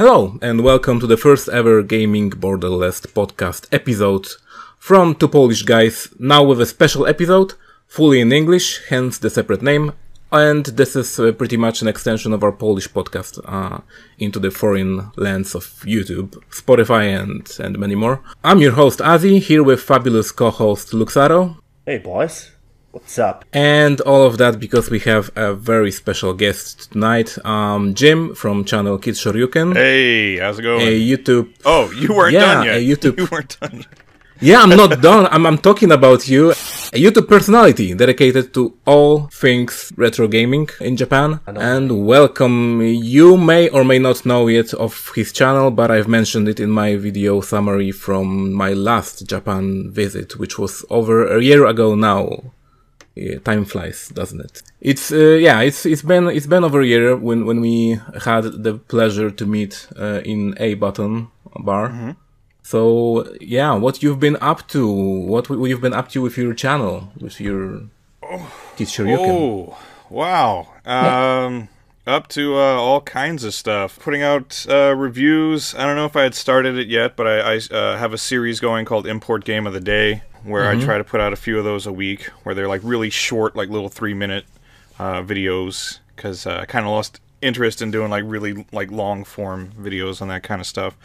Hello, and welcome to the first ever Gaming Borderless podcast episode from Two Polish Guys, now with a special episode, fully in English, hence the separate name, and this is uh, pretty much an extension of our Polish podcast uh, into the foreign lands of YouTube, Spotify, and, and many more. I'm your host, Azi, here with fabulous co-host Luxaro. Hey, boys. What's up? And all of that because we have a very special guest tonight, um, Jim from channel Kids Shoryuken. Hey, how's it going? A YouTube. Oh, you weren't Yeah, done yet. a YouTube- You weren't done yet. Yeah, I'm not done. I'm, I'm talking about you. A YouTube personality dedicated to all things retro gaming in Japan. And welcome. You may or may not know yet of his channel, but I've mentioned it in my video summary from my last Japan visit, which was over a year ago now. Yeah, time flies, doesn't it? It's uh, yeah, it's it's been it's been over a year when when we had the pleasure to meet uh, in a button bar. So yeah, what you've been up to? What w- you've been up to with your channel, with your Kids Shoryuken? Oh, wow. Um, up to uh, all kinds of stuff. Putting out uh, reviews. I don't know if I had started it yet, but I, I uh, have a series going called Import Game of the Day, where I try to put out a few of those a week, where they're like really short, like little three minute uh, videos, because uh, I kind of lost interest in doing like really like long form videos on that kind of stuff.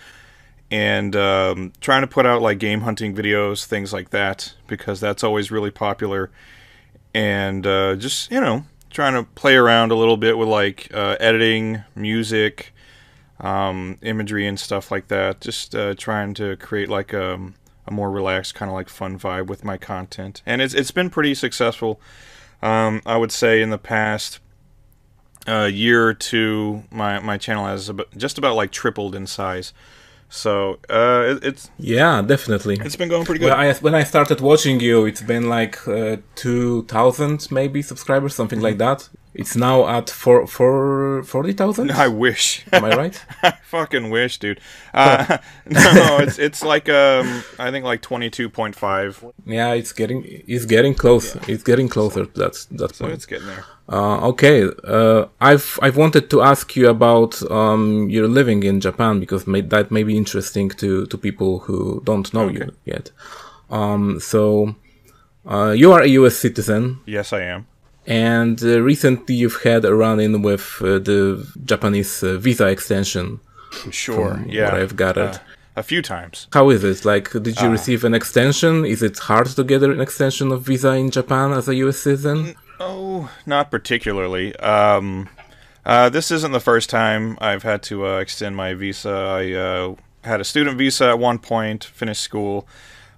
and um, trying to put out like game hunting videos, things like that, because that's always really popular. And uh, just you know, trying to play around a little bit with like uh, editing, music, um, imagery, and stuff like that. Just uh, trying to create like a, a more relaxed, kind of like fun vibe with my content, and it's it's been pretty successful. Um, I would say in the past uh, year or two, my my channel has just about like tripled in size. So uh, it, it's Yeah, definitely. it's been going pretty good. Well, I, when I started watching you, it's been like uh, two thousand maybe subscribers, something like that. It's now at four four forty thousand. I wish. Am I right? I fucking wish, dude. Uh, no, it's it's like um, I think like twenty two point five. yeah, it's getting it's getting close. It's getting closer to that that So point. it's getting there. Uh, okay, uh, I've I've wanted to ask you about um, your living in Japan because may, that may be interesting to to people who don't know you yet. Um, so uh, you are a U.S. citizen, Yes, I am. and uh, recently you've had a run-in with uh, the Japanese uh, visa extension. Sure. yeah. what I've gathered. Uh, a few times. How is it? Like, did Uh. you receive an extension? Is it hard to get an extension of visa in Japan as a U.S. citizen? Oh, not particularly. Um, uh, this isn't the first time I've had to uh, extend my visa. I uh, had a student visa at one point, finished school,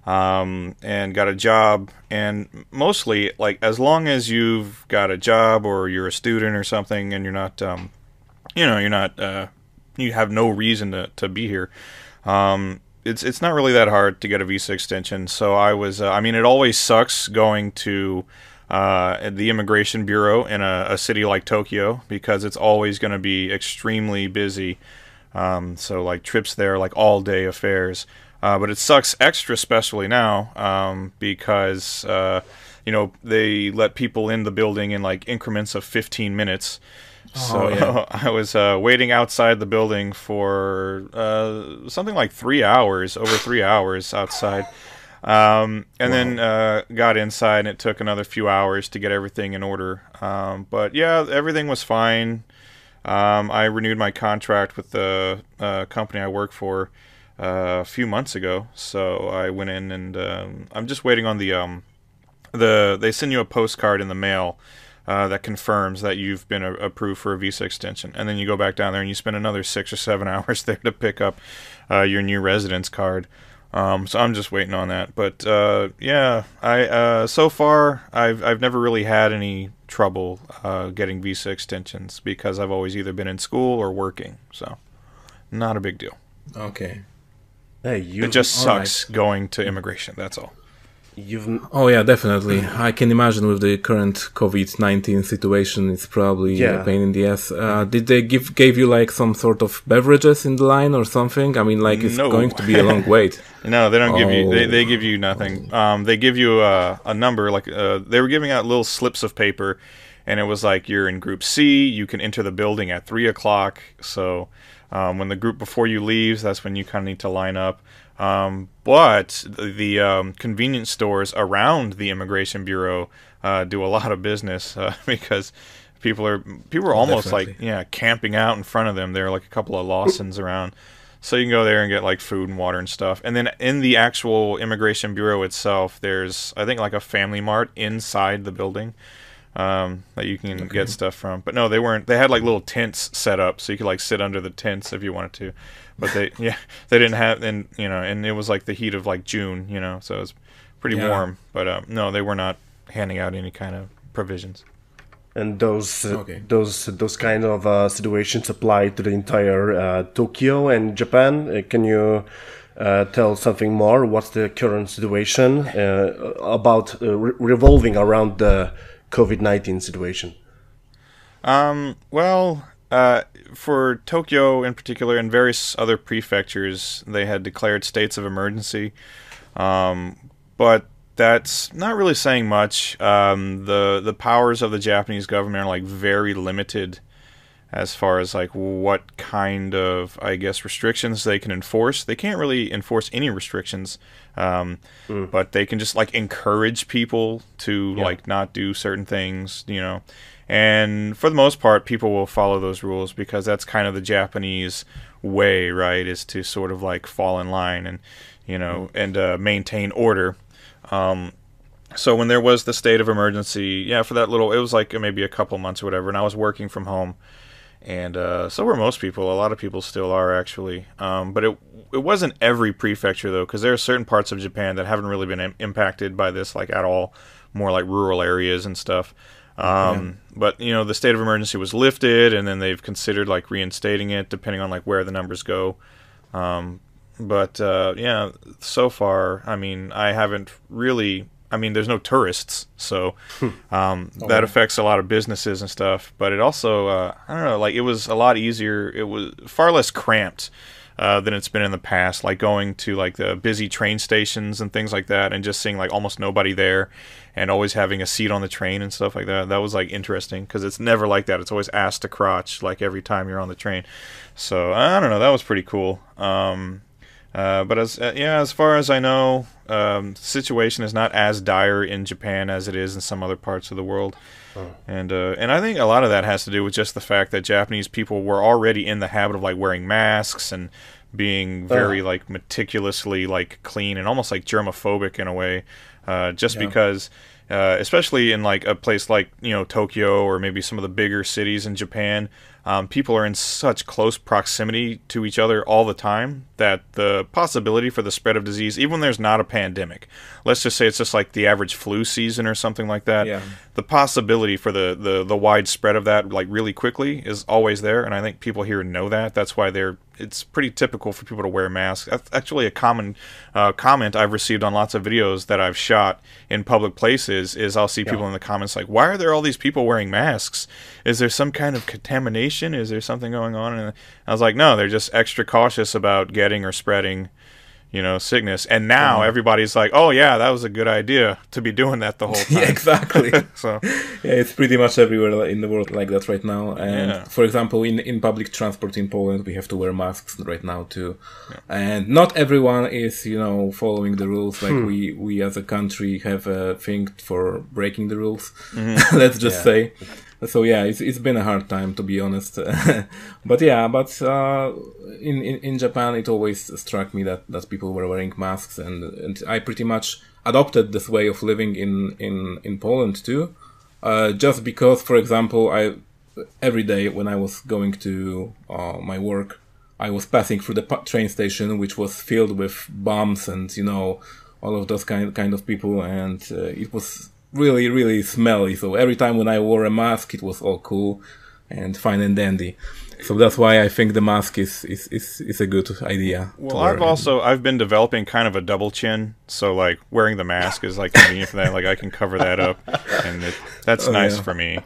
um, and got a job. And mostly, like, as long as you've got a job or you're a student or something, and you're not, um, you know, you're not, uh, you have no reason to, to be here. Um, it's it's not really that hard to get a visa extension. So I was, uh, I mean, it always sucks going to uh, the immigration bureau in a, a city like Tokyo because it's always going to be extremely busy. Um, so like trips there, like all day affairs. Uh, but it sucks extra especially now um, because uh, you know they let people in the building in like increments of 15 minutes. So yeah. I was uh, waiting outside the building for uh, something like three hours, over three hours outside. Um, and then uh, got inside, and it took another few hours to get everything in order. Um, but yeah, everything was fine. Um, I renewed my contract with the uh, company I work for uh, a few months ago, so I went in and um, I'm just waiting on the um, the they send you a postcard in the mail uh, that confirms that you've been a- approved for a visa extension, and then you go back down there and you spend another six or seven hours there to pick up uh, your new residence card. Um, so I'm just waiting on that. But uh, yeah, I uh, so far I've I've never really had any trouble uh, getting visa extensions because I've always either been in school or working. So not a big deal. Okay. Hey, you. It just sucks going to immigration. That's all. You've Oh yeah, definitely. I can imagine with the current COVID nineteen situation, it's probably Yeah. a pain in the ass. Uh, did they give gave you like some sort of beverages in the line or something? I mean, like it's No. going to be a long wait. No, they don't give you. They, Oh. they give you nothing. Um, they give you a, a number. Like uh, they were giving out little slips of paper, and it was like you're in group C. You can enter the building at three o'clock. So um, when the group before you leaves, that's when you kind of need to line up. Um, but the, the um, convenience stores around the immigration bureau uh, do a lot of business uh, because people are people are almost like yeah camping out in front of them. There are like a couple of Lawsons around. So you can go there and get like food and water and stuff. And then in the actual immigration bureau itself, there's I think like a family mart inside the building um, that you can get stuff from. But no, they weren't. They had like little tents set up so you could like sit under the tents if you wanted to. But they yeah they didn't have and you know and it was like the heat of like June you know so it was pretty Yeah. warm. But um, no, they were not handing out any kind of provisions. and those uh, Okay. those those kind of uh, situations apply to the entire uh, Tokyo and Japan. Uh, can you uh, tell something more? What's the current situation uh, about uh, re- revolving around the COVID nineteen situation? Um, well, uh, for Tokyo in particular and various other prefectures, they had declared states of emergency. Um, but that's not really saying much. Um, the the powers of the Japanese government are like very limited as far as like what kind of I guess restrictions they can enforce. They can't really enforce any restrictions, um, but they can just like encourage people to like not do certain things, you know. And for the most part, people will follow those rules because that's kind of the Japanese way, right? Is to sort of like fall in line and you know and uh, maintain order. Um, so when there was the state of emergency, yeah, for that little, it was like maybe a couple months or whatever, and I was working from home, and uh, so were most people. A lot of people still are actually, um, but it it wasn't every prefecture though, because there are certain parts of Japan that haven't really been im- impacted by this like at all, more like rural areas and stuff. Um, But you know, the state of emergency was lifted, and then they've considered like reinstating it, depending on like where the numbers go. Um, but uh, yeah, so far, I mean, I haven't really. I mean, there's no tourists, so um, that affects a lot of businesses and stuff. But it also, uh, I don't know, like it was a lot easier. It was far less cramped uh, than it's been in the past. Like going to like the busy train stations and things like that, and just seeing like almost nobody there, and always having a seat on the train and stuff like that. That was like interesting because it's never like that. It's always ass to crotch like every time you're on the train. So I don't know. That was pretty cool. Um, uh, but as uh, yeah, as far as I know, um, the situation is not as dire in Japan as it is in some other parts of the world, and uh, and I think a lot of that has to do with just the fact that Japanese people were already in the habit of like wearing masks and being very like meticulously like clean and almost like germophobic in a way, uh, just because. Uh, especially in like a place like you know Tokyo or maybe some of the bigger cities in Japan, um, people are in such close proximity to each other all the time that the possibility for the spread of disease, even when there's not a pandemic, let's just say it's just like the average flu season or something like that, Yeah. the possibility for the, the, the wide spread of that like really quickly is always there, and I think people here know that. That's why they're it's pretty typical for people to wear masks. That's actually a common uh, comment I've received on lots of videos that I've shot in public places. Is I'll see people in the comments like, "Why are there all these people wearing masks? Is there some kind of contamination? Is there something going on?" And I was like, "No, they're just extra cautious about getting or spreading." You know, sickness, and now uh-huh. everybody's like, "Oh yeah, that was a good idea to be doing that the whole time." yeah, exactly. So, yeah, it's pretty much everywhere in the world like that right now. And Yeah. for example, in in public transport in Poland, we have to wear masks right now too. And not everyone is, you know, following the rules. Like hmm. we we as a country have a thing for breaking the rules. Mm-hmm. Let's just say. So yeah, it's it's been a hard time to be honest. but yeah, but uh, in, in in Japan, it always struck me that that people were wearing masks, and and I pretty much adopted this way of living in in in Poland too. Uh, just because, for example, I every day when I was going to uh, my work, I was passing through the train station, which was filled with bums and you know all of those kind kind of people, and uh, it was really really smelly. So every time when I wore a mask, it was all cool. and fine and dandy. So that's why I think the mask is is, is, is a good idea. Well, I've also I've been developing kind of a double chin, so like wearing the mask is like convenient for that. Like I can cover that up, and it, that's oh, nice yeah. for me.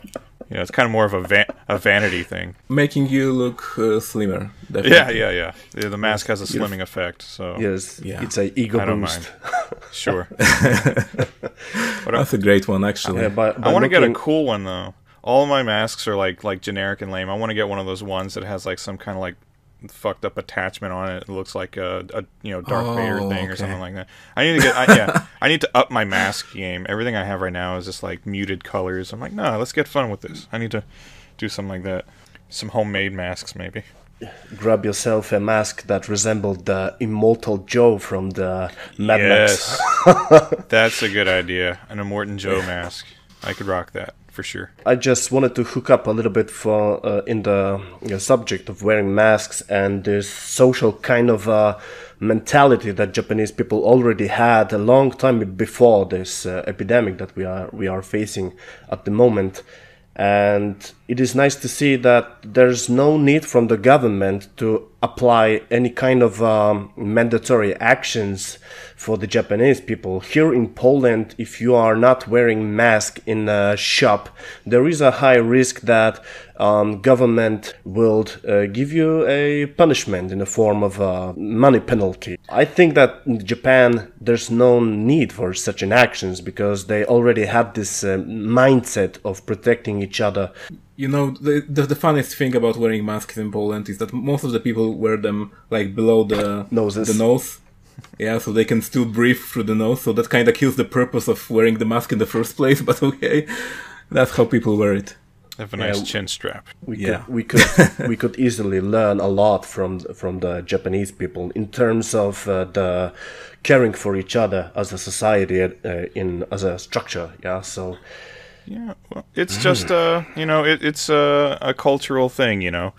You know, it's kind of more of a va- a vanity thing, making you look uh, slimmer. Definitely. Yeah, yeah, yeah, yeah. The mask has a slimming effect, so yes, yeah. it's a ego I don't boost. Mind. sure, that's a great one, actually. Yeah, I want to get a cool one though all my masks are like like generic and lame. I want to get one of those ones that has like some kind of like fucked up attachment on it. It looks like a, a you know Darth oh, Vader thing okay. or something like that. I need to get I, yeah. I need to up my mask game. Everything I have right now is just like muted colors. I'm like, no, let's get fun with this. I need to do something like that. Some homemade masks maybe. Grab yourself a mask that resembled the Immortan Joe from the Mad yes. Max. That's a good idea. An Immortan Joe mask. I could rock that for sure. I just wanted to hook up a little bit for uh, in the you know, subject of wearing masks and this social kind of uh, mentality that Japanese people already had a long time before this uh, epidemic that we are we are facing at the moment. And it is nice to see that there's no need from the government to apply any kind of um, mandatory actions for the Japanese people. Here in Poland, if you are not wearing mask in a shop, there is a high risk that um, government will uh, give you a punishment in the form of a money penalty. I think that in Japan, there's no need for such an actions because they already have this uh, mindset of protecting each other you know the, the, the funniest thing about wearing masks in Poland is that most of the people wear them like below the Noses. the nose. Yeah, so they can still breathe through the nose. So that kind of kills the purpose of wearing the mask in the first place. But okay, that's how people wear it. Have a nice yeah, chin strap. We yeah. could we could we could easily learn a lot from from the Japanese people in terms of uh, the caring for each other as a society uh, in as a structure. Yeah, so yeah, well, it's just uh, you know, it, it's a, a cultural thing, you know.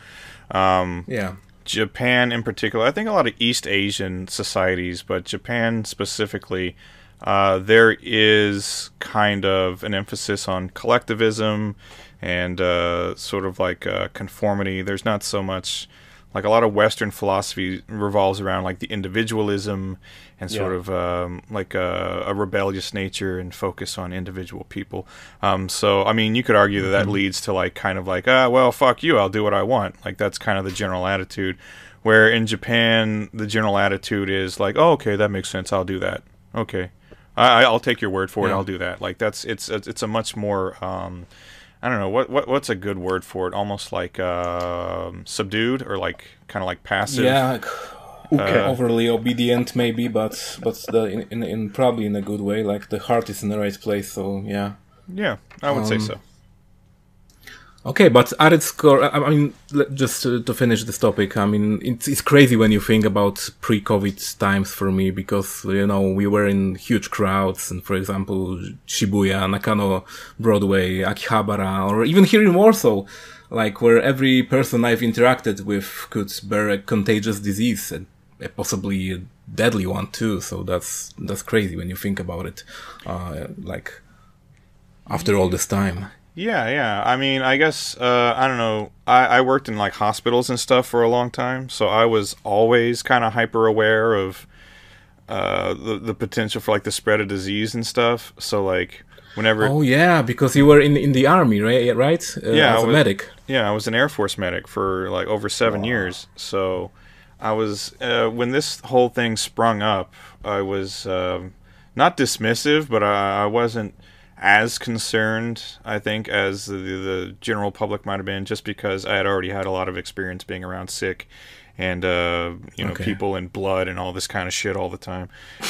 Um, yeah. Japan in particular, I think a lot of East Asian societies, but Japan specifically, uh, there is kind of an emphasis on collectivism and uh, sort of like uh, conformity. There's not so much like a lot of Western philosophy revolves around like the individualism and sort yeah. of um, like a, a, rebellious nature and focus on individual people. Um, so, I mean, you could argue that that mm-hmm. leads to like kind of like, ah, well, fuck you, I'll do what I want. Like that's kind of the general attitude. Where in Japan, the general attitude is like, oh, okay, that makes sense, I'll do that. Okay, I, will take your word for yeah. it, I'll do that. Like that's it's it's a much more um, I don't know what, what what's a good word for it. Almost like uh, subdued or like kind of like passive. Yeah, okay. uh, overly obedient maybe, but but the, in, in, in probably in a good way. Like the heart is in the right place. So yeah. Yeah, I would um, say so. Okay, but at its core, I mean, just to, to, finish this topic, I mean, it's, it's crazy when you think about pre-COVID times for me because, you know, we were in huge crowds and, for example, Shibuya, Nakano, Broadway, Akihabara, or even here in Warsaw, like where every person I've interacted with could bear a contagious disease and possibly a deadly one too. So that's, that's crazy when you think about it. Uh, like, after all this time. Yeah, yeah. I mean, I guess uh, I don't know. I, I worked in like hospitals and stuff for a long time, so I was always kind of hyper aware of uh, the the potential for like the spread of disease and stuff. So like whenever. Oh yeah, because you were in in the army, right? Right? Uh, yeah, as a was, medic. Yeah, I was an Air Force medic for like over seven wow. years. So I was uh, when this whole thing sprung up. I was um, not dismissive, but I, I wasn't as concerned, I think, as the, the general public might have been, just because I had already had a lot of experience being around sick and uh, you know okay. people in blood and all this kind of shit all the time.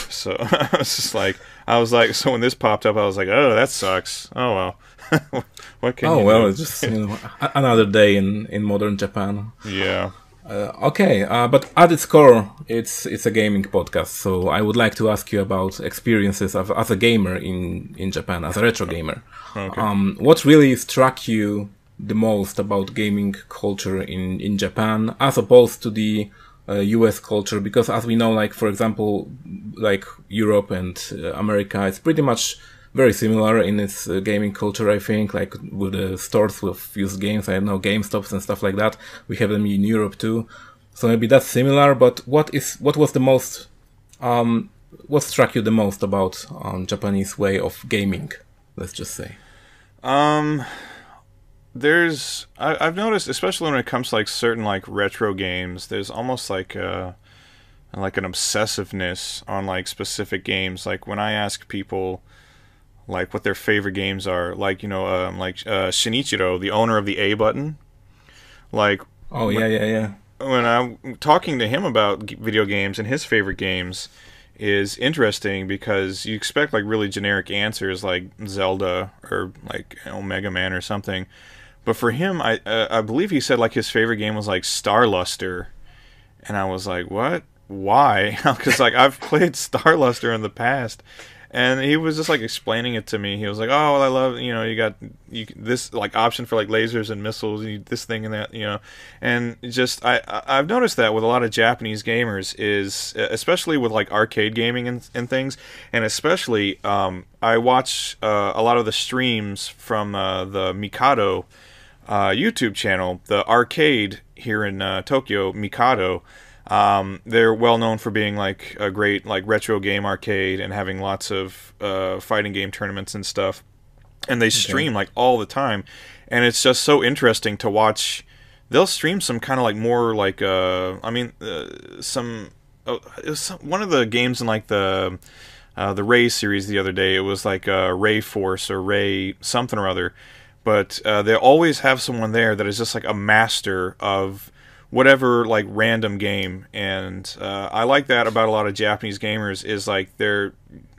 So I was just like, I was like, so when this popped up, I was like, oh, that sucks. Oh well, what can? Oh well, do? it's just you know, another day in in modern Japan. Yeah. Uh, okay, uh, but at its core, it's it's a gaming podcast. So I would like to ask you about experiences of, as a gamer in in Japan, as a retro gamer. Okay. Um, what really struck you the most about gaming culture in in Japan, as opposed to the uh, U.S. culture? Because as we know, like for example, like Europe and uh, America, it's pretty much very similar in its uh, gaming culture, I think, like with the stores with used games. I know GameStops and stuff like that. We have them in Europe too. So maybe that's similar. But what is what was the most um, what struck you the most about um, Japanese way of gaming? Let's just say. Um, there's I, have noticed, especially when it comes to like certain like retro games, there's almost like a like an obsessiveness on like specific games. Like when I ask people like what their favorite games are, like you know, um, like uh, Shinichiro, the owner of the A button, like oh yeah, yeah, yeah. When I'm talking to him about video games and his favorite games, is interesting because you expect like really generic answers like Zelda or like you know, Mega Man or something. But for him, I uh, I believe he said like his favorite game was like Star Luster, and I was like, what? Why? Because like I've played Star Luster in the past, and he was just like explaining it to me. He was like, "Oh, well, I love you know you got you this like option for like lasers and missiles, and you, this thing and that, you know." And just I I've noticed that with a lot of Japanese gamers is especially with like arcade gaming and, and things, and especially um, I watch uh, a lot of the streams from uh, the Mikado uh, YouTube channel, the arcade here in uh, Tokyo, Mikado. Um, they're well known for being like a great like retro game arcade and having lots of uh, fighting game tournaments and stuff. And they stream okay. like all the time, and it's just so interesting to watch. They'll stream some kind of like more like uh, I mean uh, some oh, it was some, one of the games in like the uh, the Ray series the other day. It was like uh, Ray Force or Ray something or other, but uh, they always have someone there that is just like a master of whatever like random game. And uh, i like that about a lot of japanese gamers is like they're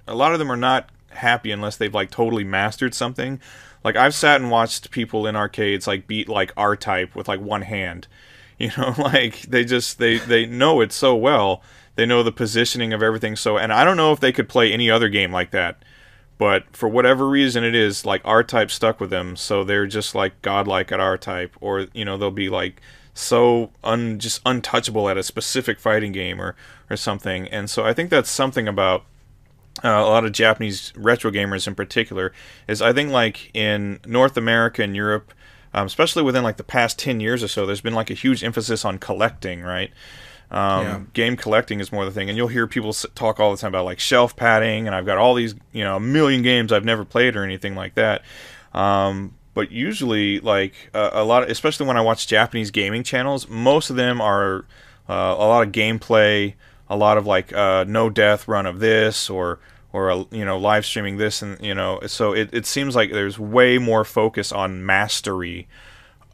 a lot of them are not happy unless they've like totally mastered something. Like i've sat and watched people in arcades like beat like r type with like one hand. You know like they just they they know it so well. They know the positioning of everything. So and i don't know if they could play any other game like that. But for whatever reason it is like r type stuck with them. So they're just like godlike at r type or you know they'll be like so un just untouchable at a specific fighting game or or something. And so I think that's something about uh, a lot of Japanese retro gamers in particular is I think like in North America and Europe, um, especially within like the past ten years or so, there's been like a huge emphasis on collecting, right? Um, yeah. Game collecting is more the thing, and you'll hear people talk all the time about like shelf padding, and I've got all these, you know, a million games I've never played or anything like that. Um, but usually like uh, a lot of, especially when i watch japanese gaming channels most of them are uh, a lot of gameplay a lot of like uh, no death run of this or or uh, you know live streaming this and you know so it, it seems like there's way more focus on mastery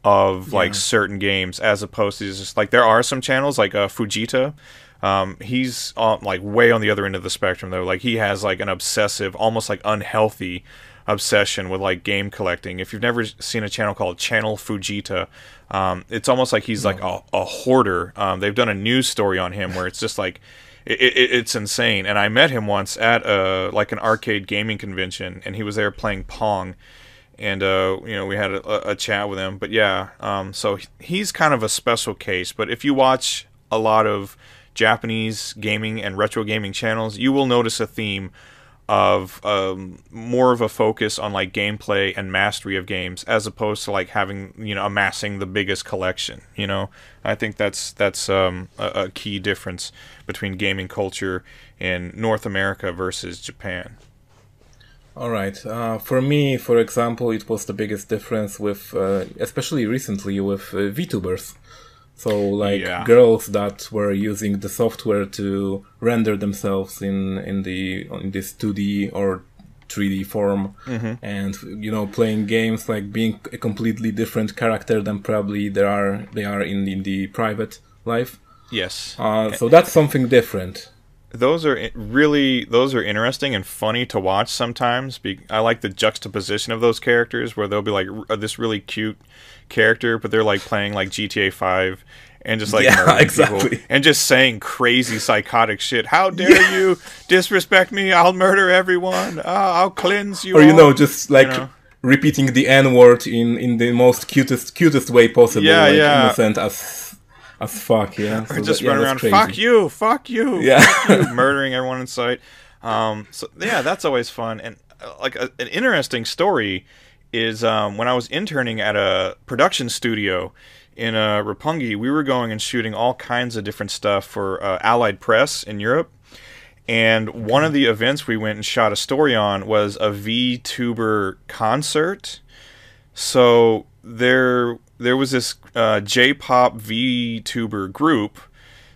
of yeah. like certain games as opposed to just like there are some channels like uh, fujita um, he's on, like way on the other end of the spectrum though like he has like an obsessive almost like unhealthy obsession with like game collecting. If you've never seen a channel called Channel Fujita, um, it's almost like he's no. like a, a hoarder. Um, they've done a news story on him where it's just like it, it, it's insane. And I met him once at a like an arcade gaming convention, and he was there playing Pong. And uh, you know we had a, a chat with him, but yeah, um, so he's kind of a special case. But if you watch a lot of Japanese gaming and retro gaming channels, you will notice a theme of um, more of a focus on like gameplay and mastery of games as opposed to like having you know amassing the biggest collection you know? I think that's that's um, a, a, key difference between gaming culture in north america versus japan. All right. Uh, for me for example it was the biggest difference with uh, especially recently with uh, vtubers so like yeah. girls that were using the software to render themselves in in the in this 2D or 3D form, mm-hmm. and you know playing games like being a completely different character than probably there are they are in in the private life. Yes. Uh, so that's something different those are really those are interesting and funny to watch sometimes. I like the juxtaposition of those characters where they'll be like this really cute character, but they're like playing like GTA Five and just like yeah, exactly. people and just saying crazy psychotic shit. How dare yeah. you disrespect me? I'll murder everyone. Uh, I'll cleanse you. Or you know, just like. You know? Repeating the N word in, in the most cutest cutest way possible, yeah, like yeah. innocent as as fuck, yeah. So or just that, run yeah, around, fuck you, fuck you, yeah, fuck you, murdering everyone in sight. Um, so yeah, that's always fun. And like a, an interesting story is um, when I was interning at a production studio in uh, Roppongi, we were going and shooting all kinds of different stuff for uh, Allied Press in Europe. And one of the events we went and shot a story on was a VTuber concert. So there there was this uh, J-pop VTuber group.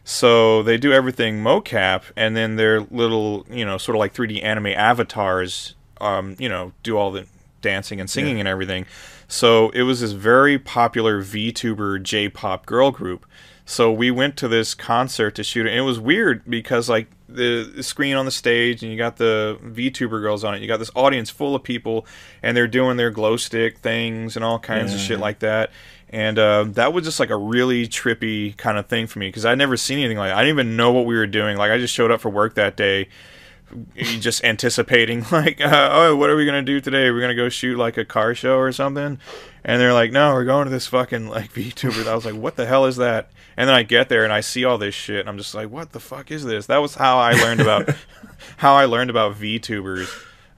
So they do everything mocap, and then their little, you know, sort of like 3D anime avatars, um, you know, do all the dancing and singing yeah. and everything. So it was this very popular VTuber J-pop girl group. So we went to this concert to shoot it, and it was weird because like the, screen on the stage, and you got the VTuber girls on it. You got this audience full of people, and they're doing their glow stick things and all kinds yeah. of shit like that. And uh, that was just like a really trippy kind of thing for me because I'd never seen anything like. That. I didn't even know what we were doing. Like I just showed up for work that day just anticipating like uh, oh what are we gonna do today we're gonna go shoot like a car show or something and they're like no we're going to this fucking like vtuber i was like what the hell is that and then i get there and i see all this shit and i'm just like what the fuck is this that was how i learned about how i learned about vtubers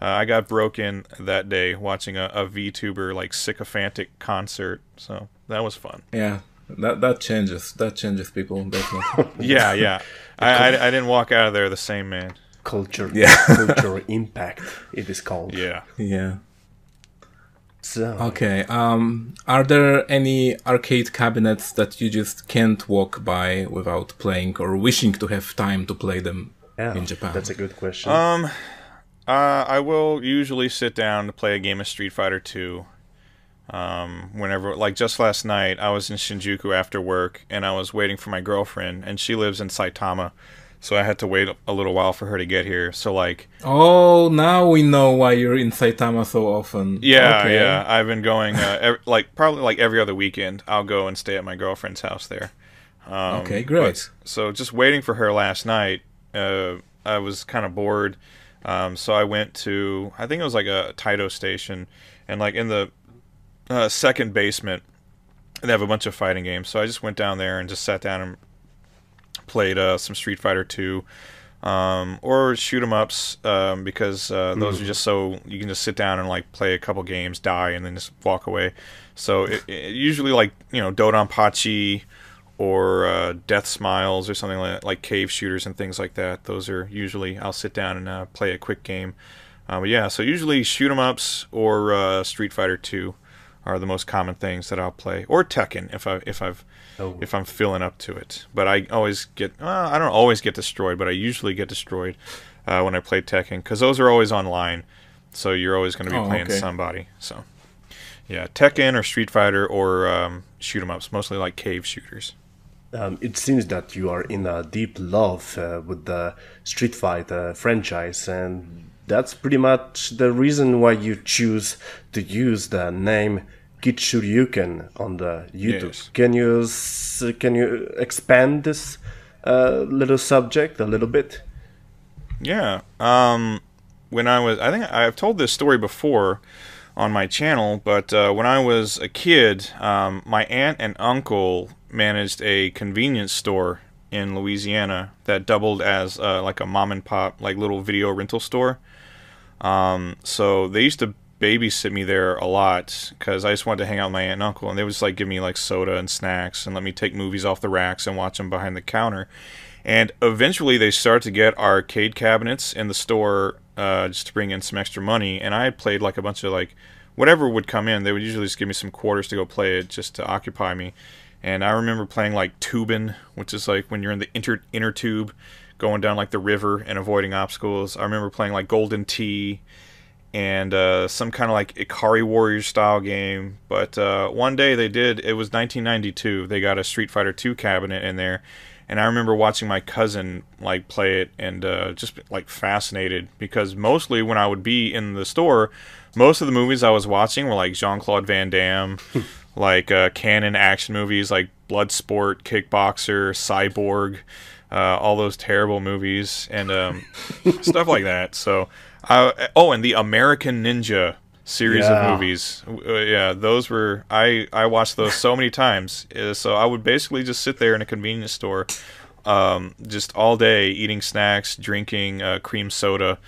uh, i got broken that day watching a, a vtuber like sycophantic concert so that was fun. Yeah. That that changes that changes people definitely. Yeah yeah. I, I, I didn't walk out of there the same man. Culture yeah. cultural impact it is called. Yeah. Yeah. So. Okay um are there any arcade cabinets that you just can't walk by without playing or wishing to have time to play them yeah, in japan? that's a good question. Um uh, I will usually sit down to play a game of Street Fighter 2. Um, whenever, like just last night, I was in Shinjuku after work and I was waiting for my girlfriend, and she lives in Saitama so I had to wait a little while for her to get here. So like, oh, now we know why you're in Saitama so often. Yeah, okay. yeah. I've been going uh, every, like probably like every other weekend. I'll go and stay at my girlfriend's house there. Um, okay, great. so just waiting for her last night, uh, I was kind of bored. Um, so I went to I think it was like a Taito station, and like in the uh, second basement, they have a bunch of fighting games. So I just went down there and just sat down and played uh, some Street Fighter 2 um, or shoot 'em ups um, because uh, those mm. are just so you can just sit down and like play a couple games, die, and then just walk away. So it, it usually like you know Dodonpachi or uh, Death Smiles or something like that, like cave shooters and things like that. Those are usually I'll sit down and uh, play a quick game. Uh, but yeah, so usually shoot 'em ups or uh, Street Fighter 2 are the most common things that I'll play, or Tekken if I if I've oh. if I'm feeling up to it. But I always get well, I don't always get destroyed, but I usually get destroyed uh, when I play Tekken because those are always online, so you're always going to be oh, playing okay. somebody. So yeah, Tekken or Street Fighter or um, shoot 'em ups, mostly like cave shooters. Um, it seems that you are in a deep love uh, with the Street Fighter franchise, and that's pretty much the reason why you choose to use the name Kid Shoryuken on the YouTube. Yes. Can you can you expand this uh, little subject a little bit? Yeah. Um, when I was, I think I've told this story before on my channel, but uh, when I was a kid, um, my aunt and uncle managed a convenience store in Louisiana that doubled as uh, like a mom and pop, like little video rental store. Um, so they used to babysit me there a lot because I just wanted to hang out with my aunt and uncle, and they would just like give me like soda and snacks and let me take movies off the racks and watch them behind the counter. And eventually, they started to get arcade cabinets in the store uh, just to bring in some extra money. And I played like a bunch of like whatever would come in. They would usually just give me some quarters to go play it just to occupy me. And I remember playing like Toobin', which is like when you're in the inter inner tube, going down like the river and avoiding obstacles. I remember playing like Golden Tee and uh, some kind of like Ikari Warrior style game. But uh, one day they did. It was 1992. They got a Street Fighter 2 cabinet in there, and I remember watching my cousin like play it and uh, just like fascinated because mostly when I would be in the store, most of the movies I was watching were like Jean Claude Van Damme, like uh, Cannon action movies like Bloodsport, Kickboxer, Cyborg. Uh, all those terrible movies and um, stuff like that. So uh, oh, and the American Ninja series yeah. of movies. Uh, yeah, those were I I watched those so many times. Uh, so I would basically just sit there in a convenience store, um, just all day eating snacks, drinking uh, cream soda,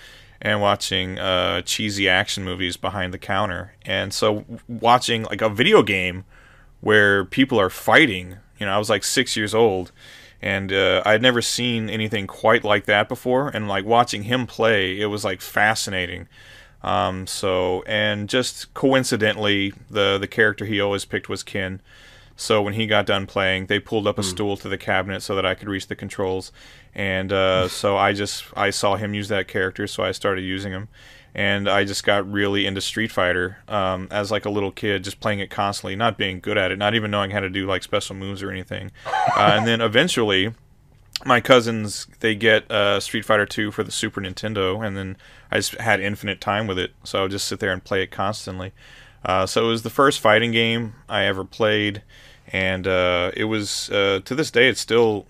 and watching uh, cheesy action movies behind the counter. And so watching like a video game where people are fighting, you know, I was like six years old and uh, I'd never seen anything quite like that before. And like watching him play, it was like fascinating. Um, so and just coincidentally, the the character he always picked was Ken. So when he got done playing, they pulled up a mm. stool to the cabinet so that I could reach the controls, and uh, so I just I saw him use that character, so I started using him, and I just got really into Street Fighter um, as like a little kid, just playing it constantly, not being good at it, not even knowing how to do like special moves or anything, uh, and then eventually. My cousins they get uh, Street Fighter 2 for the Super Nintendo, and then I just had infinite time with it, so I would just sit there and play it constantly. Uh, so it was the first fighting game I ever played and uh, it was uh, to this day it's still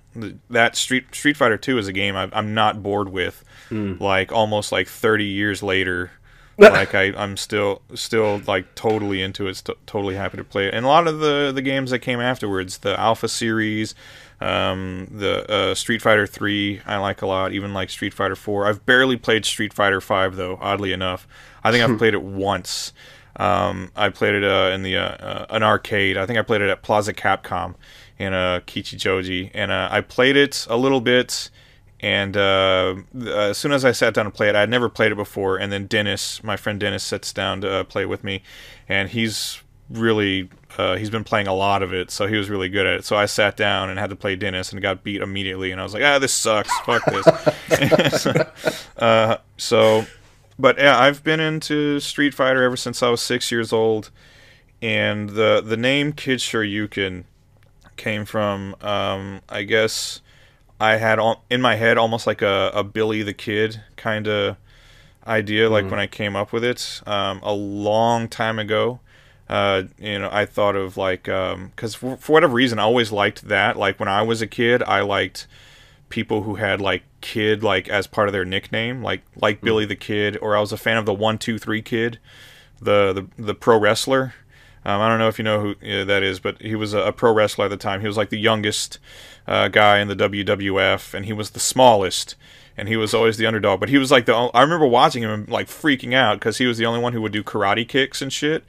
that Street Street Fighter Two is a game I, am not bored with. Mm. Like almost like 30 years later, like I I'm still still like totally into it. St- totally happy to play it. And a lot of the the games that came afterwards, the Alpha series. Um, the uh, Street Fighter 3 I like a lot, even like Street Fighter 4. I've barely played Street Fighter 5 though, oddly enough. I think I've played it once um, I played it uh, in the uh, uh, an arcade. I think I played it at Plaza Capcom in uh, Kichijoji, and uh, I played it a little bit. And uh, as soon as I sat down to play it, I had never played it before. And then Dennis, my friend Dennis, sits down to uh, play with me, and he's really uh, he's been playing a lot of it, so he was really good at it. So I sat down and had to play Dennis and got beat immediately, and I was like, ah, this sucks, fuck this. uh, so but yeah, I've been into Street Fighter ever since I was six years old, and the the name Kid Shoryuken came from um, I guess I had all, in my head almost like a, a Billy the Kid kind of idea, like mm. when I came up with it um, a long time ago. Uh, you know, I thought of like because um, for, for whatever reason I always liked that. Like when I was a kid, I liked people who had like kid like as part of their nickname, like like mm. Billy the Kid, or I was a fan of the One Two Three Kid, the the the pro wrestler. Um, I don't know if you know who uh, that is, but he was a, a, pro wrestler at the time. He was like the youngest uh, guy in the WWF, and he was the smallest, and he was always the underdog. But he was like the. I remember watching him like freaking out because he was the only one who would do karate kicks and shit.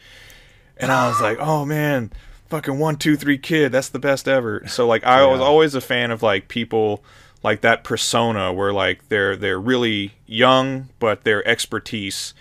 And I was like, oh man, fucking one two three kid, that's the best ever. So like I yeah. was always a fan of like people like that persona where like they're they're really young but their expertise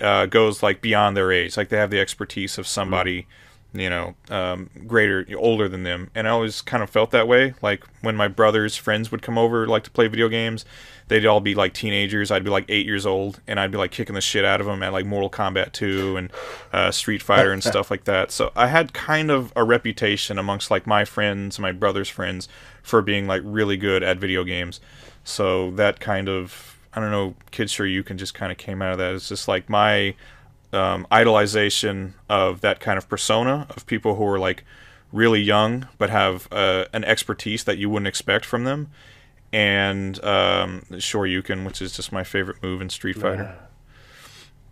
uh, goes like beyond their age. Like they have the expertise of somebody you know um, greater older than them. And i always kind of felt that way. Like when my brother's friends would come over like to play video games they'd all be like teenagers. I'd be like eight years old and i'd be like kicking the shit out of them at like mortal kombat 2 and uh, street fighter and stuff like that. So i had kind of a reputation amongst like my friends my brother's friends for being like really good at video games. So that kind of i don't know Kid Shoryuken just kind of came out of that it's just like my um, idolization of that kind of persona of people who are like really young but have uh, an expertise that you wouldn't expect from them, and um, Shoryuken, which is just my favorite move in Street Fighter.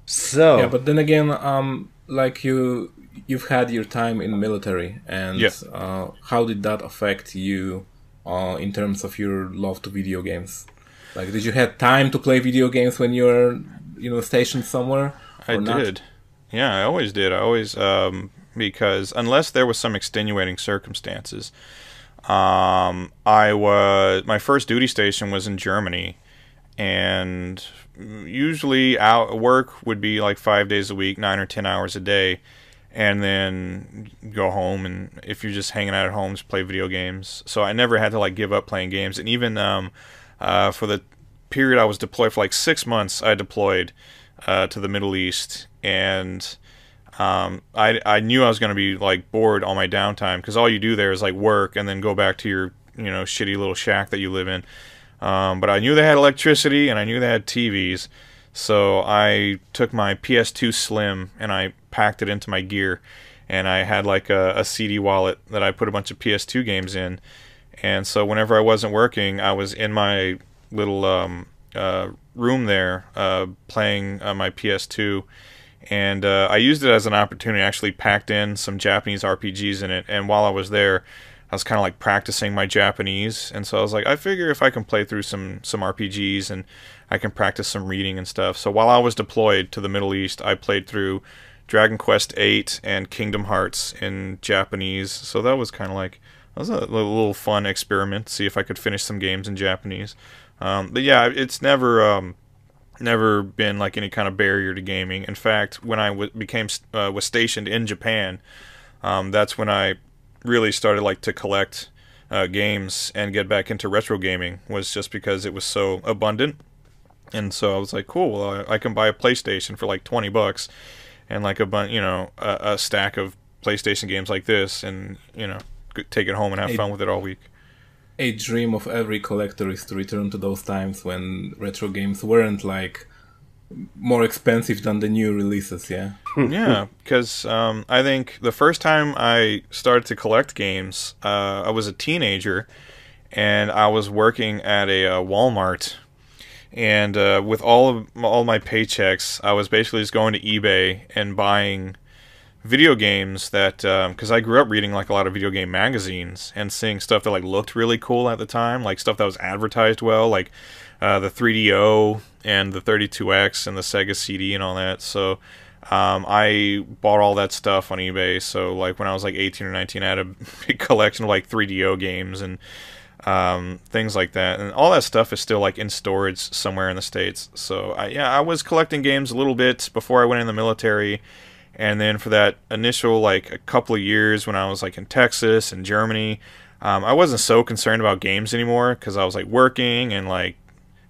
So yeah, but then again, um, like you, you've had your time in military, and yeah. uh, how did that affect you uh, in terms of your love to video games? Like, did you have time to play video games when you were, you know, stationed somewhere? I did. Yeah, I always did. I always um, because unless there was some extenuating circumstances, um, I was my first duty station was in Germany, and usually out work would be like five days a week, nine or ten hours a day, and then go home and if you're just hanging out at home, just play video games. So I never had to like give up playing games, and even um, uh, for the period I was deployed for like six months, I deployed uh, to the Middle East, and um, I I knew I was going to be like bored all my downtime because all you do there is like work and then go back to your you know shitty little shack that you live in. Um, but I knew they had electricity and I knew they had TVs, so I took my PS2 Slim and I packed it into my gear, and I had like a, a CD wallet that I put a bunch of PS2 games in, and so whenever I wasn't working, I was in my little um, uh, room there uh, playing uh, my PS2, and uh, I used it as an opportunity. I actually packed in some Japanese RPGs in it, and while I was there, I was kind of like practicing my Japanese, and so I was like, I figure if I can play through some some RPGs and I can practice some reading and stuff. So while I was deployed to the Middle East, I played through Dragon Quest VIII and Kingdom Hearts in Japanese. So that was kind of like that was a little fun experiment, see if I could finish some games in Japanese. Um, but yeah, it's never um, never been like any kind of barrier to gaming. In fact, when I w- became uh, was stationed in Japan, um, that's when I really started like to collect uh, games and get back into retro gaming. Was just because it was so abundant, and so I was like, cool. Well, I, I can buy a PlayStation for like twenty bucks, and like a bunch, you know, a, a stack of PlayStation games like this, and you know, take it home and have fun with it all week. A dream of every collector is to return to those times when retro games weren't like more expensive than the new releases, yeah. yeah, because um, I think the first time I started to collect games, uh, I was a teenager, and I was working at a uh, Walmart, and uh, with all of all my paychecks, I was basically just going to eBay and buying video games that because um, I grew up reading like a lot of video game magazines and seeing stuff that like looked really cool at the time, like stuff that was advertised well, like uh, the 3DO and the 32X and the Sega CD and all that. So um, I bought all that stuff on eBay. So like when I was like 18 or 19, I had a big collection of like 3DO games and um, things like that. And all that stuff is still like in storage somewhere in the states. So I, yeah, I was collecting games a little bit before I went in the military. And then for that initial like a couple of years when I was like in Texas and Germany, um, I wasn't so concerned about games anymore because I was like working and like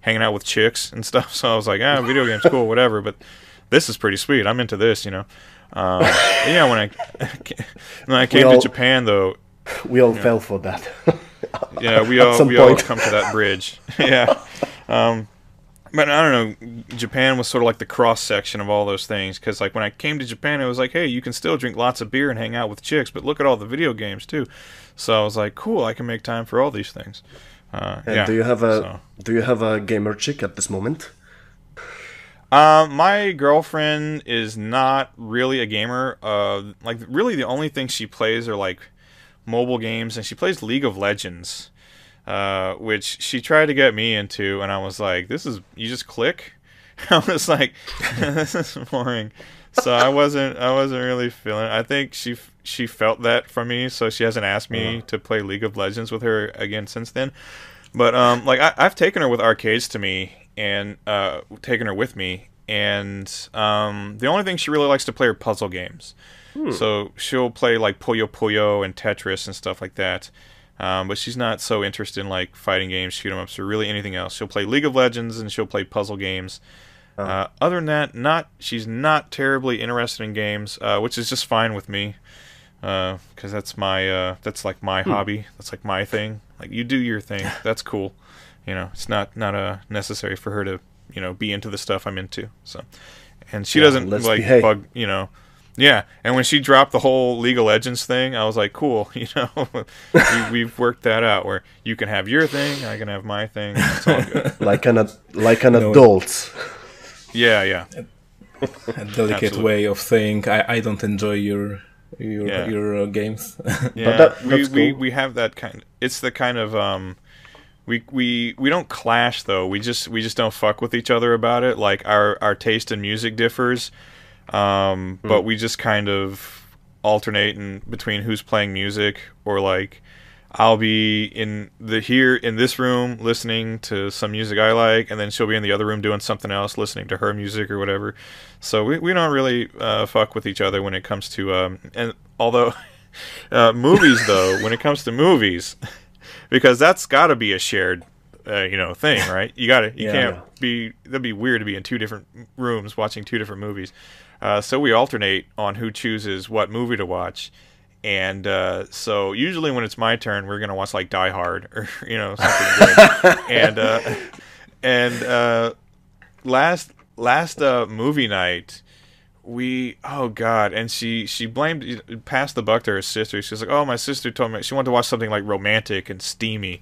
hanging out with chicks and stuff. So I was like, ah, video games cool, whatever. But this is pretty sweet. I'm into this, you know. Um, yeah, when I when I came all, to Japan though, we all fell for that. yeah, we all we point. all come to that bridge. yeah. Um, but I don't know. Japan was sort of like the cross section of all those things because, like, when I came to Japan, it was like, hey, you can still drink lots of beer and hang out with chicks, but look at all the video games too. So I was like, cool, I can make time for all these things. Uh, and yeah, do you have a so. do you have a gamer chick at this moment? Um, my girlfriend is not really a gamer. Uh, like really, the only thing she plays are like mobile games, and she plays League of Legends. Uh, which she tried to get me into, and I was like, "This is you just click." I was like, "This is boring." So I wasn't, I wasn't really feeling. It. I think she she felt that from me, so she hasn't asked me uh-huh. to play League of Legends with her again since then. But um, like I, have taken her with arcades to me, and uh, taken her with me, and um, the only thing she really likes to play are puzzle games. Hmm. So she'll play like Puyo Puyo and Tetris and stuff like that. Um, but she's not so interested in like fighting games, shoot 'em ups, or really anything else. She'll play League of Legends and she'll play puzzle games. Oh. Uh, other than that, not she's not terribly interested in games, uh, which is just fine with me, because uh, that's my uh, that's like my hmm. hobby. That's like my thing. Like you do your thing. That's cool. You know, it's not not uh, necessary for her to you know be into the stuff I'm into. So, and she yeah, doesn't like behave. bug you know yeah, and when she dropped the whole League of Legends thing, I was like, cool, you know, we, have worked that out where you can have your thing, I can have my thing. like an like an no, adult. Yeah, yeah. A delicate Absolutely. way of saying I, I don't enjoy your your yeah. your uh, games. yeah, that, we, cool. we we have that kind. It's the kind of um. We, we we don't clash though. We just we just don't fuck with each other about it. Like our our taste in music differs, um, mm. But we just kind of alternate in between who's playing music or like I'll be in the here in this room listening to some music I like, and then she'll be in the other room doing something else, listening to her music or whatever. So we we don't really uh, fuck with each other when it comes to um, and although uh, movies though, when it comes to movies, because that's got to be a shared uh, you know thing, right? You got to you yeah, can't yeah. be that'd be weird to be in two different rooms watching two different movies. Uh, so we alternate on who chooses what movie to watch. And uh, so usually when it's my turn, we're gonna watch like Die Hard or you know something good. and uh, and uh, last last uh, movie night, we oh god, and she she blamed passed the buck to her sister. She was like, oh my sister told me she wanted to watch something like romantic and steamy.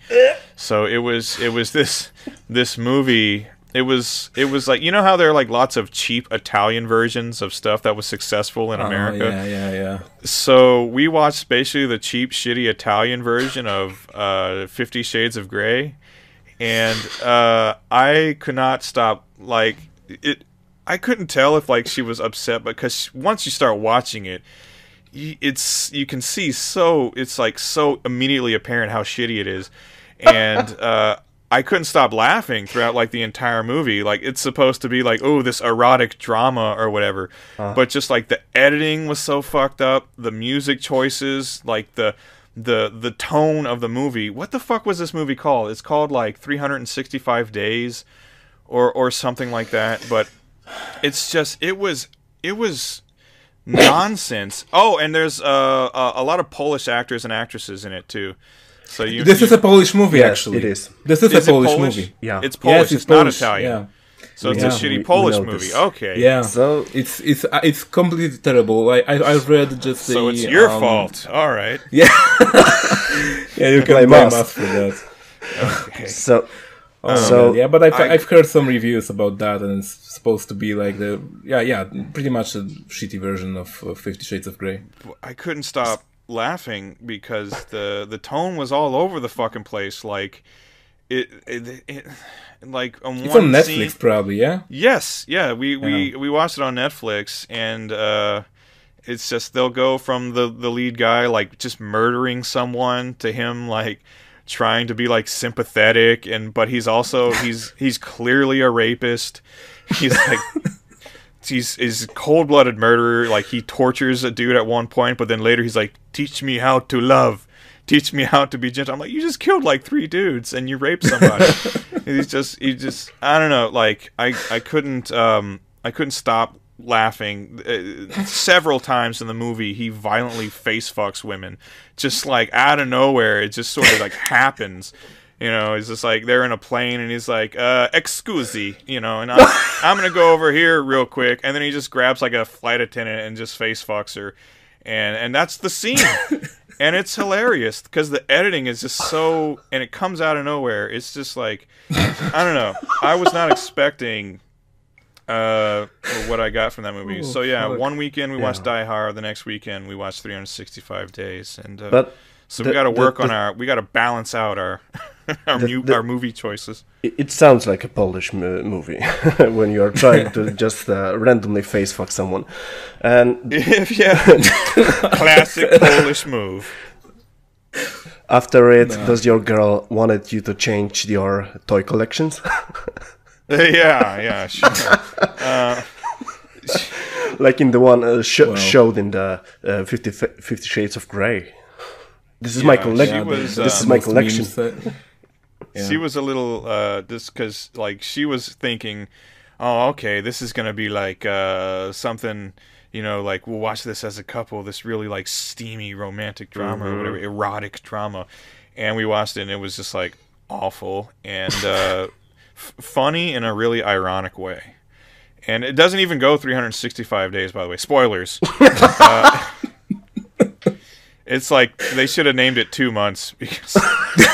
so it was it was this this movie It was it was like you know how there are like lots of cheap Italian versions of stuff that was successful in Oh, America. yeah, yeah, yeah. So we watched basically the cheap, shitty Italian version of uh, Fifty Shades of Grey, and uh, I could not stop. Like it, I couldn't tell if like she was upset because once you start watching it, it's you can see so it's like so immediately apparent how shitty it is, and uh, I couldn't stop laughing throughout like the entire movie. Like it's supposed to be like oh this erotic drama or whatever, but just like the editing was so fucked up, the music choices, like the the the tone of the movie. What the fuck was this movie called? It's called like 365 days or or something like that, but it's just it was it was nonsense. Oh, and there's uh, a, a lot of Polish actors and actresses in it too. So you This is a Polish movie, Yes, actually. it is. This is, is a Polish, Polish? movie. Yeah. It's Polish. Yes, it's, not Polish, Italian. Yeah. So it's Yeah, a shitty we- we Polish movie. this. Okay. Yeah, So- it's it's uh, it's completely terrible. I I, I read just the. So it's your um, fault. All right. Yeah, yeah, you can Blame blame us. us for that. Okay. So, Oh, so man, yeah, but I've I- I've heard some reviews about that, and it's supposed to be like the yeah yeah pretty much a shitty version of uh, Fifty Shades of Grey. I couldn't stop laughing because the the tone was all over the fucking place. Like it, it, it like on It's one on Netflix, scene- probably. Yeah. Yes, yeah, we, we, we watched it on Netflix, and uh, it's just they'll go from the the lead guy like just murdering someone to him like trying to be like sympathetic, and but he's also he's he's clearly a rapist. He's like. He's is cold blooded murderer. Like he tortures a dude at one point, but then later he's like, "Teach me how to love, teach me how to be gentle." I'm like, "You just killed like three dudes and you raped somebody." he's just he just I don't know like I I couldn't um I couldn't stop laughing uh, several times in the movie he violently face fucks women just like out of nowhere it just sort of like happens you know he's just like they're in a plane and he's like uh excusi you know and I'm, I'm gonna go over here real quick. And then he just grabs like a flight attendant and just face fucks her. And and that's the scene. And it's hilarious because the editing is just so and it comes out of nowhere. It's just like i don't know. I was not expecting uh what i got from that movie. So yeah fuck. one weekend we watched die hard. The next weekend we watched 365 days. And uh, so the- we got to the- work on the- our we got to balance out our our, The- mu- the- our movie choices it, it sounds like a Polish mo- movie when you're trying to just uh, randomly face fuck someone, and if yeah classic polish move after it, does your girl wanted you to change your toy collections? yeah yeah sure like in the one uh, sh- Well. showed in the uh, 50, F- 50 Shades of Grey. This is my collection. she this uh, is my collection. memes, uh, Yeah. she was a little uh just because like she was thinking oh okay this is gonna be like uh something you know like we'll watch this as a couple this really like steamy romantic drama or whatever erotic drama. And we watched it and it was just like awful and uh f- funny in a really ironic way. And it doesn't even go 365 days by the way. Spoilers. Uh, it's like they should have named it two months because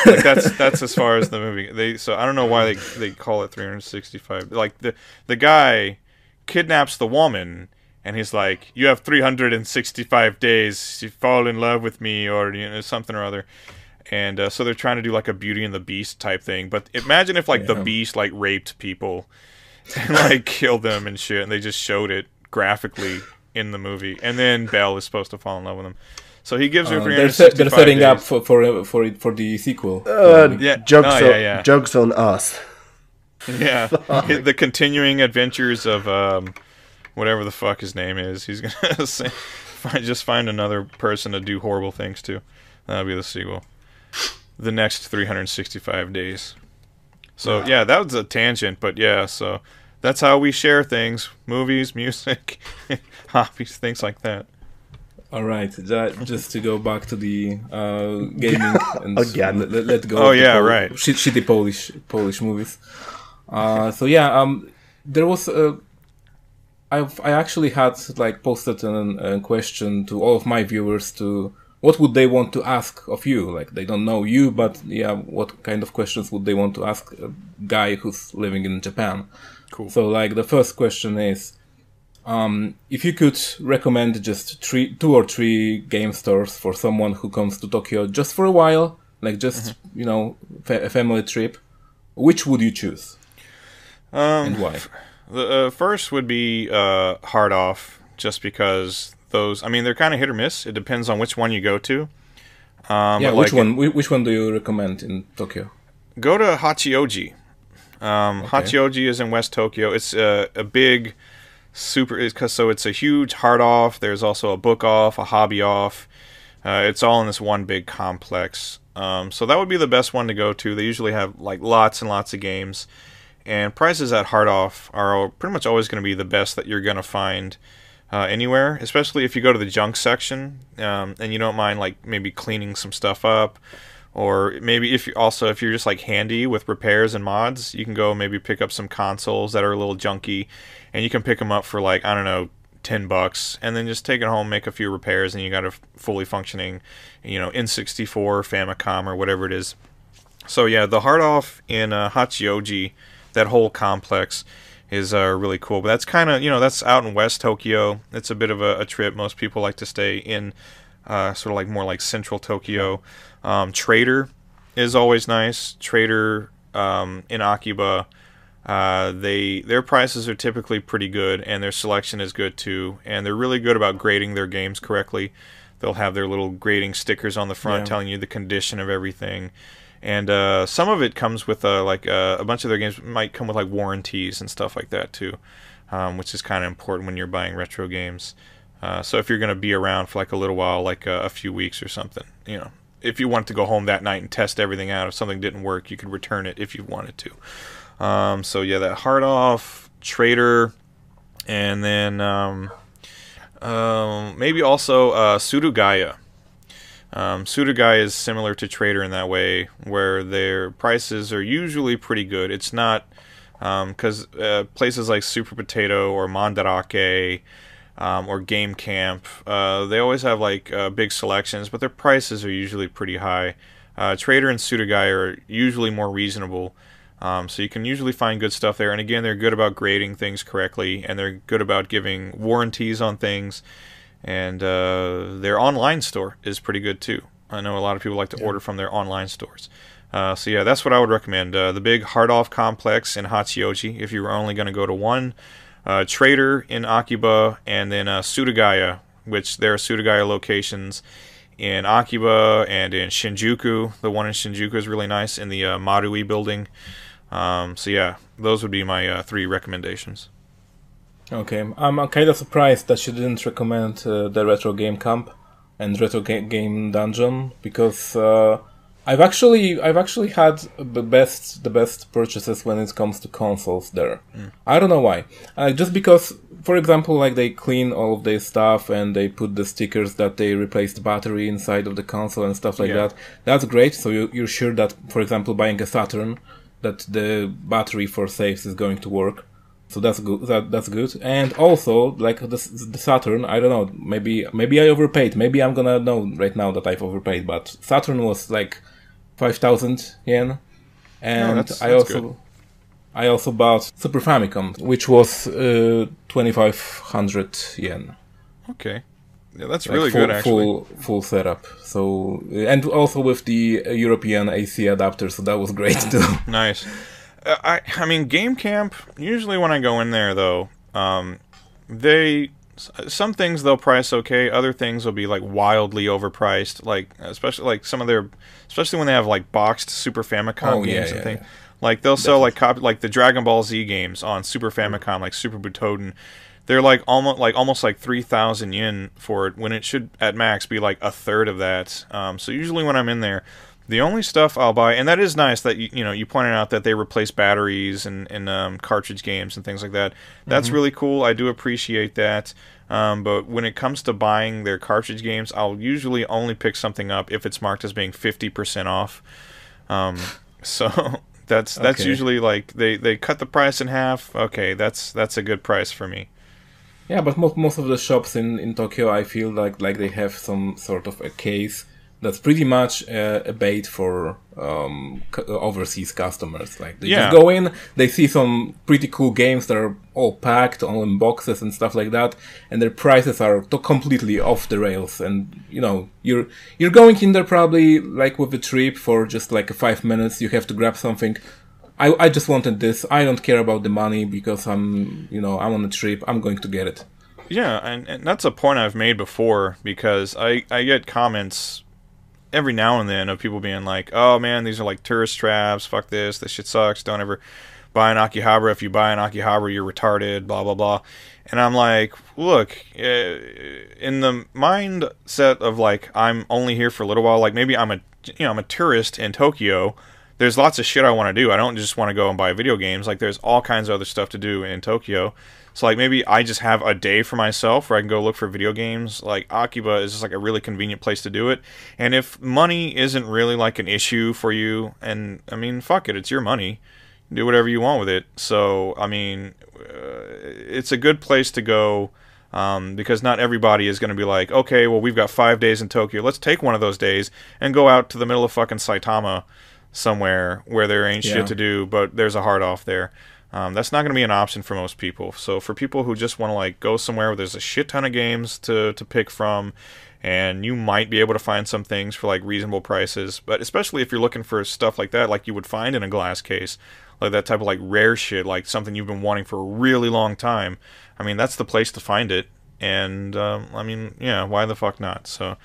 like that's that's as far as the movie. They so I don't know why they they call it 365. Like the the guy kidnaps the woman and he's like, "You have 365 days to fall in love with me," or you know something or other. And uh, so they're trying to do like a Beauty and the Beast type thing. But imagine if like the Beast like raped people and like killed them and shit, and they just showed it graphically in the movie. And then Belle is supposed to fall in love with him. So he gives her uh, they're, 365 they're setting days. up for for uh, for it for the sequel. Uh, Yeah, jokes, oh, on, yeah, yeah. jokes on us. Yeah, the continuing adventures of um, whatever the fuck his name is. He's gonna say, find, just find another person to do horrible things to. That'll be the sequel. The next 365 days. So yeah, that was a tangent, but yeah, so that's how we share things: movies, music, hobbies, things like that. All right, ju- just to go back to the uh, gaming and Again. Let, let- let go. Oh, of yeah, Pol- right. Shit, shitty Polish Polish movies. Uh, so yeah, um, there was a. I've I actually had like posted an, a question to all of my viewers to what would they want to ask of you? Like they don't know you, but yeah, what kind of questions would they want to ask a guy who's living in Japan? Cool. So like the first question is, um, if you could recommend just three, two or three game stores for someone who comes to Tokyo just for a while, like just Mm-hmm. you know fa- a family trip, which would you choose Um, and why? The uh, first would be uh, Hard Off, just because those. I mean, they're kind of hit or miss. It depends on which one you go to. Um, yeah, which like, one? whi- Which one do you recommend in Tokyo? Go to Hachioji. Um, Hachioji is in West Tokyo. It's a, a big, super. It's 'cause- so it's a huge Hard Off. There's also a book off, a hobby off. Uh, it's all in this one big complex. Um, so that would be the best one to go to. They usually have like lots and lots of games, and prices at Hard Off are pretty much always going to be the best that you're going to find uh, anywhere. Especially if you go to the junk section um, and you don't mind like maybe cleaning some stuff up, or maybe if you also if you're just like handy with repairs and mods, you can go maybe pick up some consoles that are a little junky, and you can pick them up for like I don't know 10 bucks and then just take it home make a few repairs and you got a fully functioning you know n64 famicom or whatever it is. So yeah the hard off in uh, hachioji that whole complex is uh, really cool but that's kind of you know that's out in west tokyo. It's a bit of a, a trip. Most people like to stay in uh, sort of like more like central tokyo. Um, trader is always nice. Trader um, in akiba uh, they their prices are typically pretty good, and their selection is good too. And they're really good about grading their games correctly. They'll have their little grading stickers on the front Yeah. telling you the condition of everything. And uh, some of it comes with uh, like uh, a bunch of their games might come with like warranties and stuff like that too, um, which is kind of important when you're buying retro games. Uh, so if you're going to be around for like a little while, like uh, a few weeks or something, you know, if you want to go home that night and test everything out, if something didn't work, you could return it if you wanted to. Um, so yeah, that hard off trader, and then um, um, maybe also uh, Surugaya. Um, is similar to Trader in that way, where their prices are usually pretty good. It's not because uh, places like Super Potato or Mandarake um, or Game Camp, uh, they always have like uh, big selections, but their prices are usually pretty high. Uh, Trader and Surugaya are usually more reasonable. Um, so you can usually find good stuff there. And again, they're good about grading things correctly, and they're good about giving warranties on things. And uh, their online store is pretty good too. I know a lot of people like to order from their online stores. Uh, so yeah, that's what I would recommend. Uh, the big hard off complex in Hachioji, if you were only going to go to one. Uh, Trader in Akiba, and then uh, Surugaya, which there are Surugaya locations in Akiba and in Shinjuku. The one in Shinjuku is really nice in the uh, Marui building. Um, so yeah, those would be my uh, three recommendations. Okay, I'm kind of surprised that you didn't recommend uh, the retro game camp and retro ga- game dungeon because uh, I've actually I've actually had the best the best purchases when it comes to consoles there. I don't know why. Uh, just because, for example, like they clean all of their stuff and they put the stickers that they replaced the battery inside of the console and stuff like Yeah. that. That's great. So you, you're sure that, for example, buying a Saturn, that the battery for saves is going to work. So that's good. That, that's good. And also, like the, the Saturn, I don't know. Maybe maybe I overpaid. Maybe I'm gonna know right now that I've overpaid. But Saturn was like five thousand yen, and that's- I also good. I also bought Super Famicom, which was uh, twenty five hundred yen. Okay, yeah, that's Like really full, good actually. Full full setup. So and also with the uh, European AC adapter, so that was great too. Nice. Uh, I I mean, Game Camp. Usually, when I go in there, though, um, they some things they'll price okay. Other things will be like wildly overpriced. Like especially like some of their, especially when they have like boxed Super Famicom Oh, yeah, games and yeah, things. yeah. Like they'll sell like copy like the Dragon Ball Z games on Super Famicom, like Super Butoden. They're like almost like almost like three thousand yen for it when it should at max be like a third of that. Um, so usually when I'm in there, the only stuff I'll buy, and that is nice that you you know you pointed out that they replace batteries and and um, cartridge games and things like that. That's really cool. I do appreciate that. Um, but when it comes to buying their cartridge games, I'll usually only pick something up if it's marked as being fifty percent off. Um, so that's that's Okay. usually like they they cut the price in half. Okay, that's that's a good price for me. Yeah, but most most of the shops in, in Tokyo, I feel like like they have some sort of a case that's pretty much uh, a bait for um, c- overseas customers. Like they Yeah. just go in, they see some pretty cool games that are all packed, all in boxes and stuff like that, and their prices are to- completely off the rails. And you know, you're you're going in there probably like with a trip for just like five minutes. You have to grab something. I, I just wanted this. I don't care about the money because I'm, you know, I'm on a trip. I'm going to get it. Yeah, and, and that's a point I've made before because I, I get comments every now and then of people being like, oh man, these are like tourist traps, fuck this, this shit sucks, don't ever buy an Akihabara. If you buy an Akihabara, you're retarded, blah, blah, blah. And I'm like, look, uh, in the mindset of like, I'm only here for a little while, like maybe I'm a, you know, I'm a tourist in Tokyo. There's lots of shit I want to do. I don't just want to go and buy video games. Like, there's all kinds of other stuff to do in Tokyo. So like maybe I just have a day for myself where I can go look for video games. Like Akiba is just like a really convenient place to do it. And if money isn't really like an issue for you, and I mean, fuck it, it's your money. Do whatever you want with it. So I mean, uh, it's a good place to go. Um, because not everybody is going to be like, okay, well, we've got five days in Tokyo. Let's take one of those days and go out to the middle of fucking Saitama somewhere where there ain't Yeah. shit to do, but there's a hard off there. Um, that's not going to be an option for most people. So for people who just want to like go somewhere where there's a shit ton of games to to pick from, and you might be able to find some things for like reasonable prices, but especially if you're looking for stuff like that, like you would find in a glass case, like that type of like rare shit, like something you've been wanting for a really long time. I mean, that's the place to find it. And um, I mean, yeah, why the fuck not? So.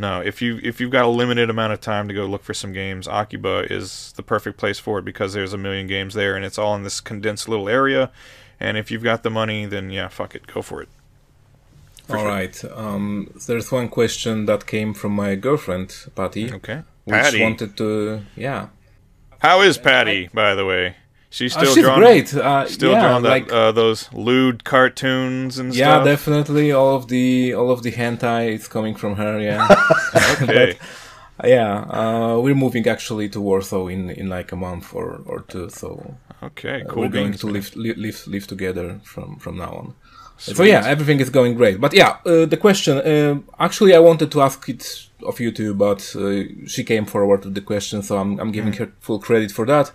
No, if you if you've got a limited amount of time to go look for some games, Akiba is the perfect place for it because there's a million games there and it's all in this condensed little area. And if you've got the money, then yeah, fuck it, go for it. All right. Um, there's one question that came from my girlfriend, Patty, Okay. which Patty, wanted to, yeah. how is Patty? By the way, she's Uh, still she's drawing, great. Uh, still yeah, drawing that, like uh, those lewd cartoons and yeah, stuff. definitely. All of the all of the hentai is coming from her. Yeah, okay. yeah. Uh, we're moving actually to Warsaw in in like a month or or two. So okay. uh, Cool. we're going to live, live live live together from from now on. So yeah, everything is going great. But yeah, uh, the question. Uh, actually, I wanted to ask it of you too, but uh, she came forward with the question, so I'm I'm giving her full credit for that.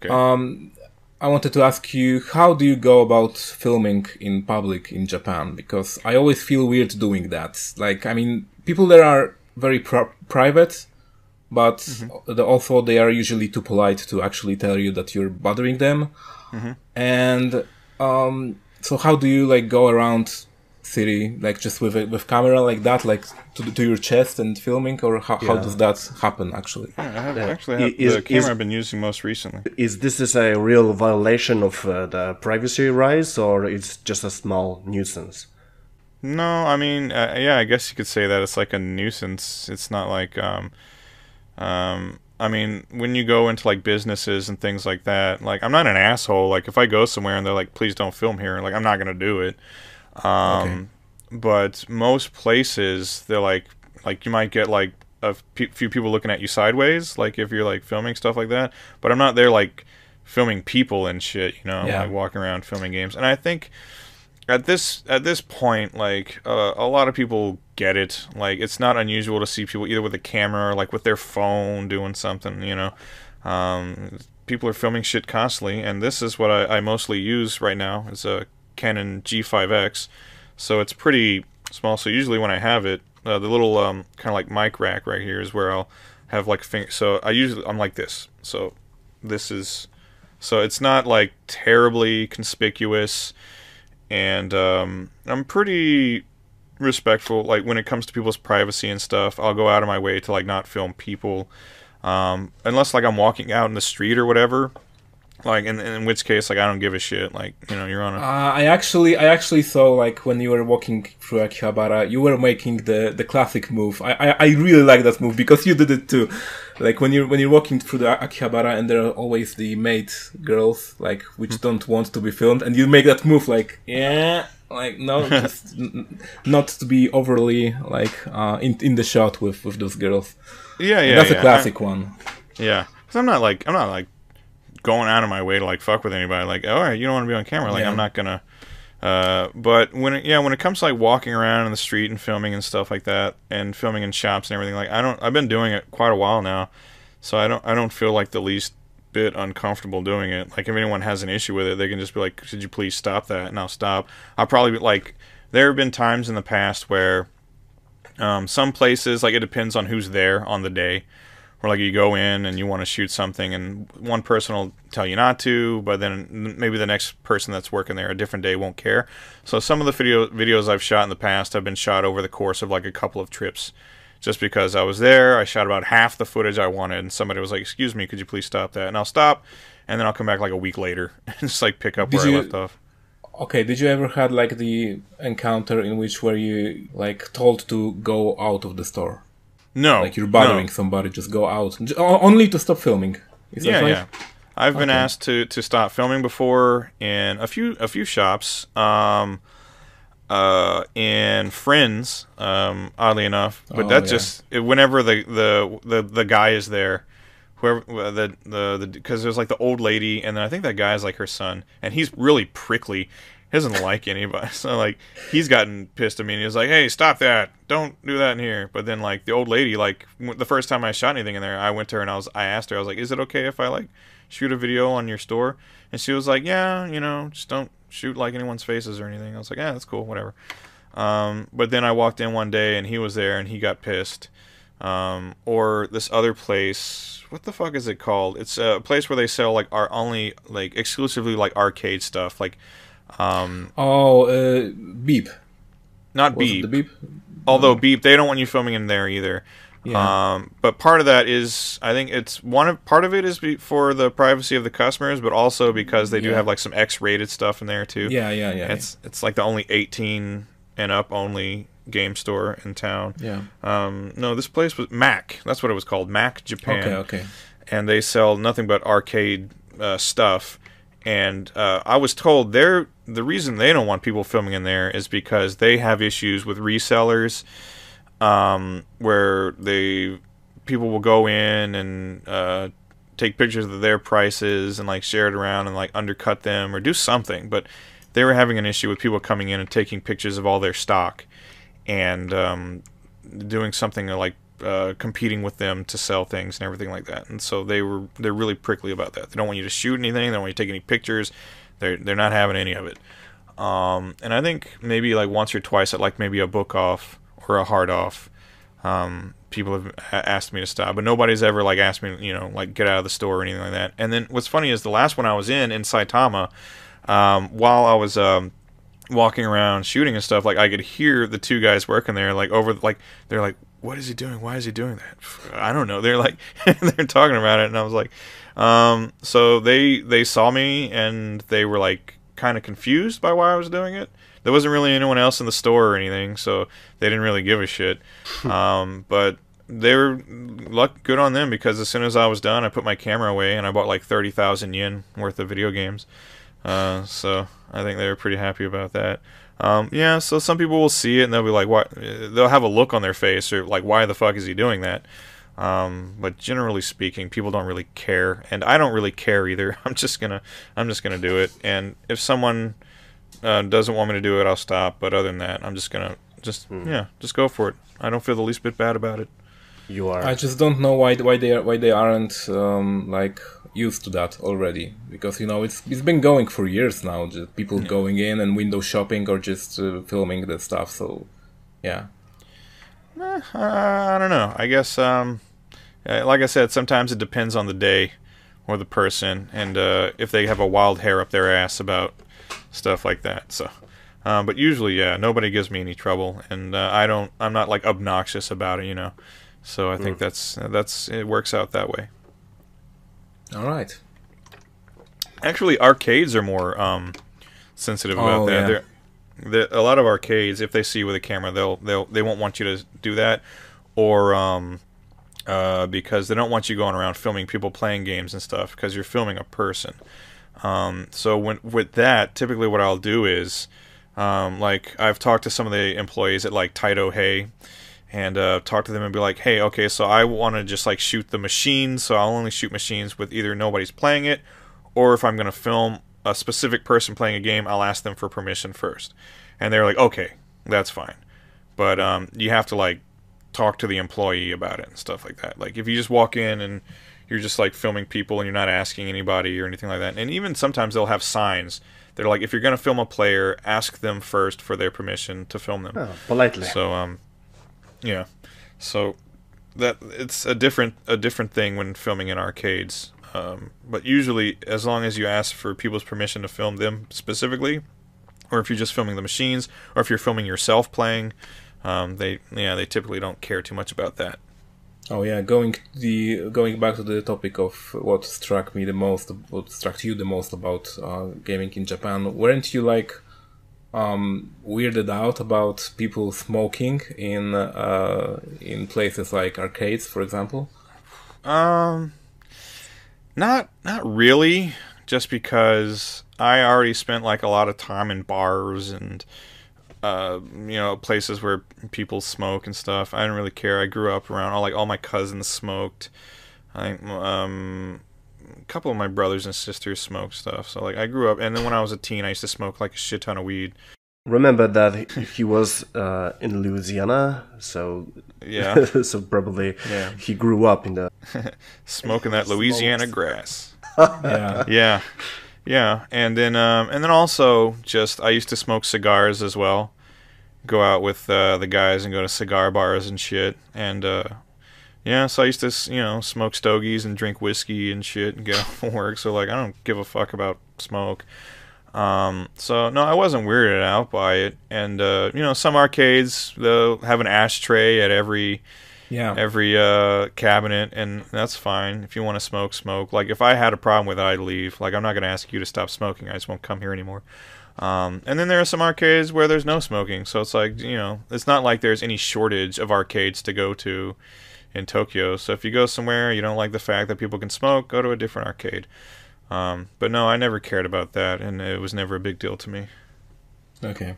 Okay. Um, I wanted to ask you, how do you go about filming in public in Japan? Because I always feel weird doing that. Like, I mean, people there are very pri- private, but the, also they are usually too polite to actually tell you that you're bothering them. And um, so, how do you like go around city like just with a with camera like that, like to, to your chest and filming, or how, how does that happen actually? I have, Yeah. actually I have Is- the camera is- I've been using most recently. Is this is a real violation of uh, the privacy rights, or it's just a small nuisance? No, I mean, uh, yeah, I guess you could say that it's like a nuisance. It's not like, um, um, I mean, when you go into like businesses and things like that, like I'm not an asshole. Like if I go somewhere and they're like, "Please don't film here," like I'm not gonna do it. Um, but most places they're like, like you might get like a pe- few people looking at you sideways, like if you're like filming stuff like that. But I'm not there like filming people and shit. You know, Yeah. like walking around filming games. And I think at this at this point, like uh, a lot of people get it. Like it's not unusual to see people either with a camera or like with their phone doing something. You know, um, people are filming shit constantly, and this is what I, I mostly use right now. It's a Canon G5X, so it's pretty small. So usually when I have it, uh, the little um, kind of like mic rack right here is where I'll have like finger. So I usually I'm like this. So this is so it's not like terribly conspicuous and um, I'm pretty respectful. Like when it comes to people's privacy and stuff, I'll go out of my way to like not film people, um, unless like I'm walking out in the street or whatever. Like in, in which case, like I don't give a shit. Like you know, you're on a Uh, I actually, I actually saw like when you were walking through Akihabara, you were making the the classic move. I, I, I really like that move because you did it too. Like when you're when you're walking through the Akihabara and there are always the maid girls like which don't want to be filmed, and you make that move like yeah, like no, just n- not to be overly like uh, in in the shot with with those girls. yeah, yeah. That's yeah. a classic one. Yeah, because I'm not like I'm not like going out of my way to like fuck with anybody. Like, all right, you don't want to be on camera. Like, Yeah. I'm not gonna. Uh, but when it, yeah, when it comes to like walking around in the street and filming and stuff like that, and filming in shops and everything, like I don't, I've been doing it quite a while now, so I don't, I don't feel like the least bit uncomfortable doing it. Like if anyone has an issue with it, they can just be like, "Could you please stop that?" And I'll stop. I'll probably be like, there have been times in the past where, um, some places like it depends on who's there on the day or like you go in and you want to shoot something and one person will tell you not to but then maybe the next person that's working there a different day won't care. So some of the video videos i've shot in the past have been shot over the course of like a couple of trips just because i was there. I shot about half the footage i wanted and somebody was like excuse me could you please stop that? And i'll stop and then i'll come back like a week later and just like pick up Did where you- i left off. Okay, did you ever had like the encounter in which were you like told to go out of the store? No Like you're bothering no. somebody, just go out. Only to stop filming. Is that yeah, right? yeah. I've been asked to, to stop filming before in a few a few shops. Um, uh, in Friends, um, oddly enough, but Oh, that's yeah. just whenever the, the the the guy is there, whoever the the because there's like the old lady, and then I think that guy is like her son, and he's really prickly. He doesn't like anybody, so like he's gotten pissed at me, and he's like, "Hey, stop that! Don't do that in here." But then like the old lady, like the first time I shot anything in there, I went to her and I was I asked her, I was like, "Is it okay if I like shoot a video on your store?" And she was like, "Yeah, you know, just don't shoot like anyone's faces or anything." I was like, "Yeah, that's cool, whatever." Um, but then I walked in one day and he was there and he got pissed. Um, or this other place, what the fuck is it called? It's a place where they sell like our only like exclusively like arcade stuff, like um, Oh, uh, beep. not Was beep. the beep? Although beep, they don't want you filming in there either. Yeah. Um, but part of that is, I think it's one of part of it is be, for the privacy of the customers, but also because they do Yeah. have like some X-rated stuff in there too. Yeah, yeah, yeah. It's it's like the only 18 and up only game store in town. yeah. Um, no, this place was Mak. That's what it was called, Mak Japan. Okay, okay. And they sell nothing but arcade uh, stuff. And uh, I was told they're the reason they don't want people filming in there is because they have issues with resellers, um, where they people will go in and uh, take pictures of their prices and like share it around and like undercut them or do something. But they were having an issue with people coming in and taking pictures of all their stock and um, doing something like uh, competing with them to sell things and everything like that. And so they were they're really prickly about that. They don't want you to shoot anything. They don't want you to take any pictures. They're they're not having any of it. Um, and I think maybe like once or twice at like maybe a book off or a hard off, um, people have asked me to stop, but nobody's ever like asked me, you know, like get out of the store or anything like that. And then what's funny is the last one I was in in Saitama, um, while I was um, walking around shooting and stuff, like I could hear the two guys working there, like over, like they're like, "What is he doing? Why is he doing that?" I don't know. They're like, they're talking about it, and I was like, um, so they they saw me and they were like kind of confused by why I was doing it. There wasn't really anyone else in the store or anything, so they didn't really give a shit. um, but they were luck good on them because as soon as I was done, I put my camera away and I bought like thirty thousand yen worth of video games. Uh, so I think they were pretty happy about that. Um, yeah, so some people will see it and they'll be like, "What?" They'll have a look on their face or like, "Why the fuck is he doing that?" Um, but generally speaking, people don't really care, and I don't really care either. I'm just gonna, I'm just gonna do it. And if someone uh, doesn't want me to do it, I'll stop. But other than that, I'm just gonna, just yeah, just go for it. I don't feel the least bit bad about it. You are. I just don't know why why they are, why they aren't um, like used to that already because you know it's it's been going for years now. Just people going in and window shopping or just uh, filming the stuff. So yeah, Uh, I don't know. I guess, um, uh, like I said, sometimes it depends on the day or the person, and uh, if they have a wild hair up their ass about stuff like that. So, um, but usually, yeah, nobody gives me any trouble, and uh, I don't. I'm not like obnoxious about it, you know. So I think that's that's it works out that way. all right. Actually, arcades are more um, sensitive about Oh, that. yeah. They're, a lot of arcades, if they see you with a camera, they'll they'll they won't want you to do that, or um, uh, because they don't want you going around filming people playing games and stuff because you're filming a person. Um, so when with that, typically what I'll do is, um, like I've talked to some of the employees at like Taito Hey, and uh, talk to them and be like, hey, okay, so I want to just like shoot the machines, so I'll only shoot machines with either nobody's playing it, or if I'm going to film a specific person playing a game, I'll ask them for permission first, and they're like, okay, that's fine, but um, you have to like talk to the employee about it and stuff like that. Like if you just walk in and you're just like filming people and you're not asking anybody or anything like that, and even sometimes they'll have signs. They're like, if you're gonna film a player, ask them first for their permission to film them. Oh, politely. So um, yeah, so that it's a different a different thing when filming in arcades. Um, but usually, as long as you ask for people's permission to film them specifically, or if you're just filming the machines, or if you're filming yourself playing, um, they yeah they typically don't care too much about that. Oh yeah, going the going back to the topic of what struck me the most, what struck you the most about uh, gaming in Japan, weren't you like um, weirded out about people smoking in uh, in places like arcades, for example? Um, not not really. Just because I already spent like a lot of time in bars and uh, you know places where people smoke and stuff. I didn't really care. I grew up around all like all my cousins smoked. I um couple of my brothers and sisters smoked stuff. So like I grew up, and then when I was a teen, I used to smoke like a shit ton of weed. Remember that he was uh, in Louisiana, so Yeah, so probably Yeah. he grew up in the smoking that Louisiana grass. Yeah, Yeah, yeah, and then um, and then also just I used to smoke cigars as well. Go out with uh, the guys and go to cigar bars and shit, and uh, yeah, so I used to you know smoke stogies and drink whiskey and shit and get off work. So like I don't give a fuck about smoke. Um, so no, I wasn't weirded out by it, and uh, you know some arcades they'll have an ashtray at every yeah. every uh, cabinet, and that's fine. If you want to smoke, smoke. Like if I had a problem with it, I'd leave. Like I'm not gonna ask you to stop smoking. I just won't come here anymore. Um, and then there are some arcades where there's no smoking, so it's like you know, it's not like there's any shortage of arcades to go to in Tokyo. So if you go somewhere you don't like the fact that people can smoke, go to a different arcade. Um, but no, I never cared about that, and it was never a big deal to me. Okay.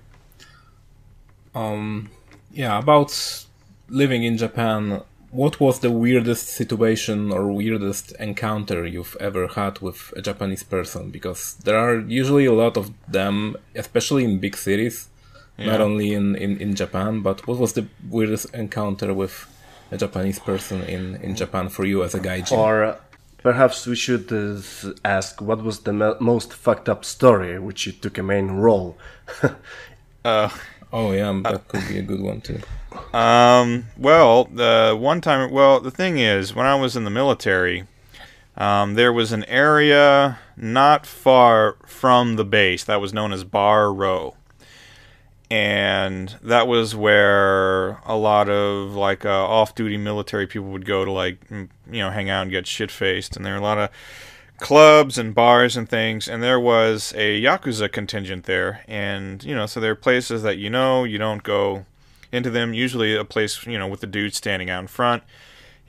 Um, yeah, about living in Japan, what was the weirdest situation or weirdest encounter you've ever had with a Japanese person? Because there are usually a lot of them, especially in big cities, not only in, in, in Japan, but what was the weirdest encounter with a Japanese person in, in Japan for you as a gaijin? or uh, perhaps we should uh, ask what was the mo- most fucked up story which you took a main role. Uh, oh yeah, that could be a good one too. Um, well, the one time, well, the thing is, when I was in the military, um, there was an area not far from the base that was known as Bar Row. And that was where a lot of like uh, off-duty military people would go to like you know hang out and get shit-faced, and there were a lot of clubs and bars and things, and there was a yakuza contingent there, and you know, so there are places that you know you don't go into them. Usually, a place you know with the dude standing out in front,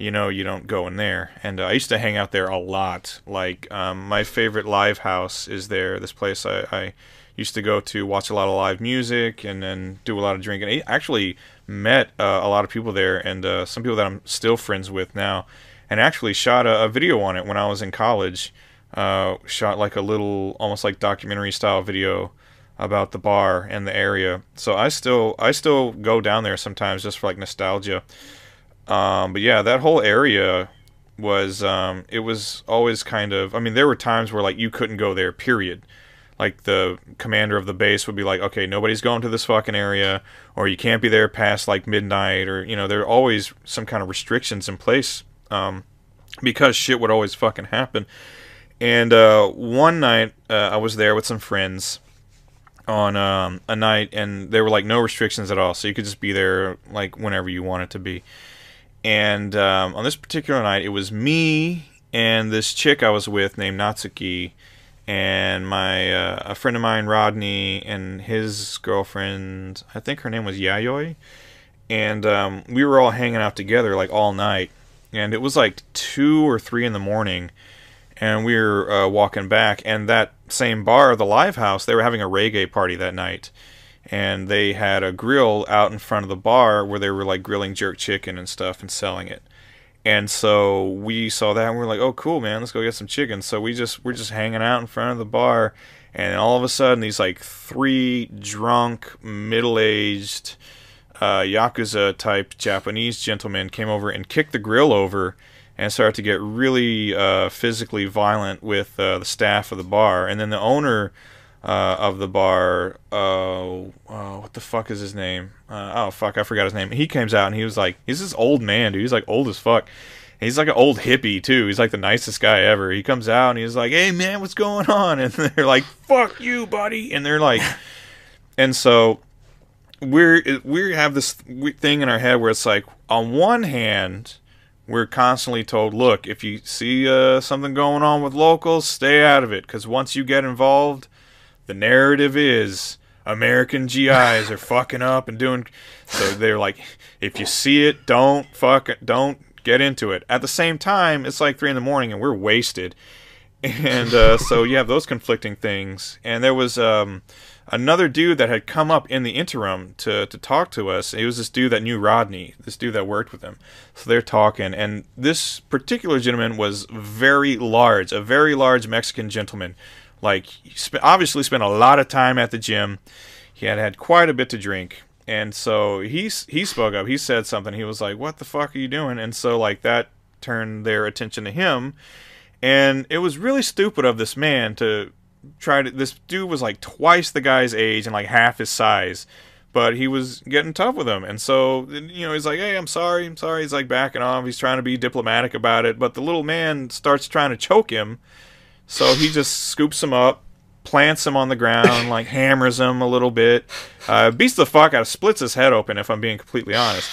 you know, you don't go in there. And uh, I used to hang out there a lot. Like um, my favorite live house is there. This place I, I used to go to watch a lot of live music and then do a lot of drinking. I actually met uh, a lot of people there, and uh, some people that I'm still friends with now and actually shot a, a video on it when I was in college. Uh, shot like a little, almost like documentary style video about the bar and the area. So I still, I still go down there sometimes just for like nostalgia. Um, but yeah, that whole area was, um, it was always kind of. I mean, there were times where like you couldn't go there. Period. Like the commander of the base would be like, okay, nobody's going to this fucking area, or you can't be there past like midnight, or you know, there are always some kind of restrictions in place. Um, because shit would always fucking happen. And uh, one night, uh, I was there with some friends on um, a night, and there were like no restrictions at all, so you could just be there like whenever you wanted to be. And um, on this particular night, it was me and this chick I was with named Natsuki, and my uh, a friend of mine, Rodney, and his girlfriend. I think her name was Yayoi, and um, we were all hanging out together like all night. And it was like two or three in the morning, and we were uh, walking back, and that same bar, the Live House, they were having a reggae party that night, and they had a grill out in front of the bar where they were like grilling jerk chicken and stuff and selling it. And so we saw that and we are like, "Oh, cool, man! Let's go get some chicken." So we just we're just hanging out in front of the bar, and all of a sudden these like three drunk middle-aged uh, yakuza type Japanese gentlemen came over and kicked the grill over and started to get really uh, physically violent with uh, the staff of the bar. And then the owner uh, of the bar, uh, what the fuck is his name? Uh, oh fuck, I forgot his name. He comes out and he was like, he's this old man, dude. He's like old as fuck. He's like an old hippie too. He's like the nicest guy ever. He comes out and he's like, "Hey man, what's going on?" And they're like, "Fuck you, buddy." And they're like, and so we're we have this thing in our head where it's like, on one hand, we're constantly told, "Look, if you see uh, something going on with locals, stay out of it, because once you get involved, the narrative is." American GIs are fucking up and doing so they're like if you see it don't fuck it, don't get into it. At the same time, it's like three in the morning and we're wasted, and uh, so you have those conflicting things. And there was um, another dude that had come up in the interim to to talk to us. It was this dude that knew Rodney, this dude that worked with him. So they're talking, and this particular gentleman was very large, a very large Mexican gentleman. Like, obviously spent a lot of time at the gym. He had had quite a bit to drink and so he he spoke up. He said something. He was like, "What the fuck are you doing?" And so like that turned their attention to him, and it was really stupid of this man to try to. This dude was like twice the guy's age and like half his size, but he was getting tough with him. And so you know he's like, "Hey, I'm sorry, I'm sorry." He's like backing off. He's trying to be diplomatic about it, but the little man starts trying to choke him. So he just scoops him up, plants him on the ground, like hammers him a little bit, uh, beats the fuck out of, splits his head open. If I'm being completely honest,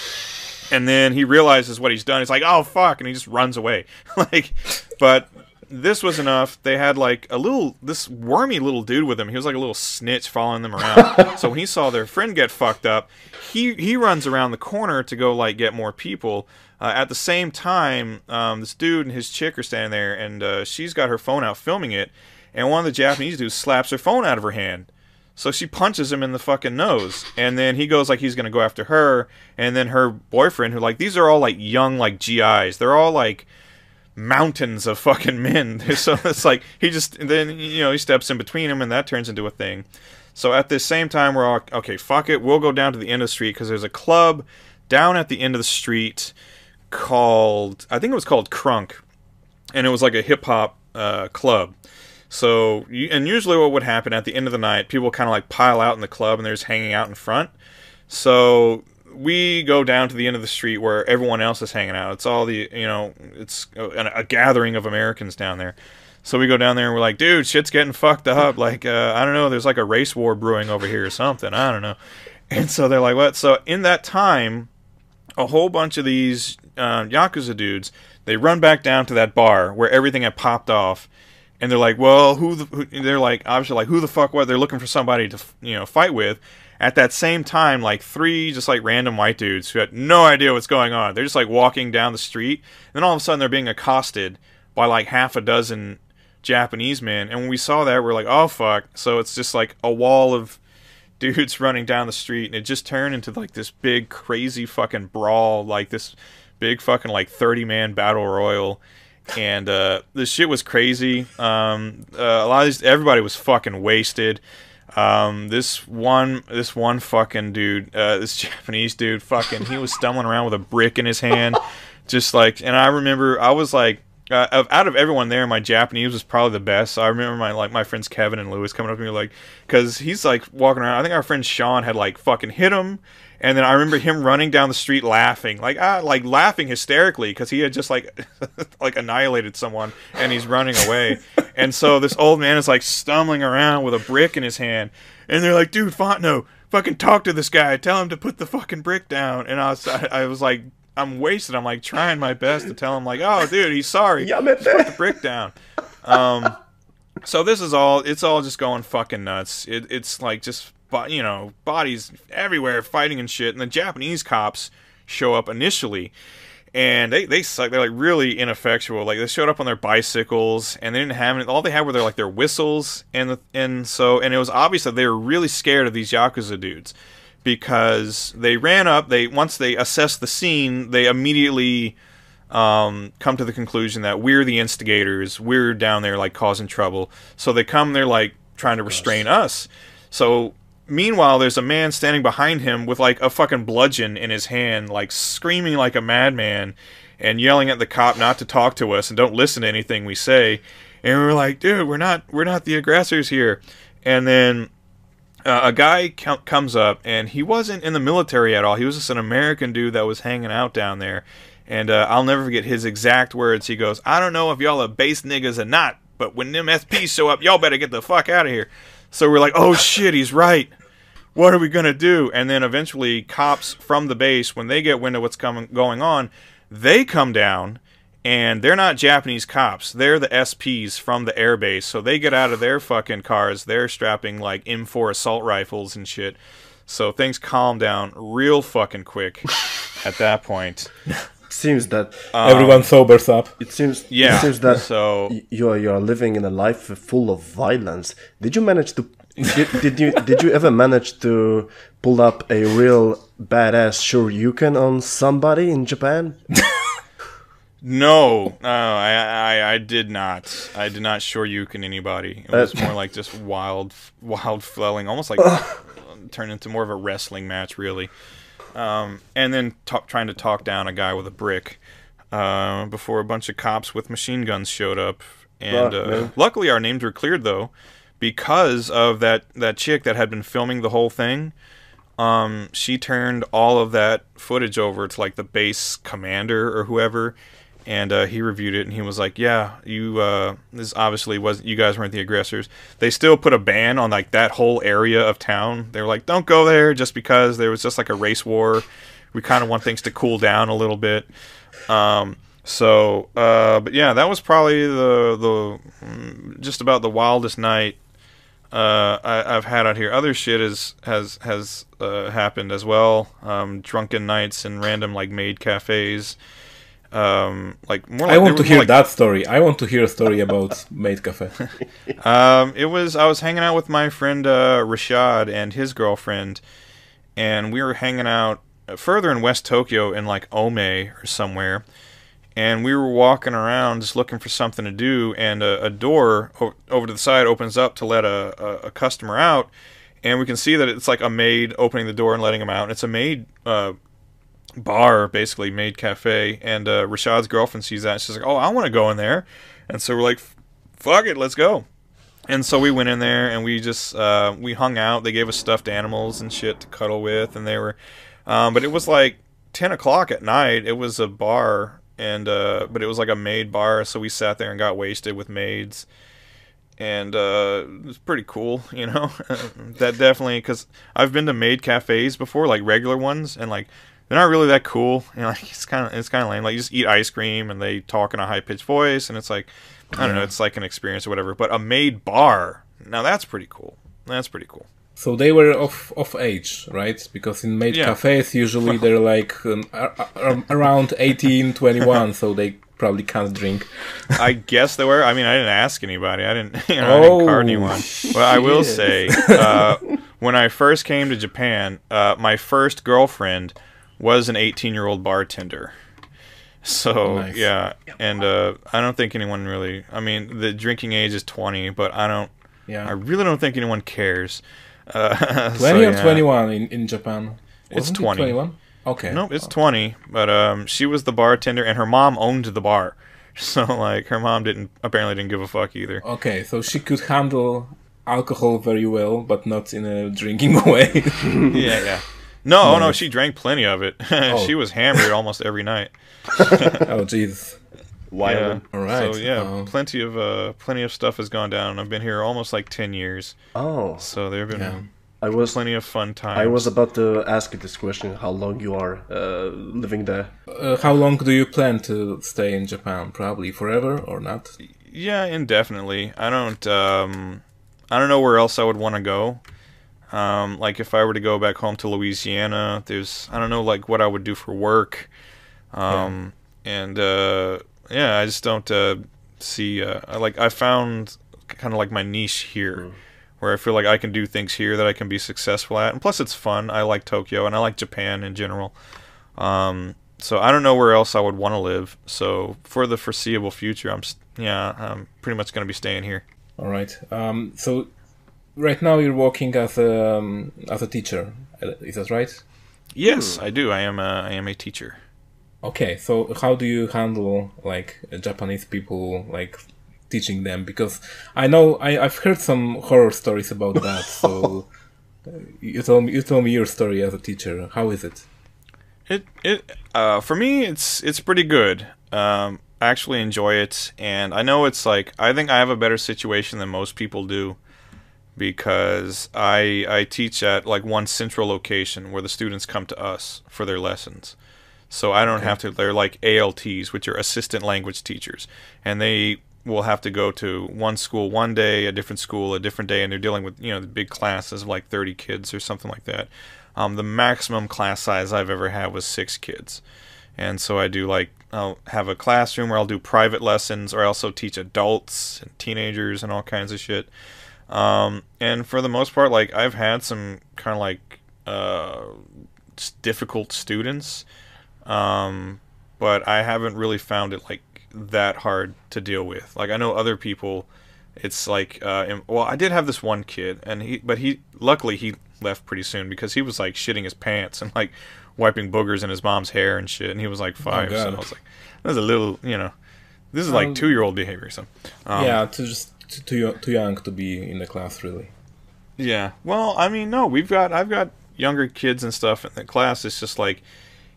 and then he realizes what he's done. He's like, "Oh fuck!" and he just runs away. like, but this was enough. They had like a little this wormy little dude with him. He was like a little snitch following them around. so when he saw their friend get fucked up, he he runs around the corner to go like get more people. Uh, at the same time, um, this dude and his chick are standing there, and uh, she's got her phone out filming it and one of the Japanese dudes slaps her phone out of her hand. So she punches him in the fucking nose, and then he goes like he's gonna go after her, and then her boyfriend, who like these are all like young like GIs, they're all like mountains of fucking men. so it's like he just then you know he steps in between them, and that turns into a thing. So at the same time, we're all okay. Fuck it, we'll go down to the end of the street because there's a club down at the end of the street called I think it was called Crunk, and it was like a hip hop uh, club. So, and usually what would happen at the end of the night, people kind of like pile out in the club and they're just hanging out in front. So we go down to the end of the street where everyone else is hanging out. It's all the, you know, it's a, a gathering of Americans down there. So we go down there and we're like, dude, shit's getting fucked up. Like, uh, I don't know, there's like a race war brewing over here or something. I don't know. And so they're like, what? So in that time, a whole bunch of these uh, Yakuza dudes, they run back down to that bar where everything had popped off and they're like, well, who, the, who they're like, obviously like, who the fuck what? They're looking for somebody to, you know, fight with. At that same time, like three just like random white dudes who had no idea what's going on. They're just like walking down the street, and then all of a sudden they're being accosted by like half a dozen Japanese men. And when we saw that, we're like, oh fuck. So it's just like a wall of dudes running down the street, and it just turned into like this big crazy fucking brawl, like this big fucking like thirty man battle royal and uh, the shit was crazy. Um, uh, a lot of these, everybody was fucking wasted. Um, this one, this one fucking dude, uh, this Japanese dude, fucking, he was stumbling around with a brick in his hand, just like. And I remember, I was like, uh, out of everyone there, my Japanese was probably the best. So I remember my like my friends Kevin and Lewis coming up to me like, because he's like walking around. I think our friend Sean had like fucking hit him and then I remember him running down the street laughing, like ah, like laughing hysterically because he had just like like annihilated someone, and he's running away. and so this old man is like stumbling around with a brick in his hand, and they're like, "Dude, Fontenot, fucking talk to this guy. Tell him to put the fucking brick down." And I was I, I was like, I'm wasted. I'm like trying my best to tell him like, "Oh, dude, he's sorry. yeah, just put the brick down." Um, so this is all. It's all just going fucking nuts. It, it's like just but you know, bodies everywhere fighting and shit. And the Japanese cops show up initially, and they they suck. They're like really ineffectual. Like they showed up on their bicycles, and they didn't have any. All they had were their like their whistles, and the, and so and it was obvious that they were really scared of these yakuza dudes because they ran up. They once they assessed the scene, they immediately um, come to the conclusion that we're the instigators. We're down there like causing trouble. So they come. They're like trying to restrain us. So meanwhile, there's a man standing behind him with like a fucking bludgeon in his hand, like screaming like a madman and yelling at the cop not to talk to us and don't listen to anything we say. And we're like, dude, we're not we're not the aggressors here. And then uh, a guy com- comes up and he wasn't in the military at all. He was just an American dude that was hanging out down there. And uh, I'll never forget his exact words. He goes, "I don't know if y'all are base niggas or not, but when them SPs show up, y'all better get the fuck out of here." So we're like, "Oh shit, he's right." What are we gonna do? And then eventually, cops from the base, when they get wind of what's coming going on, they come down, and they're not Japanese cops. They're the SPs from the airbase. So they get out of their fucking cars. They're strapping like M4 assault rifles and shit. So things calm down real fucking quick at that point. seems that um, Everyone sobers up. it seems Yeah. it seems that So- you are you are living in a life full of violence. Did you manage to did, did you did you ever manage to pull up a real badass Shoryuken on somebody in Japan? No, no, I, I, I did not. I did not can anybody. It was Uh, more like just wild, wild flailing, almost like turned into more of a wrestling match, really. Um, and then talk, trying to talk down a guy with a brick uh, before a bunch of cops with machine guns showed up. And uh, luckily, our names were cleared though, because of that that chick that had been filming the whole thing. Um, she turned all of that footage over to like the base commander or whoever, and uh, he reviewed it and he was like, "Yeah, you uh, this obviously was you guys weren't the aggressors." They still put a ban on like that whole area of town. They were like, "Don't go there," just because there was just like a race war. We kind of want things to cool down a little bit. Um, so, uh, but yeah, that was probably the the mm, just about the wildest night uh, I, I've had out here. Other shit is has has uh, happened as well. Um, drunken nights in random like maid cafes. Um, like more. Like, I want to hear like- that story. I want to hear a story about Maid Cafe. Um, it was I was hanging out with my friend uh, Rashad and his girlfriend, and we were hanging out further in West Tokyo in like Ome or somewhere, and we were walking around just looking for something to do, and a, a door o- over to the side opens up to let a, a, a customer out, and we can see that it's like a maid opening the door and letting him out. And it's a maid uh, bar, basically maid cafe, and uh, Rashad's girlfriend sees that. And she's like, "Oh, I want to go in there," and so we're like, "Fuck it, let's go." And so we went in there and we just uh, we hung out. They gave us stuffed animals and shit to cuddle with, and they were, um, but it was like ten o'clock at night. It was a bar, and uh, but it was like a maid bar, so we sat there and got wasted with maids, and uh, it was pretty cool, you know. that definitely because I've been to maid cafes before, like regular ones, and like they're not really that cool. You know, like it's kind of it's kind of lame. Like you just eat ice cream and they talk in a high pitched voice, and it's like I don't know, it's like an experience or whatever. But a maid bar, now that's pretty cool. That's pretty cool. So they were of of age, right? Because in maid Yeah. cafes usually they're like um, ar- ar- around 18, 21, so they probably can't drink. I guess they were. I mean, I didn't ask anybody. I didn't, you know, I didn't card Oh, anyone. But I will say, uh, when I first came to Japan, uh, my first girlfriend was an 18 year old bartender. So Nice. yeah, and uh, I don't think anyone really. I mean, the drinking age is 20, but I don't. Yeah. I really don't think anyone cares. Uh, 20 so, or yeah. 21 in in Japan. It's Wasn't it 20. 21. Okay. Nope, it's 20. But um, she was the bartender, and her mom owned the bar. So like, her mom didn't apparently didn't give a fuck either. Okay, so she could handle alcohol very well, but not in a drinking way. yeah, yeah. No, oh, no, she drank plenty of it. she was hammered almost every night. oh jeez. Wild. All right. So yeah, um, plenty of uh, plenty of stuff has gone down. I've been here almost like ten years, Oh, so there have been Yeah. I was plenty of fun times. I was about to ask you this question: How long you are uh, living there? Uh, how long do you plan to stay in Japan? Probably forever or not? Yeah, indefinitely. I don't. Um, I don't know where else I would want to go. Um, like if I were to go back home to Louisiana, there's I don't know like what I would do for work. Um, and uh, yeah, I just don't uh, see. Uh, I like I found kind of like my niche here, where I feel like I can do things here that I can be successful at, and plus it's fun. I like Tokyo and I like Japan in general. Um, so I don't know where else I would want to live. So for the foreseeable future, I'm yeah, I'm pretty much going to be staying here. All right. Um, so right now you're working as a um, as a teacher. Is that right? Yes, I do. I am a, I am a teacher. Okay, so how do you handle like Japanese people like teaching them? Because I know I, I've heard some horror stories about that. So uh, you told me you told me your story as a teacher. How is it? It it uh, for me it's it's pretty good. Um, I actually enjoy it, and I know it's like I think I have a better situation than most people do because I I teach at like one central location where the students come to us for their lessons. So I don't okay. have to they're like ALTs, which are assistant language teachers, and they will have to go to one school one day, a different school a different day, and they're dealing with you know the big classes of like 30 kids or something like that. Um, the maximum class size I've ever had was six kids. And so I do like, I'll have a classroom where I'll do private lessons, or I also teach adults and teenagers and all kinds of shit. Um, and for the most part, like, I've had some kind of like uh, difficult students, um, but I haven't really found it like that hard to deal with. Like, I know other people it's like uh, well i did have this one kid and he but he luckily he left pretty soon because he was like shitting his pants and like wiping boogers in his mom's hair and shit and he was like oh, five. Oh, so i was like that's a little you know this is like um, two year old behavior so um, yeah to just too, too young to be in the class really. Yeah. Well i mean no we've got i've got younger kids and stuff in the class. It's just like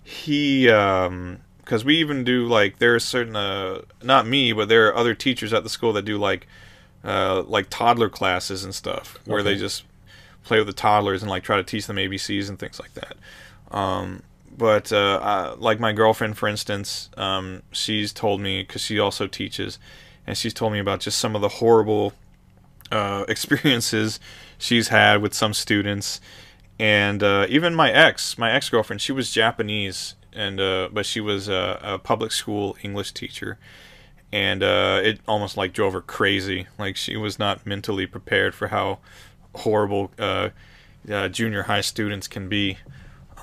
he um because we even do like there's certain uh not me but there are other teachers at the school that do like uh, like toddler classes and stuff where okay. they just play with the toddlers and like try to teach them ABCs and things like that. Um, but uh, I, like my girlfriend, for instance, um, she's told me because she also teaches, and she's told me about just some of the horrible uh, experiences she's had with some students, and uh, even my ex, my ex girlfriend, she was Japanese, and uh, but she was a, a public school English teacher, and uh, it almost like drove her crazy. Like she was not mentally prepared for how horrible uh, uh, junior high students can be.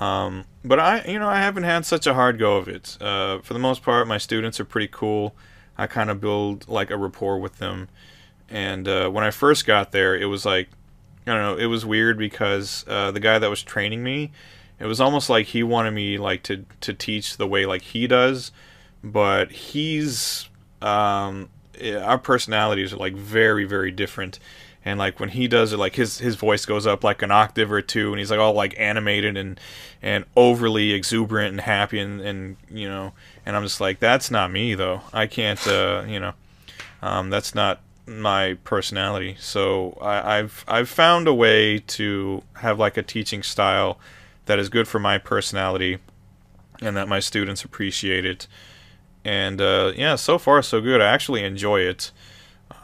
Um, but I, you know, I haven't had such a hard go of it. Uh, for the most part, my students are pretty cool. I kind of build like a rapport with them. And when I first got there, it was like, I don't know, it was weird because uh, the guy that was training me, it was almost like he wanted me like to to teach the way like he does, but he's um, our personalities are like very very different. And like when he does it like his his voice goes up like an octave or two and he's like all like animated and and overly exuberant and happy and and you know and i'm just like that's not me though. I can't uh you know um that's not my personality so I, i've i've found a way to have like a teaching style that is good for my personality and that my students appreciate it and uh, yeah, so far so good. I actually enjoy it,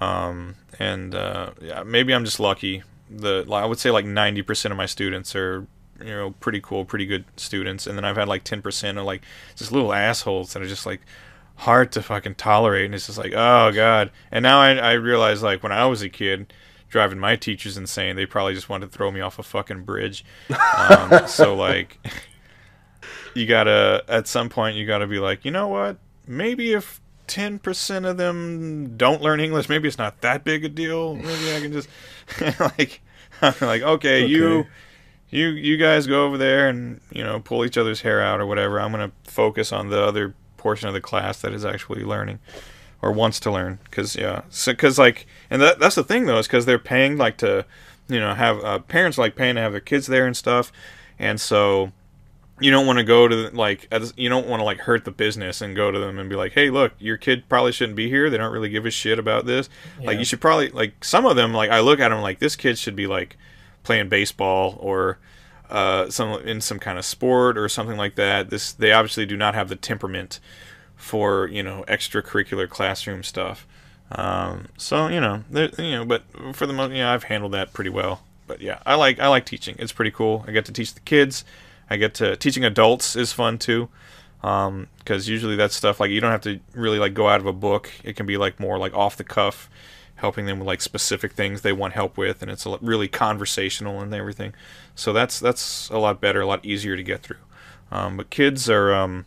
um, and uh, yeah, maybe I'm just lucky. The I would say like 90% of my students are you know pretty cool, pretty good students, and then I've had like 10% of like just little assholes that are just like hard to fucking tolerate, and it's just like oh god. And now I I realize like when I was a kid driving my teachers insane. They probably just wanted to throw me off a fucking bridge. Um, so like, you gotta at some point you gotta be like, you know what? maybe if 10% of them don't learn English, maybe it's not that big a deal. Maybe I can just like like okay, okay, you you you guys go over there and, you know, pull each other's hair out or whatever. I'm going to focus on the other portion of the class that is actually learning or wants to learn cuz yeah, so cuz like and that that's the thing though is cuz they're paying like to you know, have uh, parents like paying to have their kids there and stuff. And so you don't want to go to like you don't want to like hurt the business and go to them and be like hey look your kid probably shouldn't be here they don't really give a shit about this yeah. like you should probably like some of them like i look at them like this kid should be like playing baseball or uh, some in some kind of sport or something like that this they obviously do not have the temperament for you know extracurricular classroom stuff. Um, so you know you know but for the most know i've handled that pretty well. But yeah i like i like teaching. It's pretty cool. I get to teach the kids. I get to teaching adults is fun too, because um, usually that stuff like you don't have to really like go out of a book. It can be like more like off the cuff, helping them with like specific things they want help with, and it's really conversational and everything. So that's that's a lot better, a lot easier to get through. Um, but kids are, um,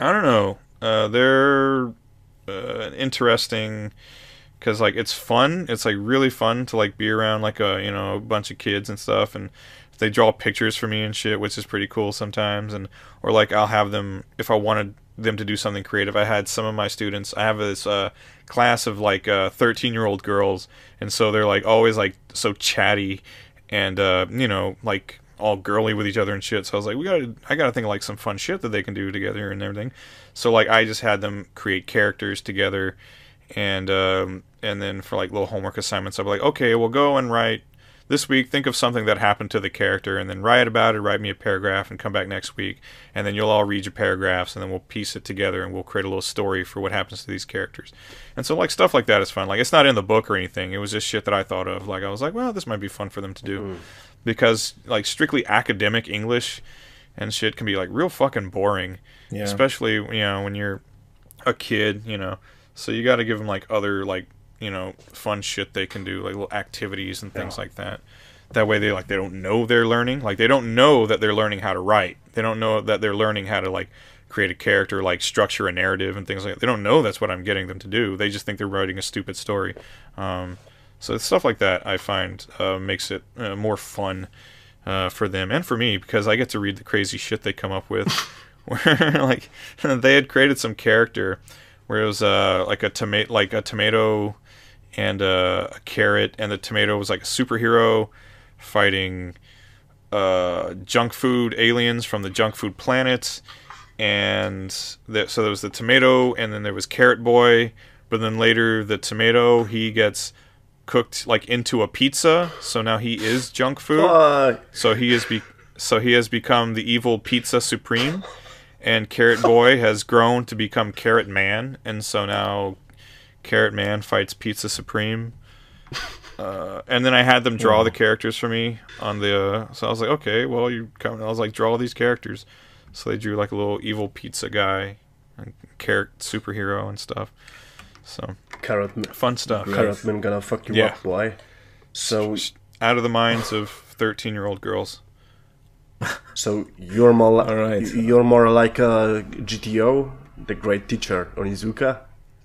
I don't know, uh, they're uh, interesting because like it's fun. It's like really fun to like be around like a you know a bunch of kids and stuff, and they draw pictures for me and shit, which is pretty cool sometimes. And or like I'll have them if I wanted them to do something creative. I had some of my students. I have this uh, class of like thirteen uh, year old girls, and so they're like always like so chatty, and uh, you know like all girly with each other and shit. So I was like, we gotta, I gotta think of like some fun shit that they can do together and everything. So like I just had them create characters together, and um, and then for like little homework assignments, I'd be like, okay, we'll go and write this week. Think of something that happened to the character, and then write about it. Write me a paragraph, and come back next week, and then you'll all read your paragraphs, and then we'll piece it together, and we'll create a little story for what happens to these characters. And so like stuff like that is fun. Like it's not in the book or anything. It was just shit that I thought of. Like I was like, well, this might be fun for them to do, mm. because like strictly academic English and shit can be like real fucking boring, yeah. especially you know when you're a kid, you know. So you got to give them like other like you know fun shit they can do like little activities and things yeah. like that. That way they like they don't know they're learning. Like they don't know that they're learning how to write. They don't know that they're learning how to like create a character like structure a narrative and things like that. They don't know that's what i'm getting them to do. They just think they're writing a stupid story. Um, so stuff like that i find uh, makes it uh, more fun uh, for them and for me because i get to read the crazy shit they come up with. Where like they had created some character where it was uh, like a tomato like a tomato and a, a carrot, and the tomato was like a superhero fighting uh, junk food aliens from the junk food planet. And so there was the tomato, and then there was Carrot Boy. But then later, the tomato he gets cooked like into a pizza, so now he is junk food. So he is be- so he has become the evil pizza supreme, and Carrot Boy has grown to become Carrot Man, and so now Carrot Man fights Pizza Supreme. Uh, and then I had them draw the characters for me on the. Uh, so I was like, okay, well you come. I was like, draw these characters. So they drew like a little evil pizza guy, and carrot superhero and stuff. So carrot fun stuff. Carrot Man gonna fuck you yeah. up, boy. So out of the minds of thirteen-year-old girls. So you're more li- you're more like a GTO, the great teacher Onizuka.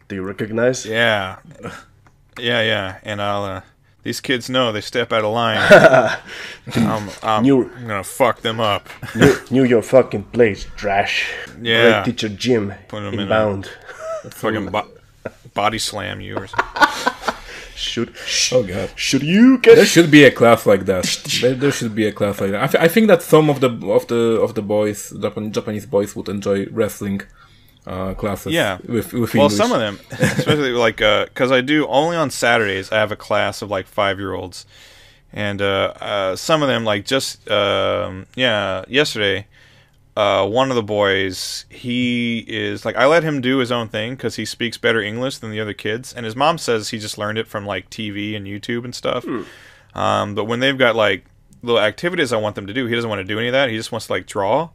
Do you recognize? Yeah, yeah, yeah. And I'll. Uh, these kids know they step out of line. I'm, I'm, New, I'm, gonna fuck them up. new, knew your fucking place, trash. Yeah. Great teacher Jim. Put them inbound. In fucking bo- body slam you or Should oh god should you get there should be a class like that there, there should be a class like that I, th- I think that some of the of the of the boys Japan, Japanese boys would enjoy wrestling uh, classes. Yeah, with, with well, some of them, especially like because uh, I do only on Saturdays. I have a class of like five year olds, and uh, uh, some of them like just um, yeah yesterday. Uh, one of the boys, he is like I let him do his own thing because he speaks better English than the other kids, and his mom says he just learned it from like TV and YouTube and stuff. Hmm. Um, but when they've got like little activities I want them to do, he doesn't want to do any of that. He just wants to like draw.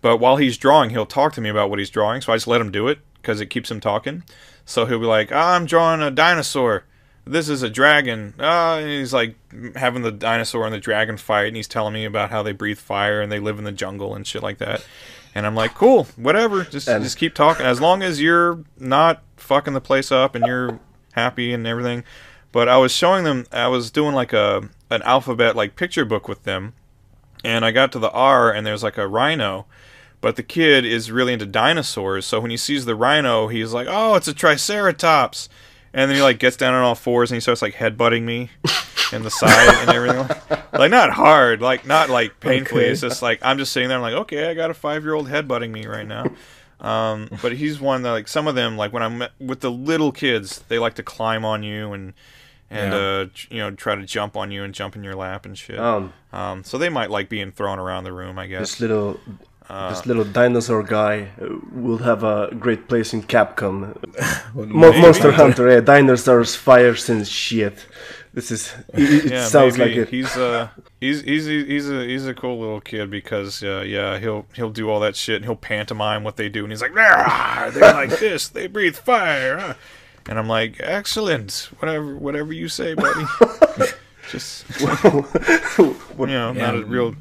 But while he's drawing, he'll talk to me about what he's drawing, so I just let him do it because it keeps him talking. So he'll be like, oh, "I'm drawing a dinosaur. This is a dragon." Uh, and he's like having the dinosaur and the dragon fight, and he's telling me about how they breathe fire and they live in the jungle and shit like that. And I'm like, "Cool, whatever. Just and just keep talking as long as you're not fucking the place up and you're happy and everything." But I was showing them. I was doing like a an alphabet like picture book with them, and I got to the R and there's like a rhino but the kid is really into dinosaurs, so when he sees the rhino, he's like, "Oh, it's a triceratops!" And then he like gets down on all fours and he starts like headbutting me in the side and everything. Like not hard, like not like painfully. Okay. It's just like I'm just sitting there. I'm like, okay, I got a five year old headbutting me right now. Um, but he's one that like some of them like when I'm with the little kids, they like to climb on you and and yeah. uh, you know try to jump on you and jump in your lap and shit. Um, um, so they might like being thrown around the room, I guess. This little uh, this little dinosaur guy will have a great place in Capcom. well, Monster Hunter, yeah, dinosaurs, fires, and shit. This is. It, it yeah, sounds maybe. like it. He's uh, he's he's he's a he's a cool little kid because uh, yeah, he'll he'll do all that shit and he'll pantomime what they do and he's like, they're like this, they breathe fire, and I'm like, excellent, whatever whatever you say, buddy. Just you know, yeah. not a real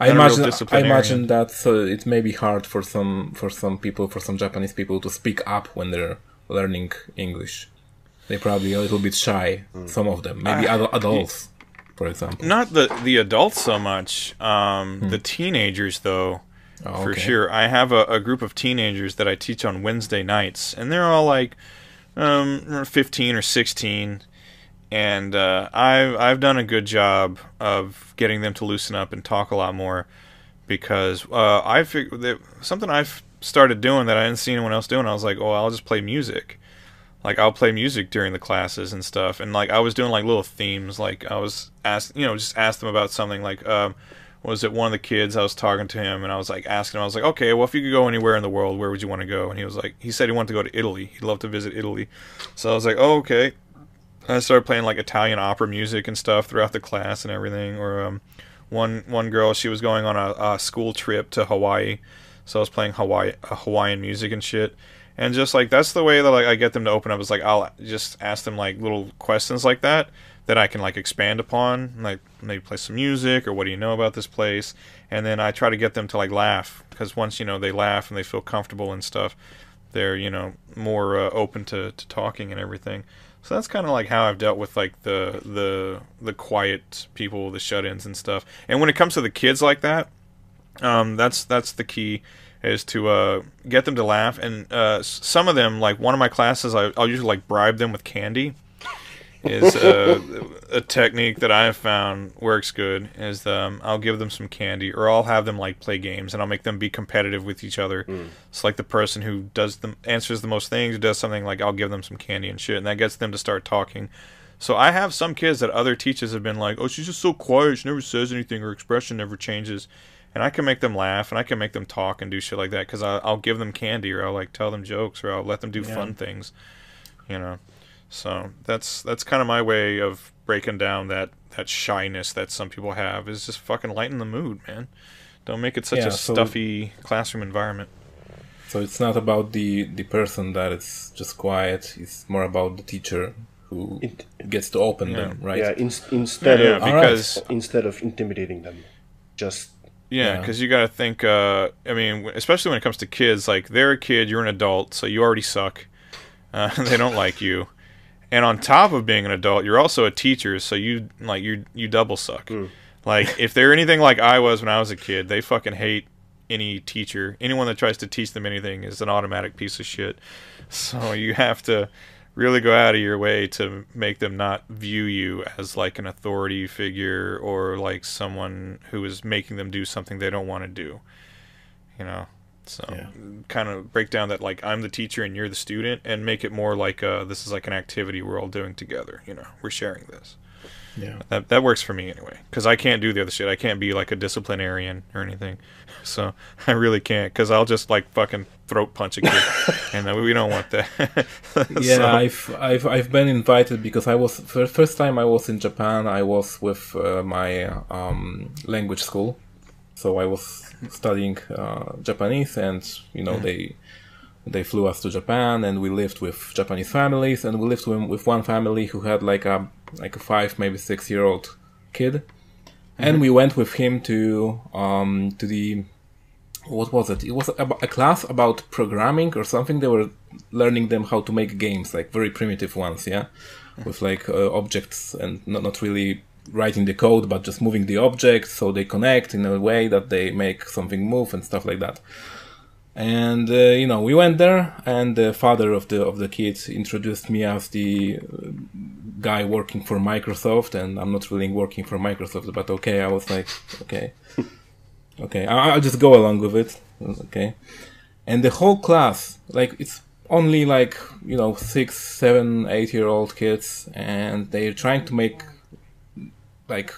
I imagine I imagine that uh, it may be hard for some for some people for some Japanese people to speak up when they're learning English. They're probably a little bit shy. Some of them, maybe I- ad- adults, for example. Not the the adults so much. Um, The teenagers, though, Oh, for okay. sure. I have a, a group of teenagers that I teach on Wednesday nights, and they're all like um, 15 or 16. And uh, I've I've done a good job of getting them to loosen up and talk a lot more, because uh, I fig- something I've started doing that I didn't see anyone else doing. I was like, oh, I'll just play music like I'll play music during the classes and stuff, and like I was doing like little themes, like I was asked, you know, just asked them about something. Like, um, was it one of the kids? I was talking to him, and I was like asking him. I was like, okay, well, if you could go anywhere in the world, where would you want to go? And he was like, he said he wanted to go to Italy. He'd love to visit Italy. So I was like, oh, okay. I started playing like Italian opera music and stuff throughout the class and everything. Or um, one one girl, she was going on a, a school trip to Hawaii, so I was playing Hawaii uh, Hawaiian music and shit. And just like that's the way that like I get them to open up is like I'll just ask them like little questions like that that I can like expand upon, like maybe play some music or what do you know about this place, and then I try to get them to like laugh because once you know they laugh and they feel comfortable and stuff, they're you know more uh, open to, to talking and everything. So that's kind of like how I've dealt with like the the the quiet people, the shut-ins and stuff. And when it comes to the kids like that, um, that's that's the key is to uh, get them to laugh. And uh, some of them, like one of my classes, I, I'll usually like bribe them with candy. Is uh, a technique that I have found works good. Is um, I'll give them some candy, or I'll have them like play games, and I'll make them be competitive with each other. It's like the person who does the answers the most things, does something like I'll give them some candy and shit, and that gets them to start talking. So I have some kids that other teachers have been like, "Oh, she's just so quiet. She never says anything. Her expression never changes." And I can make them laugh, and I can make them talk and do shit like that because I'll give them candy, or I'll like tell them jokes, or I'll let them do fun things, you know. So that's that's kind of my way of breaking down that that shyness that some people have is just fucking lighten the mood, man. Don't make it such Yeah, a so- stuffy classroom environment. So it's not about the the person that is just quiet. It's more about the teacher who It- gets to open them, right? Yeah, in, instead Yeah, of because instead of intimidating them, just Yeah, Yeah. because you got to think. Uh, I mean, especially when it comes to kids, like they're a kid, you're an adult, so you already suck. Uh, they don't like you, and on top of being an adult, you're also a teacher, so you like you you double suck. Hmm. Like if they're anything like I was when I was a kid, they fucking hate any teacher. Anyone that tries to teach them anything is an automatic piece of shit. So you have to really go out of your way to make them not view you as like an authority figure or like someone who is making them do something they don't want to do. You know. So Yeah. kind of break down that like I'm the teacher and you're the student and make it more like uh, this is like an activity we're all doing together, you know. We're sharing this. Yeah. That that works for me anyway, because I can't do the other shit. I can't be like a disciplinarian or anything, so I really can't. Because I'll just like fucking throat punch a kid, and uh, we don't want that. Yeah, So- I've I've I've been invited because I was for the first time I was in Japan. I was with uh, my um, language school, so I was studying uh, Japanese, and you know they they flew us to Japan, and we lived with Japanese families, and we lived with, with one family who had like a like a five maybe six year old kid, and we went with him to um, to the what was it? It was a, a class about programming or something. They were learning them how to make games, like very primitive ones, yeah, with like uh, objects and not not really writing the code, but just moving the objects so they connect in a way that they make something move and stuff like that. And uh, you know, we went there, and the father of the of the kids introduced me as the uh, guy working for Microsoft, and I'm not really working for Microsoft, but okay, I was like, okay. Okay, I'll just go along with it. Okay, and the whole class, like it's only like you know six, seven, eight year old kids, and they're trying to make like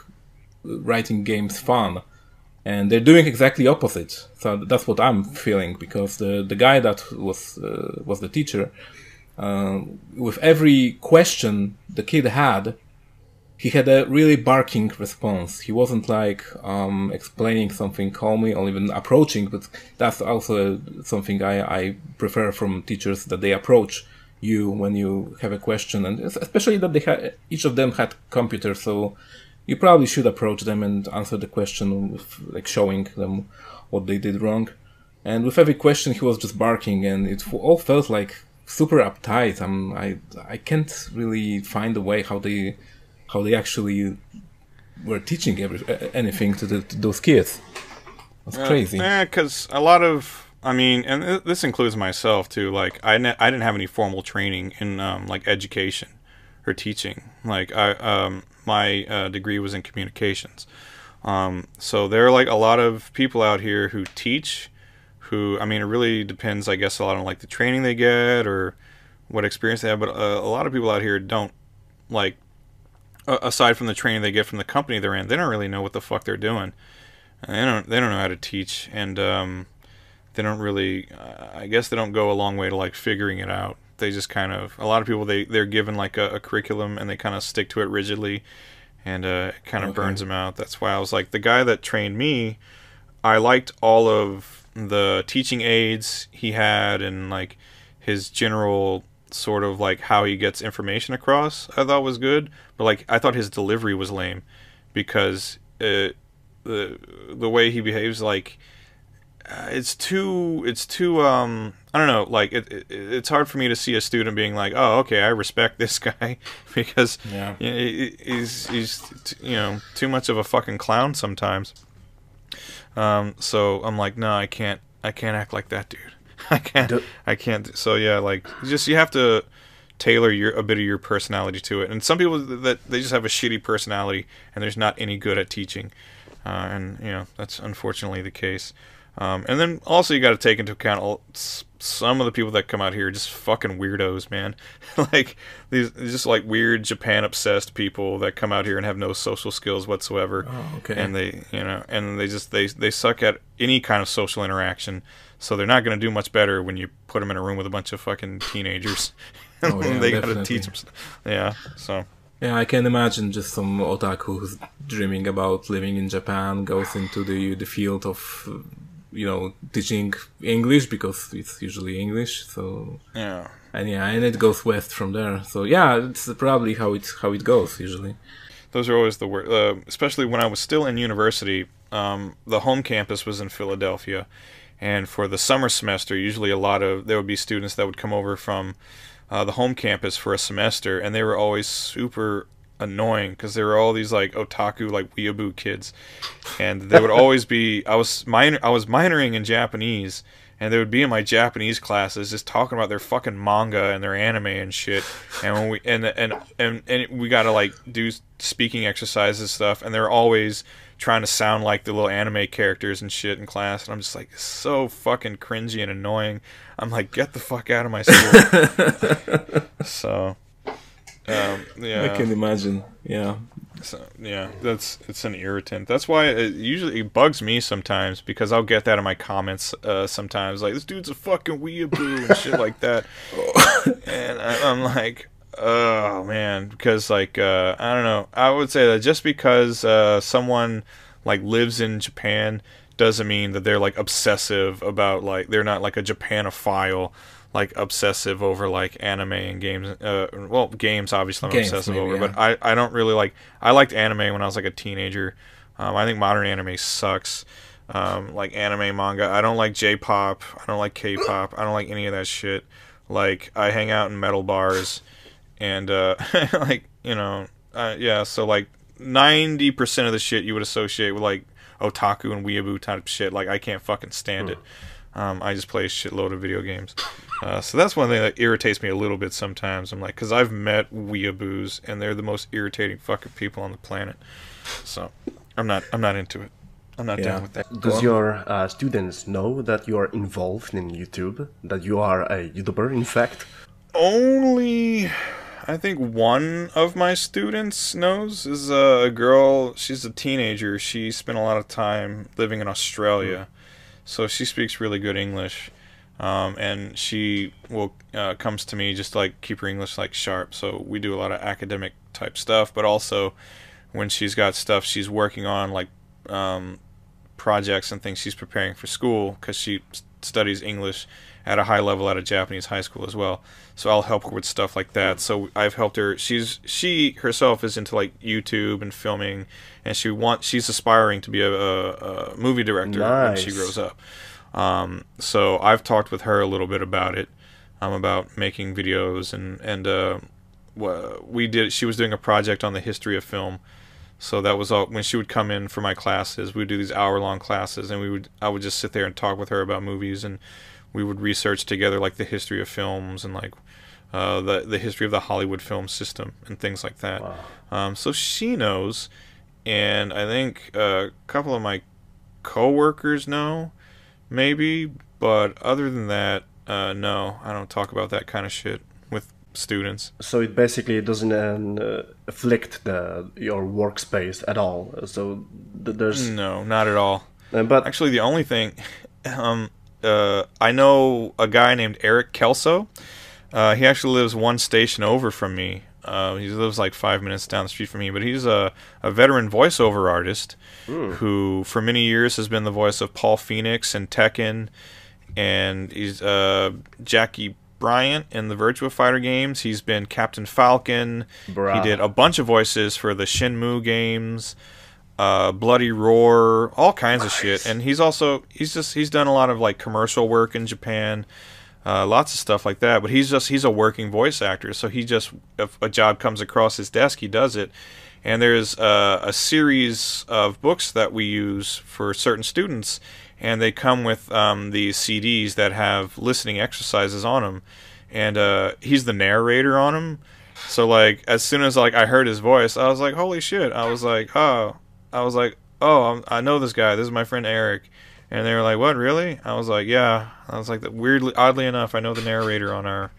writing games fun, and they're doing exactly opposite. So that's what I'm feeling because the the guy that was uh, was the teacher, uh, with every question the kid had, he had a really barking response. He wasn't like um, explaining something calmly or even approaching, but that's also something I, I prefer from teachers that they approach you when you have a question, and especially that they had each of them had computers, so you probably should approach them and answer the question with like showing them what they did wrong. And with every question, he was just barking, and it all felt like super uptight. I'm I I can't really find a way how they how they actually were teaching every, anything to, the, to those kids. That's uh, crazy. Yeah, because a lot of I mean, and this includes myself too. Like I ne- I didn't have any formal training in um, like education or teaching. Like I um, my uh, degree was in communications. Um, so there are like a lot of people out here who teach who I mean it really depends I guess a lot on like the training they get or what experience they have but uh, a lot of people out here don't like uh, aside from the training they get from the company they're in they don't really know what the fuck they're doing they don't they don't know how to teach and um, they don't really uh, I guess they don't go a long way to like figuring it out they just kind of a lot of people they they're given like a, a curriculum and they kind of stick to it rigidly and uh, it kind of okay. burns them out that's why I was like the guy that trained me I liked all of the teaching aids he had and like his general sort of like how he gets information across I thought was good but like I thought his delivery was lame because it, the the way he behaves like uh, it's too it's too um I don't know like it, it, it's hard for me to see a student being like oh okay I respect this guy because yeah he's he's you know too much of a fucking clown sometimes um, so I'm like, no, I can't, I can't act like that, dude. I can't, I can't. So yeah, like, just you have to tailor your a bit of your personality to it. And some people that they just have a shitty personality and there's not any good at teaching, uh, and you know that's unfortunately the case. Um, and then also you got to take into account all, some of the people that come out here are just fucking weirdos, man. like these just like weird Japan obsessed people that come out here and have no social skills whatsoever. Oh, okay. And they, you know, and they just they they suck at any kind of social interaction. So they're not going to do much better when you put them in a room with a bunch of fucking teenagers. Oh, yeah, they got to teach them. Yeah. So. Yeah, I can imagine just some otaku who's dreaming about living in Japan goes into the the field of you know teaching English because it's usually English. So yeah, and yeah, and it goes west from there. So yeah, it's probably how it how it goes usually. Those are always the worst, uh, especially when I was still in university. Um, the home campus was in Philadelphia, and for the summer semester, usually a lot of there would be students that would come over from uh, the home campus for a semester, and they were always super annoying because there were all these like otaku like weeaboo kids, and they would always be. I was minor. I was minoring in Japanese, and they would be in my Japanese classes just talking about their fucking manga and their anime and shit. And when we and and and, and we got to like do speaking exercises stuff, and they're always trying to sound like the little anime characters and shit in class, and I'm just like so fucking cringy and annoying. I'm like, get the fuck out of my school. so um, yeah, I can imagine. Yeah. So, yeah, that's it's an irritant. That's why it usually it bugs me sometimes because I'll get that in my comments uh, sometimes, like this dude's a fucking weeaboo and shit like that, and I, am like, oh man, because like uh, I don't know, I would say that just because uh, someone like lives in Japan doesn't mean that they're like obsessive about like they're not like a Japanophile like obsessive over like anime and games. Uh, well, games obviously I'm games, obsessive maybe, over, yeah. but I I don't really like. I liked anime when I was like a teenager. Um, I think modern anime sucks. Um, like anime manga. I don't like J-pop. I don't like K-pop. I don't like any of that shit. Like I hang out in metal bars, and uh, like you know, uh, yeah. So like ninety percent of the shit you would associate with like otaku and weeaboo type shit. Like I can't fucking stand it. Um, I just play a shitload of video games. Uh, so that's one thing that irritates me a little bit sometimes. I'm like, because I've met weeaboos and they're the most irritating fucking people on the planet. So I'm not, I'm not into it. I'm not yeah. down with that. Does your uh, students know that you are involved in YouTube? That you are a YouTuber, in fact? Only, I think one of my students knows. Is a girl. She's a teenager. She spent a lot of time living in Australia, mm. So she speaks really good English um, and she will uh, comes to me just to, like keep her English like sharp. So we do a lot of academic type stuff, but also when she's got stuff she's working on like um, projects and things she's preparing for school because she studies English at a high level at a Japanese high school as well. So I'll help her with stuff like that. So I've helped her. She's she herself is into like YouTube and filming, and she wants she's aspiring to be a, a, a movie director nice. when she grows up. Um, so I've talked with her a little bit about it. um, about making videos and and uh, we did. She was doing a project on the history of film, so that was all. When she would come in for my classes, we'd do these hour long classes, and we would I would just sit there and talk with her about movies, and we would research together like the history of films and like uh, the the history of the Hollywood film system and things like that. Wow. Um, so she knows, and I think a couple of my coworkers know, maybe, but other than that, uh, no, I don't talk about that kind of shit with students. So it basically doesn't uh, afflict the your workspace at all. So th- there's no, not at all. Uh, but actually, the only thing, um, uh, I know a guy named Eric Kelso. Uh, he actually lives one station over from me. Uh, he lives like five minutes down the street from me, but he's a, a veteran voiceover artist mm. who, for many years, has been the voice of Paul Phoenix and Tekken, and he's uh, Jackie Bryant in the Virtua Fighter games. He's been Captain Falcon. Bruh. He did a bunch of voices for the Shenmue games, uh, Bloody Roar, all kinds nice. of shit. And he's also he's just he's done a lot of like commercial work in Japan uh, lots of stuff like that. But he's just he's a working voice actor, so he just if a job comes across his desk, he does it. And there's uh, a series of books that we use for certain students, and they come with um, these CDs that have listening exercises on them. And uh, he's the narrator on them. So like as soon as like I heard his voice, I was like, holy shit! I was like, oh, I was like, oh, I'm, I know this guy. This is my friend Eric and they were like, "What, really?" I was like, "Yeah." I was like, "Weirdly, oddly enough, I know the narrator on our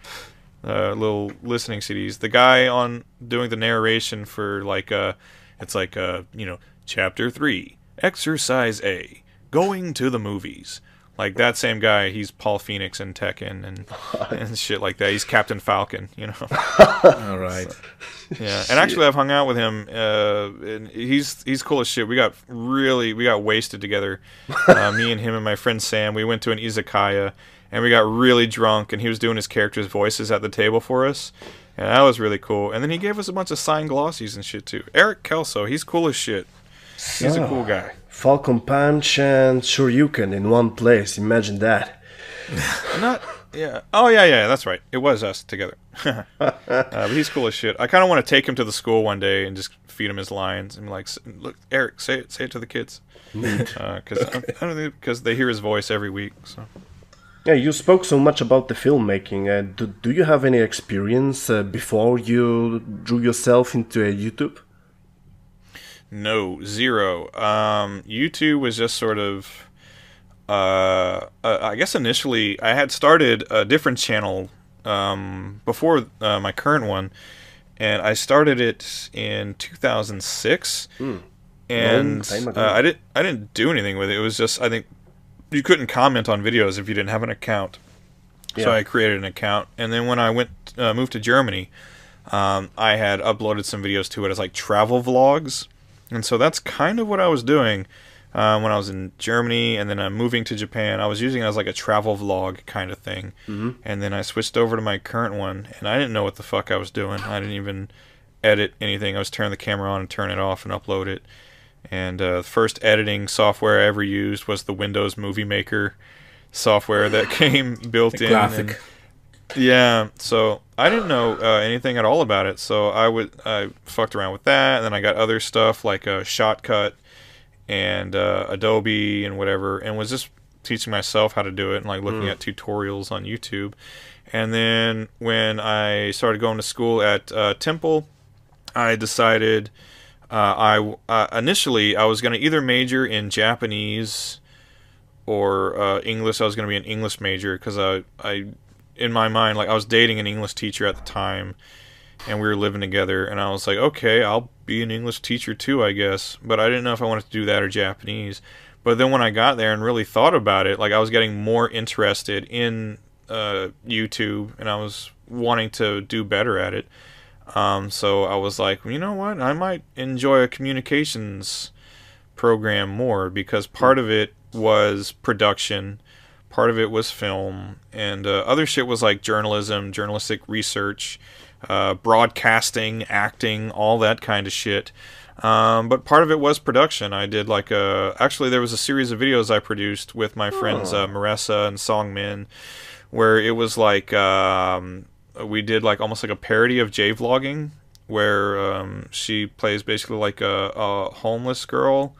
uh, little listening CDs. The guy on doing the narration for like, uh, it's like, uh, you know, chapter three, exercise A, going to the movies." Like that same guy, he's Paul Phoenix in Tekken and and shit like that. He's Captain Falcon, you know. All right. Yeah, and actually, I've hung out with him, uh, and he's he's cool as shit. We got really we got wasted together, uh, me and him and my friend Sam. We went to an izakaya, and we got really drunk, and he was doing his character's voices at the table for us, and that was really cool. And then he gave us a bunch of signed glossies and shit too. Eric Kelso, he's cool as shit. He's a cool guy. Falcon Punch and Shoryuken in one place. Imagine that. Not yeah. Oh yeah, yeah. That's right. It was us together. uh, but he's cool as shit. I kind of want to take him to the school one day and just feed him his lines and be like, look, Eric, say it, say it to the kids. Because uh, I, don't think because they hear his voice every week. So. Yeah, you spoke so much about the filmmaking. Uh, do, do you have any experience uh, before you drew yourself into a YouTube? No, zero. Um, YouTube was just sort of. Uh, uh, I guess initially I had started a different channel um, before uh, my current one, and I started it in 2006. Mm. And uh, I didn't I didn't do anything with it. It was just I think you couldn't comment on videos if you didn't have an account. Yeah. So I created an account, and then when I went uh, moved to Germany, um, I had uploaded some videos to it as like travel vlogs. And so that's kind of what I was doing uh, when I was in Germany, and then I'm moving to Japan. I was using it as like a travel vlog kind of thing, mm-hmm. and then I switched over to my current one, and I didn't know what the fuck I was doing. I didn't even edit anything. I was turning the camera on and turn it off and upload it. And uh, the first editing software I ever used was the Windows Movie Maker software that came built in. And, yeah, so I didn't know uh, anything at all about it. So I would I fucked around with that, and then I got other stuff like a uh, Shotcut and uh, Adobe and whatever, and was just teaching myself how to do it and like looking mm. at tutorials on YouTube. And then when I started going to school at uh, Temple, I decided uh, I uh, initially I was going to either major in Japanese or uh, English. I was going to be an English major because I I in my mind, like I was dating an English teacher at the time, and we were living together, and I was like, okay, I'll be an English teacher too, I guess. But I didn't know if I wanted to do that or Japanese. But then when I got there and really thought about it, like I was getting more interested in uh, YouTube, and I was wanting to do better at it. Um, so I was like, you know what, I might enjoy a communications program more because part of it was production part of it was film, and uh, other shit was like journalism, journalistic research, uh, broadcasting, acting, all that kind of shit. Um, but part of it was production. I did like a actually there was a series of videos I produced with my friends uh, Marissa and Songmin, where it was like um, we did like almost like a parody of J vlogging, where um, she plays basically like a, a homeless girl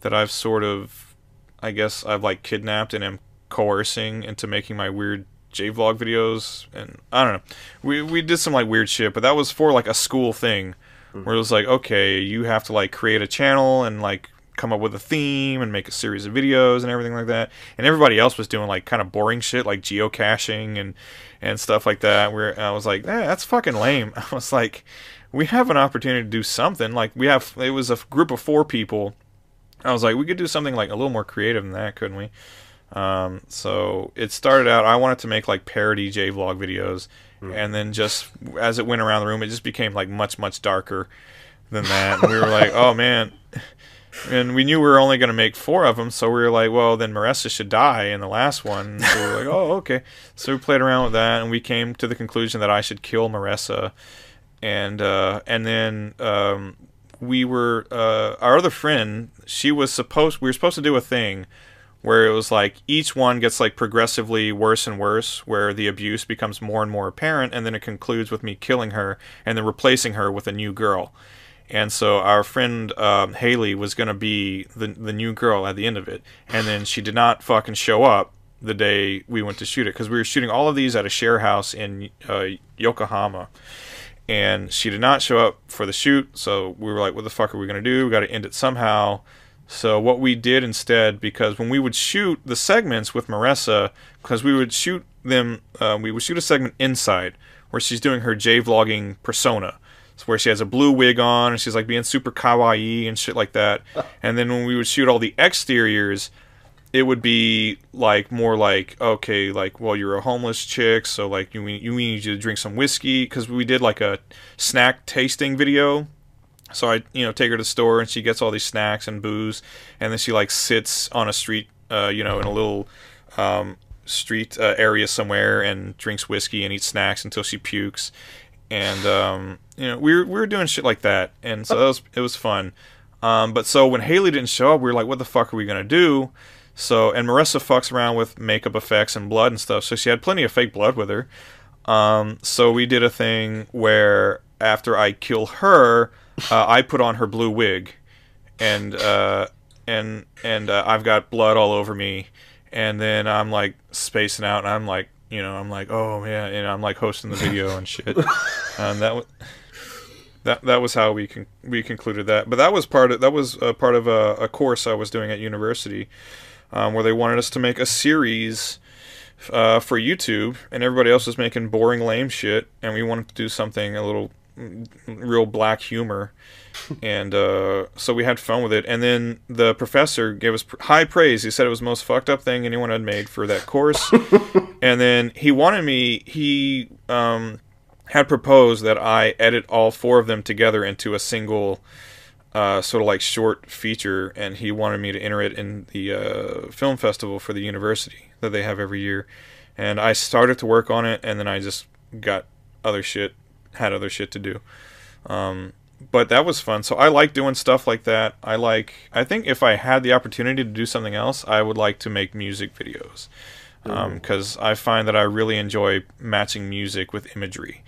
that I've sort of, I guess I've like kidnapped and am coercing into making my weird J vlog videos, and I don't know. We we did some like weird shit, but that was for like a school thing, where it was like, okay, you have to like create a channel and like come up with a theme and make a series of videos and everything like that. And everybody else was doing like kind of boring shit like geocaching and and stuff like that. Where I was like, eh, that's fucking lame. I was like, we have an opportunity to do something. Like we have, it was a group of four people. I was like, we could do something like a little more creative than that, couldn't we? Um, so it started out. I wanted to make like parody J vlog videos, and then just as it went around the room, it just became like much much darker than that. And we were like, oh man. And we knew we were only going to make four of them, so we were like, well, then Marissa should die in the last one. So we were like, oh, okay. So we played around with that, and we came to the conclusion that I should kill Marissa. And uh, and then um, we were uh, our other friend. She was supposed we were supposed to do a thing where it was like each one gets like progressively worse and worse, where the abuse becomes more and more apparent, and then it concludes with me killing her and then replacing her with a new girl. And so our friend um, Haley was going to be the the new girl at the end of it, and then she did not fucking show up the day we went to shoot it because we were shooting all of these at a share house in uh, Yokohama, and she did not show up for the shoot. So we were like, "What the fuck are we going to do? We got to end it somehow." So what we did instead, because when we would shoot the segments with Marissa, because we would shoot them, uh, we would shoot a segment inside where she's doing her J vlogging persona. It's where she has a blue wig on and she's like being super kawaii and shit like that. and then when we would shoot all the exteriors, it would be like more like okay, like well you're a homeless chick, so like you you need you to drink some whiskey because we did like a snack tasting video. So I you know take her to the store and she gets all these snacks and booze, and then she like sits on a street, uh, you know, in a little um, street uh, area somewhere and drinks whiskey and eats snacks until she pukes and um, you know we were we were doing shit like that, and so that was it was fun. Um, but so when Haley didn't show up, we were like, what the fuck are we gonna do? So and Marissa fucks around with makeup effects and blood and stuff, so she had plenty of fake blood with her. Um, so we did a thing where after I kill her, uh, I put on her blue wig, and uh, and and uh, I've got blood all over me, and then I'm like spacing out, and I'm like you know, I'm like, oh man, and I'm like hosting the video and shit. and that was that that was how we con- we concluded that. But that was part of that was a part of a, a course I was doing at university, um, where they wanted us to make a series. Uh, for YouTube, and everybody else was making boring, lame shit, and we wanted to do something a little real black humor, and uh, so we had fun with it. And then the professor gave us pr- high praise. He said it was the most fucked up thing anyone had made for that course. and then he wanted me. He um, had proposed that I edit all four of them together into a single. Uh, sort of like short feature, and he wanted me to enter it in the uh, film festival for the university that they have every year. And I started to work on it, and then I just got other shit, had other shit to do. Um, but that was fun. So I like doing stuff like that. I like. I think if I had the opportunity to do something else, I would like to make music videos because um, I find that I really enjoy matching music with imagery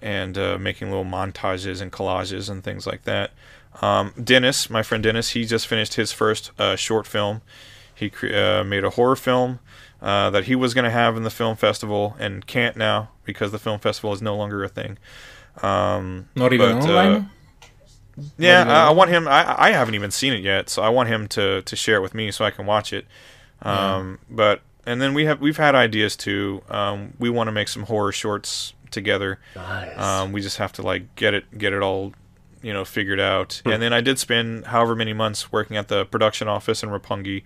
and uh, making little montages and collages and things like that. Um, Dennis, my friend Dennis, he just finished his first uh, short film. He cre- uh, made a horror film uh, that he was going to have in the film festival and can't now because the film festival is no longer a thing. Um, Not even but, uh, online. yeah, I, I want him. I, I haven't even seen it yet, so I want him to, to share it with me so I can watch it. Um, But and then we have we've had ideas too. Um, we want to make some horror shorts together. Nice. Um, we just have to like get it get it all you know figured out. And then I did spend however many months working at the production office in Roppongi,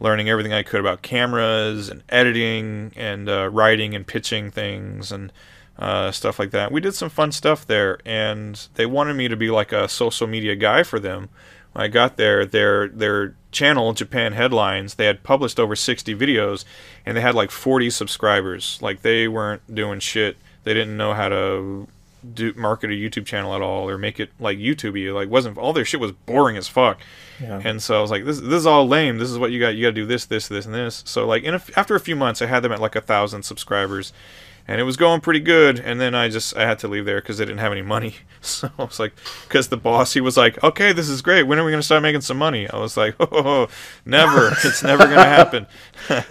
learning everything I could about cameras and editing and uh, writing and pitching things and uh, stuff like that. We did some fun stuff there, and they wanted me to be like a social media guy for them. When I got there, their their channel, Japan Headlines, they had published over 60 videos, and they had like 40 subscribers. Like they weren't doing shit. They didn't know how to do market a YouTube channel at all or make it like YouTubey. Like wasn't all their shit was boring as fuck. Yeah. And so I was like, this this is all lame. This is what you got. You got to do this, this, this, and this. So like, in a, after a few months, I had them at like a thousand subscribers, and it was going pretty good. And then I just I had to leave there because they didn't have any money. So I was like, because the boss he was like, okay, this is great. When are we gonna start making some money? I was like, oh, never. it's never gonna happen.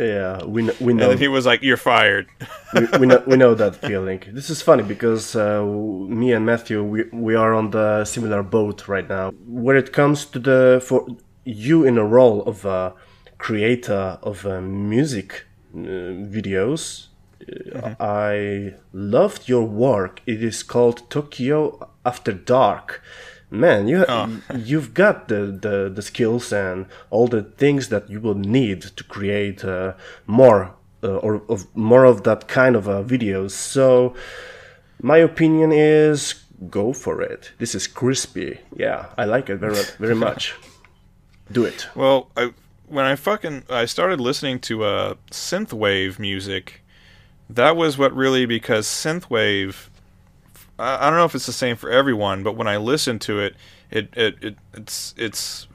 Yeah, we kn- we And know then he was like, you're fired. we, we know we know that feeling. This is funny because uh, me and Matthew we we are on the similar boat right now. When it comes to the for you in a role of a creator of uh, music uh, videos, uh, I loved your work. It is called Tokyo After Dark. Man, you you've got the, the, the skills and all the things that you will need to create uh, more uh, or of more of that kind of uh, videos. So, my opinion is go for it. This is crispy. Yeah, I like it very very much. Do it. Well, I when I fucking I started listening to uh synthwave music, that was what really because synthwave I, I don't know if it's the same for everyone, but when I listen to it, it it, it it's it's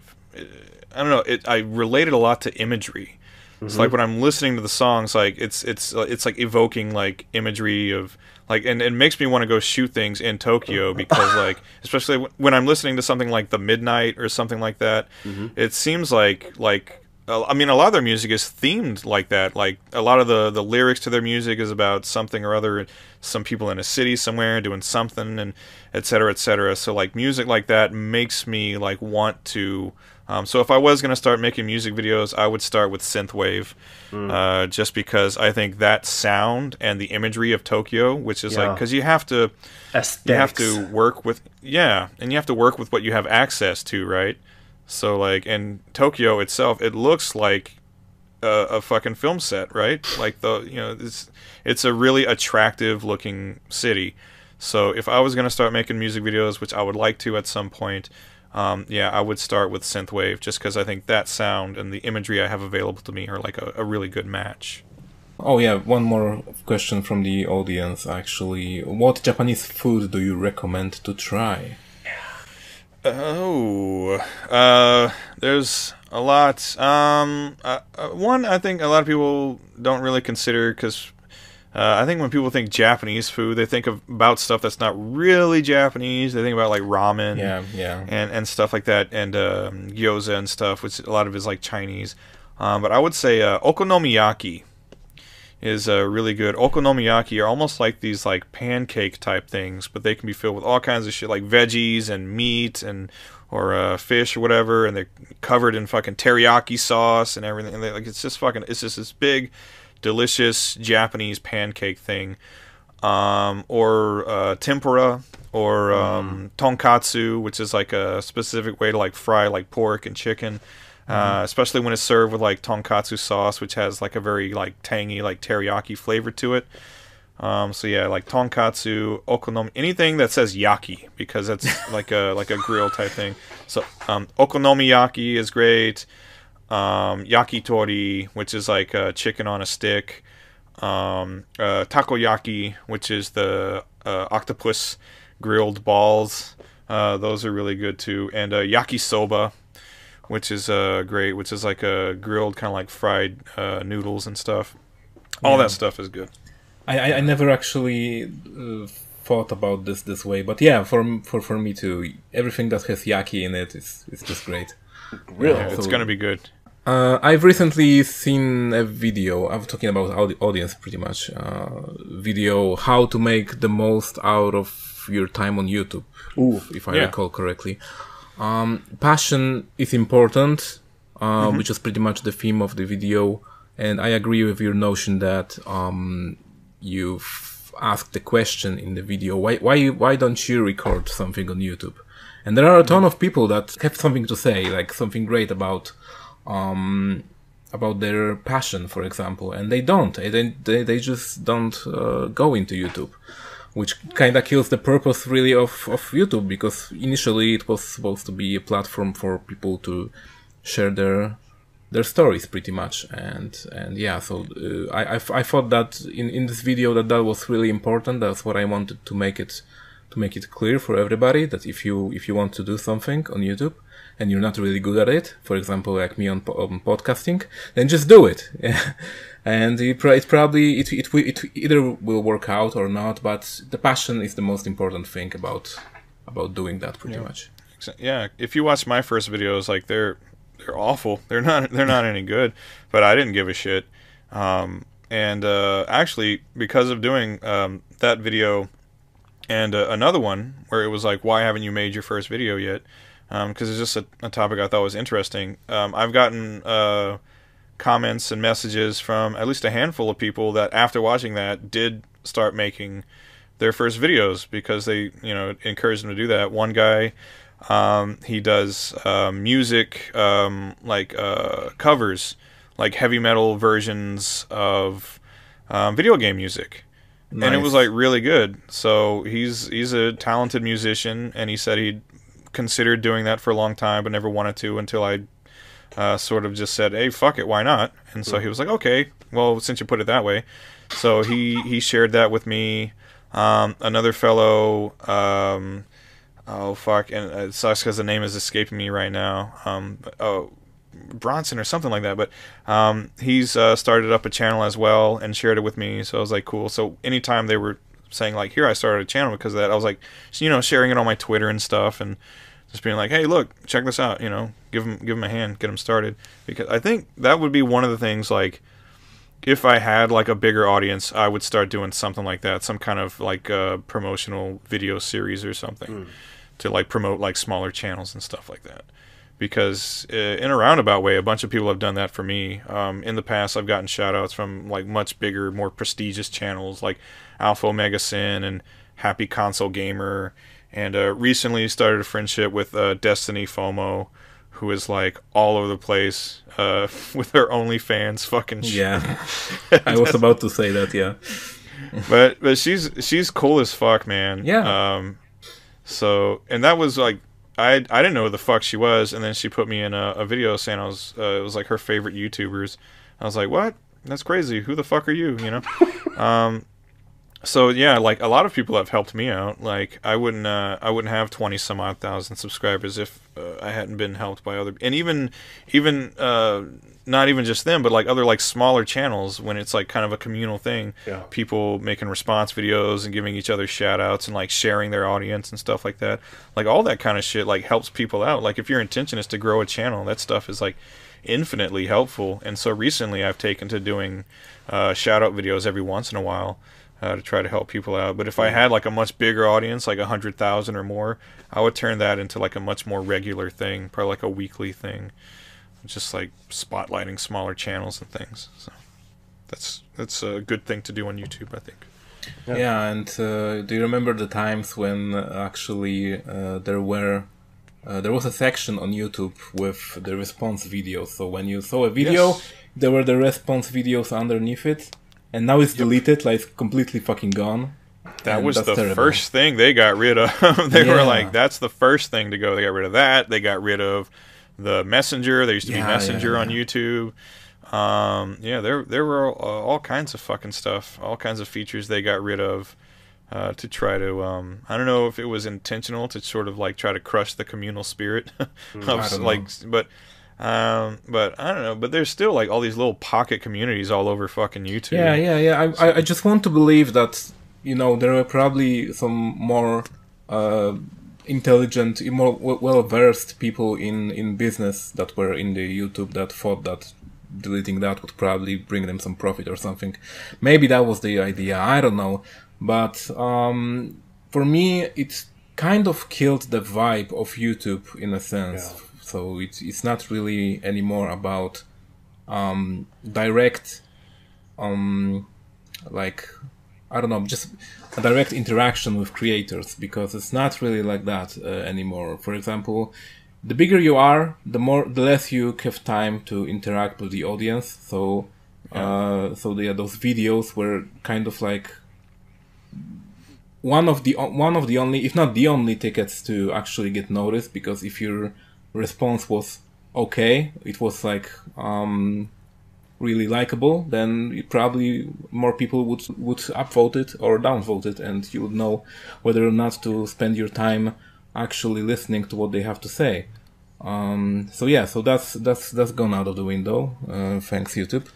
I don't know, it I related a lot to imagery. It's like when I'm listening to the songs, like it's it's it's like evoking like imagery of like and it makes me want to go shoot things in Tokyo because like especially when I'm listening to something like the Midnight or something like that, it seems like like uh, I mean a lot of their music is themed like that. Like a lot of the the lyrics to their music is about something or other, some people in a city somewhere doing something and et cetera, et cetera. So like music like that makes me like want to. Um, so if I was gonna start making music videos, I would start with synthwave, uh, just because I think that sound and the imagery of Tokyo, which is like because you have to Aesthetics. you have to work with yeah and you have to work with what you have access to right so like in tokyo itself it looks like a, a fucking film set right like the you know it's it's a really attractive looking city so if i was going to start making music videos which i would like to at some point um, yeah i would start with synthwave just because i think that sound and the imagery i have available to me are like a, a really good match Oh yeah, one more question from the audience actually. What Japanese food do you recommend to try? Oh, uh, there's a lot. Um, uh, uh, one I think a lot of people don't really consider because uh, I think when people think Japanese food, they think of about stuff that's not really Japanese. They think about like ramen, Yeah, yeah. and and stuff like that, and um, gyoza and stuff, which a lot of is like Chinese. Um, but I would say uh, okonomiyaki is uh, really good. Okonomiyaki are almost like these like pancake type things, but they can be filled with all kinds of shit like veggies and meat and or uh, fish or whatever, and they're covered in fucking teriyaki sauce and everything. And they, like it's just fucking it's just this big, delicious Japanese pancake thing. Um, or uh, tempura or um, tonkatsu, which is like a specific way to like fry like pork and chicken. Uh, especially when it's served with like tonkatsu sauce, which has like a very like tangy like teriyaki flavor to it. Um, so yeah, like tonkatsu, okonomi, anything that says yaki because that's like a like a grill type thing. So um, okonomiyaki is great. Um, yakitori, which is like uh, chicken on a stick. Um, uh, takoyaki, which is the uh, octopus grilled balls. Uh, those are really good too. And uh, yakisoba, which is uh, great, which is like a grilled kind of like fried uh, noodles and stuff. All that stuff is good. I, I, I never actually uh, thought about this this way, but yeah, for for for me too, everything that has yaki in it is is just great. Really? Yeah. It's So- gonna be good. Uh, I've recently seen a video. I'm talking about audi- audience pretty much. Uh, video how to make the most out of your time on YouTube, Ooh. if I Yeah. recall correctly. Um, passion is important, uh, Mm-hmm. which is pretty much the theme of the video. And I agree with your notion that um, you've asked the question in the video. Why why why don't you record something on YouTube? And there are a ton of people that have something to say, like something great about um, about their passion, for example, and they don't. They they, they just don't uh, go into YouTube, which kind of kills the purpose really of of YouTube because initially it was supposed to be a platform for people to share their their stories pretty much. And and yeah so uh, I, I, I thought that in in this video that that was really important that's what i wanted to make it to make it clear for everybody that if you if you want to do something on youtube and you're not really good at it for example like me on, on podcasting then just do it and it, it probably it, it, it either will work out or not but the passion is the most important thing about about doing that pretty yeah. much yeah if you watch my first videos like they're they're awful. They're not they're not any good. But I didn't give a shit. Um, and uh, actually, because of doing um, that video and uh, another one where it was like, why haven't you made your first video yet? Because um, it's just a, a, topic I thought was interesting. Um, I've gotten uh, comments and messages from at least a handful of people that after watching that did start making their first videos because they you know encouraged them to do that. One guy um, he does uh, music, um, like uh, covers, like heavy metal versions of um, video game music. Nice. And it was like really good. So he's he's a talented musician, and he said he'd considered doing that for a long time, but never wanted to until I uh, sort of just said, "Hey, fuck it, why not?" And so he was like, "Okay, well, since you put it that way." So he he shared that with me. Um, another fellow um, oh fuck, and it sucks because the name is escaping me right now. Um, oh, Bronson or something like that. But um, he's uh, started up a channel as well and shared it with me. So I was like, cool. So anytime they were saying like, here, I started a channel because of that, I was like, you know, sharing it on my Twitter and stuff and just being like, hey, look, check this out. You know, give them give them a hand, get them started. Because I think that would be one of the things like. If I had like a bigger audience, I would start doing something like that, some kind of like uh, promotional video series or something. Mm to like promote like smaller channels and stuff like that because uh, in a roundabout way a bunch of people have done that for me um, in the past i've gotten shout outs from like much bigger more prestigious channels like alpha omega sin and happy console gamer and uh, recently started a friendship with uh, destiny fomo who is like all over the place uh, with her OnlyFans fucking shit. Yeah, I was about to say that. Yeah, but but she's she's cool as fuck, man. Yeah. Um, so, and that was like, I I didn't know who the fuck she was, and then she put me in a, a video saying I was, uh, it was like her favorite YouTubers. I was like, what? That's crazy. Who the fuck are you? You know. um, so yeah, like a lot of people have helped me out. Like I wouldn't, uh, I wouldn't have twenty some odd thousand subscribers if uh, I hadn't been helped by other, and even, even uh, not even just them, but like other like smaller channels when it's like kind of a communal thing. Yeah. People making response videos and giving each other shout outs and like sharing their audience and stuff like that. Like all that kind of shit like helps people out. Like if your intention is to grow a channel, that stuff is like infinitely helpful. And so recently I've taken to doing uh, shout out videos every once in a while. Uh, to try to help people out, but if I had like a much bigger audience, like a hundred thousand or more, I would turn that into like a much more regular thing, probably like a weekly thing just like spotlighting smaller channels and things. So that's that's a good thing to do on YouTube, I think. Yeah, yeah and uh, do you remember the times when actually uh, there were uh, there was a section on YouTube with the response videos. So when you saw a video, yes. there were the response videos underneath it, and now it's yep. deleted, like completely fucking gone. That was the terrible. first thing they got rid of. they yeah. were like, "That's the first thing to go." They got rid of that. They got rid of the Messenger. There used to yeah, be Messenger yeah, yeah. on YouTube. Um, yeah, there there were all, uh, all, kinds of fucking stuff, all kinds of features they got rid of uh, to try to. Um, I don't know if it was intentional to sort of like try to crush the communal spirit mm, of like, know. but. Um, but I don't know. But there's still like all these little pocket communities all over fucking YouTube. Yeah, yeah, yeah. I, I just want to believe that you know there are probably some more uh, intelligent, more well versed people in in business that were in the YouTube that thought that deleting that would probably bring them some profit or something. Maybe that was the idea. I don't know, but um, for me, it kind of killed the vibe of YouTube in a sense. Yeah. So it's it's not really anymore about um, direct, um, like I don't know, just a direct interaction with creators because it's not really like that uh, anymore. For example, the bigger you are, the more, the less you have time to interact with the audience. So, uh, so yeah, those videos were kind of like one of the one of the only, if not the only, tickets to actually get noticed. Because if your response was okay, it was like um, really likable, then probably more people would would upvote it or downvote it, and you would know whether or not to spend your time actually listening to what they have to say. Um, so yeah, so that's that's that's gone out of the window. Uh, thanks YouTube.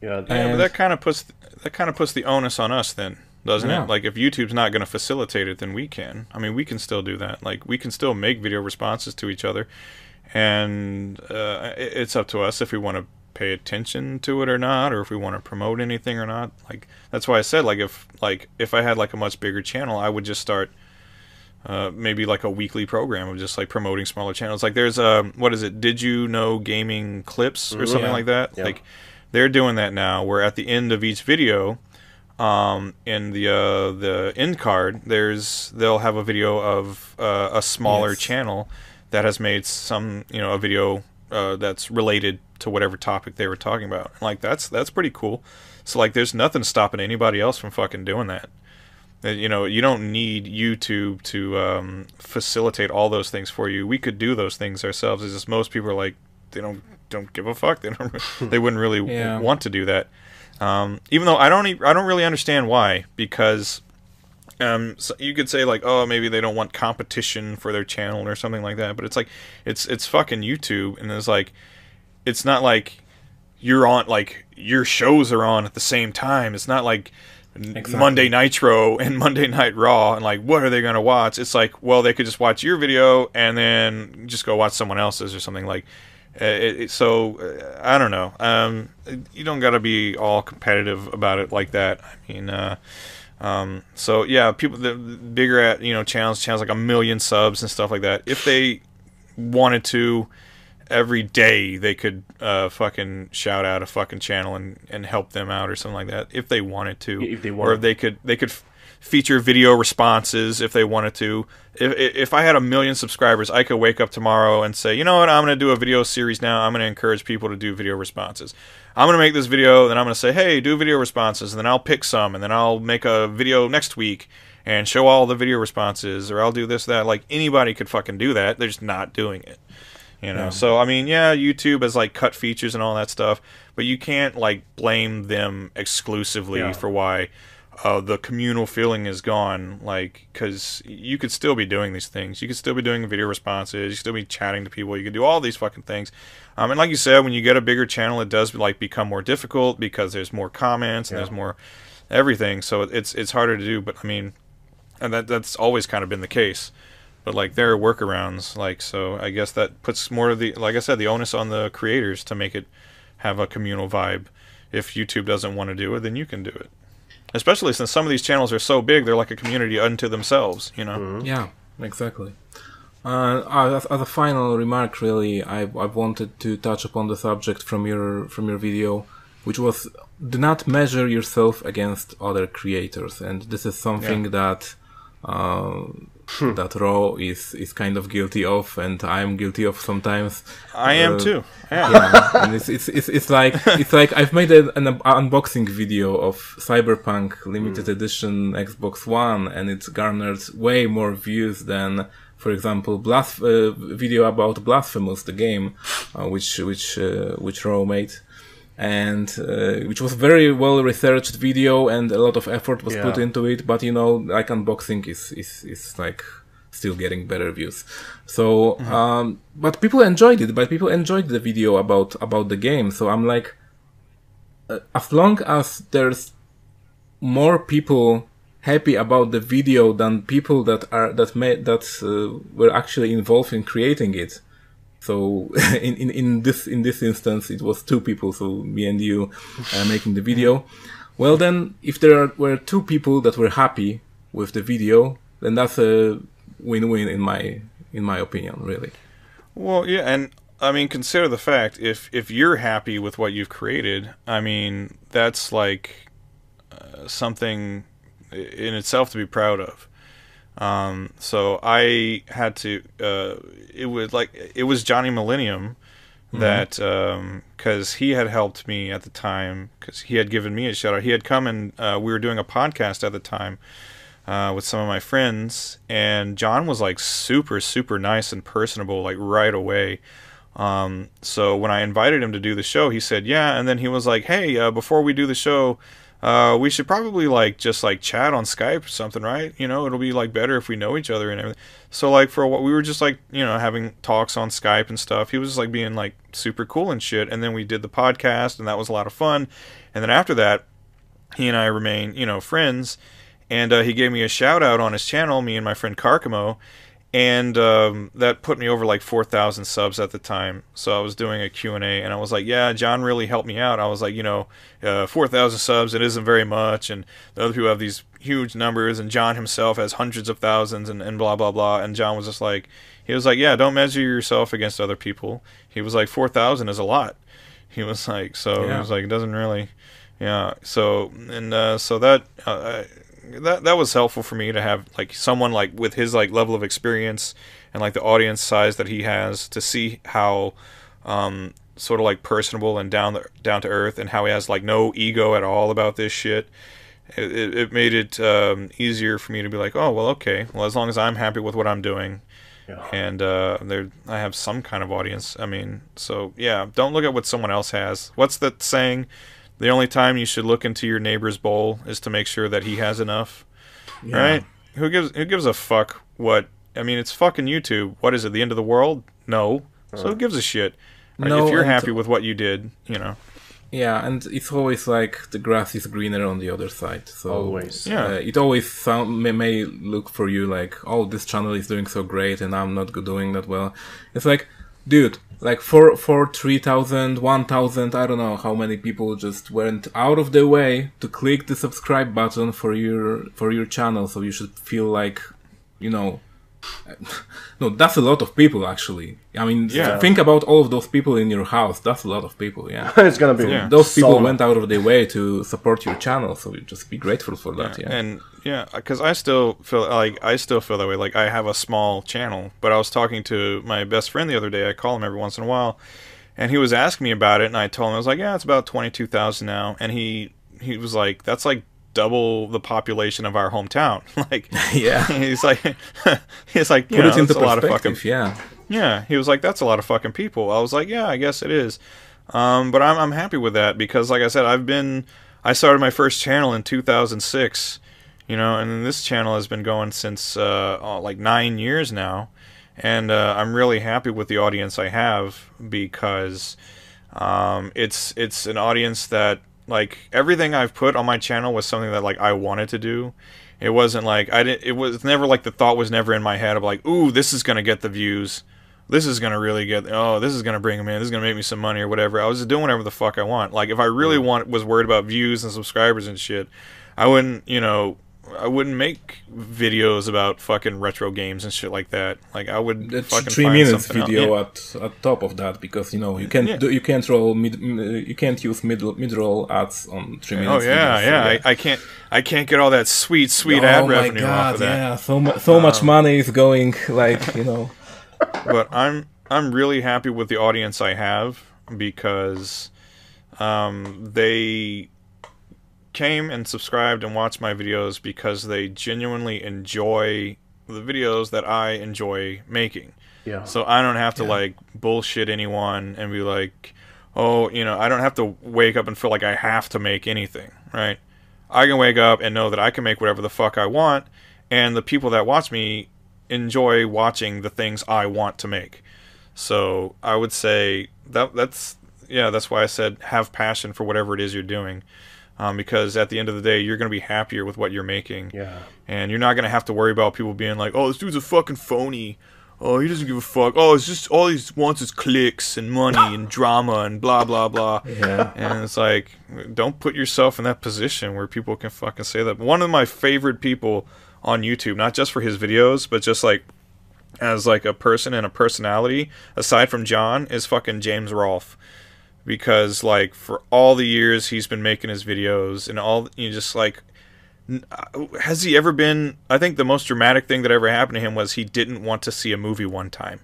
Yeah, yeah but that kind of puts that kind of puts the onus on us then, doesn't yeah. it? Like if YouTube's not going to facilitate it, then we can. I mean, we can still do that. Like we can still make video responses to each other, and uh, it's up to us if we want to pay attention to it or not, or if we want to promote anything or not. Like that's why I said like if like if I had like a much bigger channel, I would just start uh, maybe like a weekly program of just like promoting smaller channels. Like there's a um, what is it? Did you know gaming clips or mm-hmm. something yeah. like that? Yeah. Like they're doing that now, where at the end of each video, um, in the uh, the end card, there's they'll have a video of uh, a smaller yes. channel that has made some you know a video uh, that's related to whatever topic they were talking about. Like that's that's pretty cool. So like, there's nothing stopping anybody else from fucking doing that. You know, you don't need YouTube to um, facilitate all those things for you. We could do those things ourselves. It's just most people are like, they don't don't give a fuck. They don't. they wouldn't really yeah. want to do that. Um, even though I don't, I don't really understand why. Because um, so you could say like, oh, maybe they don't want competition for their channel or something like that. But it's like, it's it's fucking YouTube, and it's like, it's not like you're on like your shows are on at the same time. It's not like Exactly. Monday Nitro and Monday Night Raw, and like, what are they going to watch? It's like, well, they could just watch your video and then just go watch someone else's or something. Like, it, it, so uh, I don't know. Um, you don't got to be all competitive about it like that. I mean, uh, um, so yeah, people the, the bigger at you know channels, channels like a million subs and stuff like that. If they wanted to, every day they could uh, fucking shout out a fucking channel and, and help them out or something like that if they wanted to. If they wanted. or if they could they could feature video responses if they wanted to. If if I had a million subscribers, I could wake up tomorrow and say, you know what, I'm going to do a video series now. I'm going to encourage people to do video responses. I'm going to make this video, then I'm going to say, hey, do video responses, and then I'll pick some, and then I'll make a video next week and show all the video responses, or I'll do this, that. Like anybody could fucking do that. They're just not doing it. You know, yeah. so I mean, yeah, YouTube has like cut features and all that stuff, but you can't like blame them exclusively yeah. for why uh, the communal feeling is gone. Like, because you could still be doing these things. You could still be doing video responses. You could still be chatting to people. You could do all these fucking things. Um, and like you said, when you get a bigger channel, it does like become more difficult because there's more comments and yeah. there's more everything. So it's it's harder to do. But I mean, and that that's always kind of been the case but like there are workarounds like so i guess that puts more of the like i said the onus on the creators to make it have a communal vibe if youtube doesn't want to do it then you can do it especially since some of these channels are so big they're like a community unto themselves you know mm-hmm. yeah exactly uh, as, as, a final remark really I, I wanted to touch upon the subject from your from your video which was do not measure yourself against other creators and this is something yeah. that uh, hmm. that Raw is is kind of guilty of, and I'm guilty of sometimes. I am uh, too. Yeah, yeah. and it's, it's it's it's like it's like I've made a, an unboxing video of Cyberpunk limited hmm. edition Xbox One, and it's garnered way more views than for example, Blasf- uh, video about Blasphemous, the game, uh, which which uh, which Raw made and uh, which was very well researched video and a lot of effort was yeah. put into it but you know like unboxing is is is like still getting better views so mm-hmm. um but people enjoyed it but people enjoyed the video about about the game so i'm like uh, as long as there's more people happy about the video than people that are that made that uh, were actually involved in creating it so in, in, in this in this instance, it was two people, so me and you, uh, making the video. Well, then, if there are, were two people that were happy with the video, then that's a win-win in my in my opinion, really. Well, yeah, and I mean, consider the fact if if you're happy with what you've created, I mean, that's like uh, something in itself to be proud of. Um, so I had to. Uh, it was like it was Johnny Millennium mm-hmm. that because um, he had helped me at the time because he had given me a shout out. He had come and uh, we were doing a podcast at the time uh, with some of my friends, and John was like super super nice and personable like right away. Um, so when I invited him to do the show, he said yeah, and then he was like, "Hey, uh, before we do the show, uh, we should probably like just like chat on Skype or something, right? You know, it'll be like better if we know each other and everything." So like for what we were just like you know having talks on Skype and stuff. He was just like being like super cool and shit, and then we did the podcast, and that was a lot of fun. And then after that, he and I remain you know friends, and uh, he gave me a shout out on his channel, me and my friend Carcamo and um, that put me over like 4000 subs at the time. So i was doing a q&a and i was like yeah john really helped me out. I was like you know uh, 4000 subs it isn't very much and the other people have these huge numbers and john himself has hundreds of thousands and, and blah blah blah. And john was just like he was like yeah don't measure yourself against other people. He was like 4000 is a lot. He was like so yeah. he was like it doesn't really yeah. So and uh, so that uh, that that was helpful for me to have like someone like with his like level of experience and like the audience size that he has to see how um, sort of like personable and down the, down to earth and how he has like no ego at all about this shit. It, it made it um, easier for me to be like, oh well, okay, well as long as I'm happy with what I'm doing, yeah. and uh, there I have some kind of audience. I mean, so yeah, don't look at what someone else has. What's that saying? The only time you should look into your neighbor's bowl is to make sure that he has enough. Yeah. Right? Who gives who gives a fuck what I mean it's fucking YouTube. What is it, the end of the world? No. So who gives a shit? Right? No, if you're happy with what you did, you know. Yeah, and it's always like the grass is greener on the other side. So always, yeah, uh, it always sound, may, may look for you like, oh, this channel is doing so great, and I'm not doing that well. It's like, dude, like for for 3000 1000 i don't know how many people just went out of their way to click the subscribe button for your for your channel so you should feel like you know no, that's a lot of people actually. I mean, yeah. think about all of those people in your house. That's a lot of people. Yeah, it's gonna be. So yeah. Those people so went out of their way to support your channel, so you just be grateful for that. Yeah, yeah. and yeah, because I still feel like I still feel that way. Like I have a small channel, but I was talking to my best friend the other day. I call him every once in a while, and he was asking me about it, and I told him I was like, yeah, it's about twenty two thousand now, and he he was like, that's like double the population of our hometown. like, yeah, he's like, he's like, you Put know, it into a lot of fucking, yeah, yeah. He was like, that's a lot of fucking people. I was like, yeah, I guess it is. Um, but I'm I'm happy with that because, like I said, I've been I started my first channel in 2006, you know, and this channel has been going since uh, oh, like nine years now, and uh, I'm really happy with the audience I have because um, it's it's an audience that like everything I've put on my channel was something that like I wanted to do. It wasn't like I didn't. It was never like the thought was never in my head of like, ooh, this is gonna get the views. This is gonna really get. Oh, this is gonna bring them in. This is gonna make me some money or whatever. I was just doing whatever the fuck I want. Like if I really want was worried about views and subscribers and shit, I wouldn't. You know, I wouldn't make videos about fucking retro games and shit like that. Like I would That's fucking three minutes video at at top of that because you know you can't yeah. do, you can't roll mid you can't use mid mid roll ads on three minutes. Oh yeah, videos, yeah. So, yeah. I, I, can't I can't get all that sweet sweet oh, ad revenue God, off of that. Yeah, so mu- so um, much money is going like you know. but I'm I'm really happy with the audience I have because um, they came and subscribed and watched my videos because they genuinely enjoy the videos that I enjoy making. Yeah. So I don't have to yeah. like bullshit anyone and be like, oh, you know, I don't have to wake up and feel like I have to make anything, right? I can wake up and know that I can make whatever the fuck I want, and the people that watch me enjoy watching the things I want to make. So I would say that that's yeah, that's why I said have passion for whatever it is you're doing um, because at the end of the day, you're going to be happier with what you're making. Yeah. And you're not going to have to worry about people being like, oh, this dude's a fucking phony. Oh, he doesn't give a fuck. Oh, it's just all he wants is clicks and money and drama and blah blah blah. Yeah. And it's like, don't put yourself in that position where people can fucking say that. One of my favorite people on YouTube, not just for his videos, but just like as like a person and a personality, aside from John, is fucking James Rolfe because like for all the years he's been making his videos and all you know, just like uh, has he ever been i think the most dramatic thing that ever happened to him was he didn't want to see a movie one time.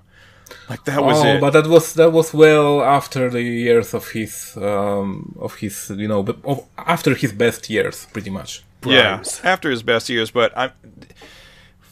Like that was oh, it. but that was that was well after the years of his um of his you know of, after his best years pretty much. Yeah after his best years but i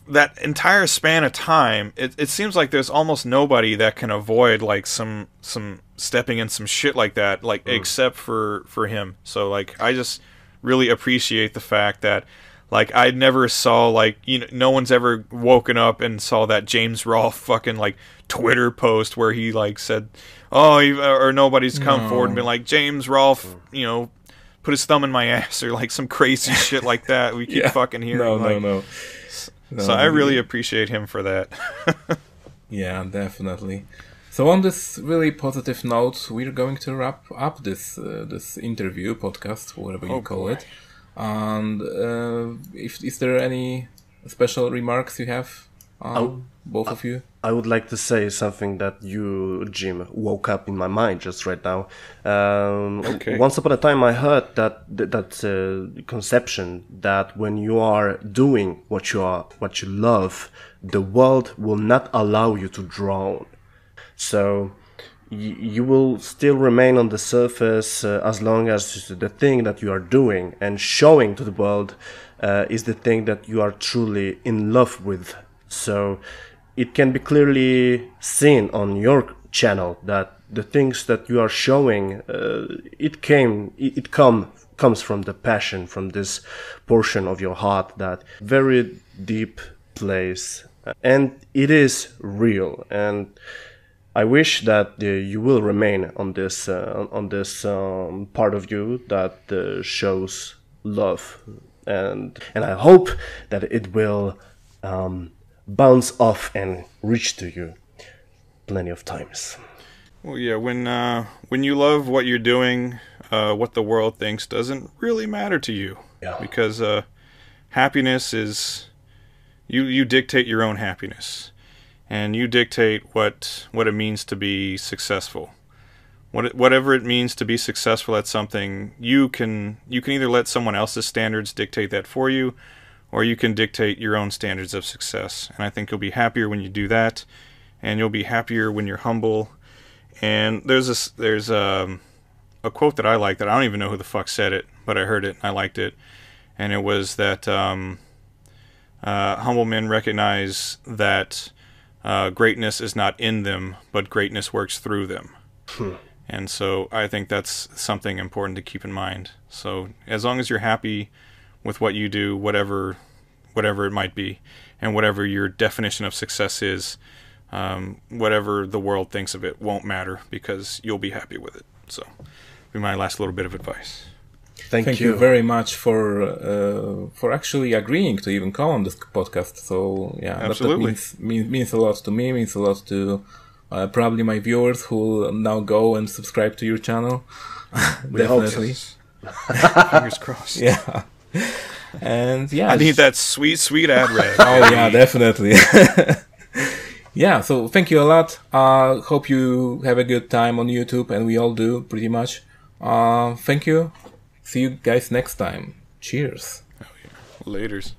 that entire span of time, it, it seems like there's almost nobody that can avoid like some some stepping in some shit like that, like Mm. except for for him. So like I just really appreciate the fact that like I never saw like you know no one's ever woken up and saw that James Rolfe fucking like Twitter post where he like said oh or nobody's come forward and been like James Rolfe you know put his thumb in my ass or like some crazy shit like that we keep Yeah. fucking hearing No, like, no, no. so I really appreciate him for that. Yeah, definitely. So on this really positive note, we're going to wrap up this uh, this interview podcast, whatever you Oh, call boy. it. And uh, if is there any special remarks you have, um, Oh, both of you? I would like to say something that you, Jim, woke up in my mind just right now. Um, Okay. Once upon a time, I heard that that, that uh, conception that when you are doing what you are, what you love, the world will not allow you to drown. So you will still remain on the surface uh, as long as the thing that you are doing and showing to the world uh, is the thing that you are truly in love with. So it can be clearly seen on your channel that the things that you are showing uh, it came it, it come comes from the passion from this portion of your heart that very deep place and it is real and I wish that uh, you will remain on this uh, on this um, part of you that uh, shows love, and and I hope that it will um, bounce off and reach to you plenty of times. Well, yeah, when uh, when you love what you're doing, uh, what the world thinks doesn't really matter to you. Yeah. Because uh, happiness is you you dictate your own happiness, and you dictate what what it means to be successful. What whatever it means to be successful at something, you can you can either let someone else's standards dictate that for you, or you can dictate your own standards of success. And I think you'll be happier when you do that, and you'll be happier when you're humble. And there's this there's um, a quote that I like that I don't even know who the fuck said it, but I heard it and I liked it, and it was that um, uh, humble men recognize that uh, greatness is not in them, but greatness works through them. And so I think that's something important to keep in mind. So as long as you're happy with what you do, whatever whatever it might be, and whatever your definition of success is, um, whatever the world thinks of it won't matter because you'll be happy with it. So, be my last little bit of advice. Thank, Thank you very much for uh, for actually agreeing to even come on this podcast. So yeah, that- that, Absolutely. means, means means a lot to me. Means a lot to uh, probably my viewers who will now go and subscribe to your channel. Definitely, Fingers crossed. yeah. And yeah, I need that sweet, sweet ad read. Oh yeah, definitely. yeah, so thank you a lot. Uh, hope you have a good time on YouTube, and we all do pretty much. Uh, thank you. See you guys next time. Cheers. Oh, Laters.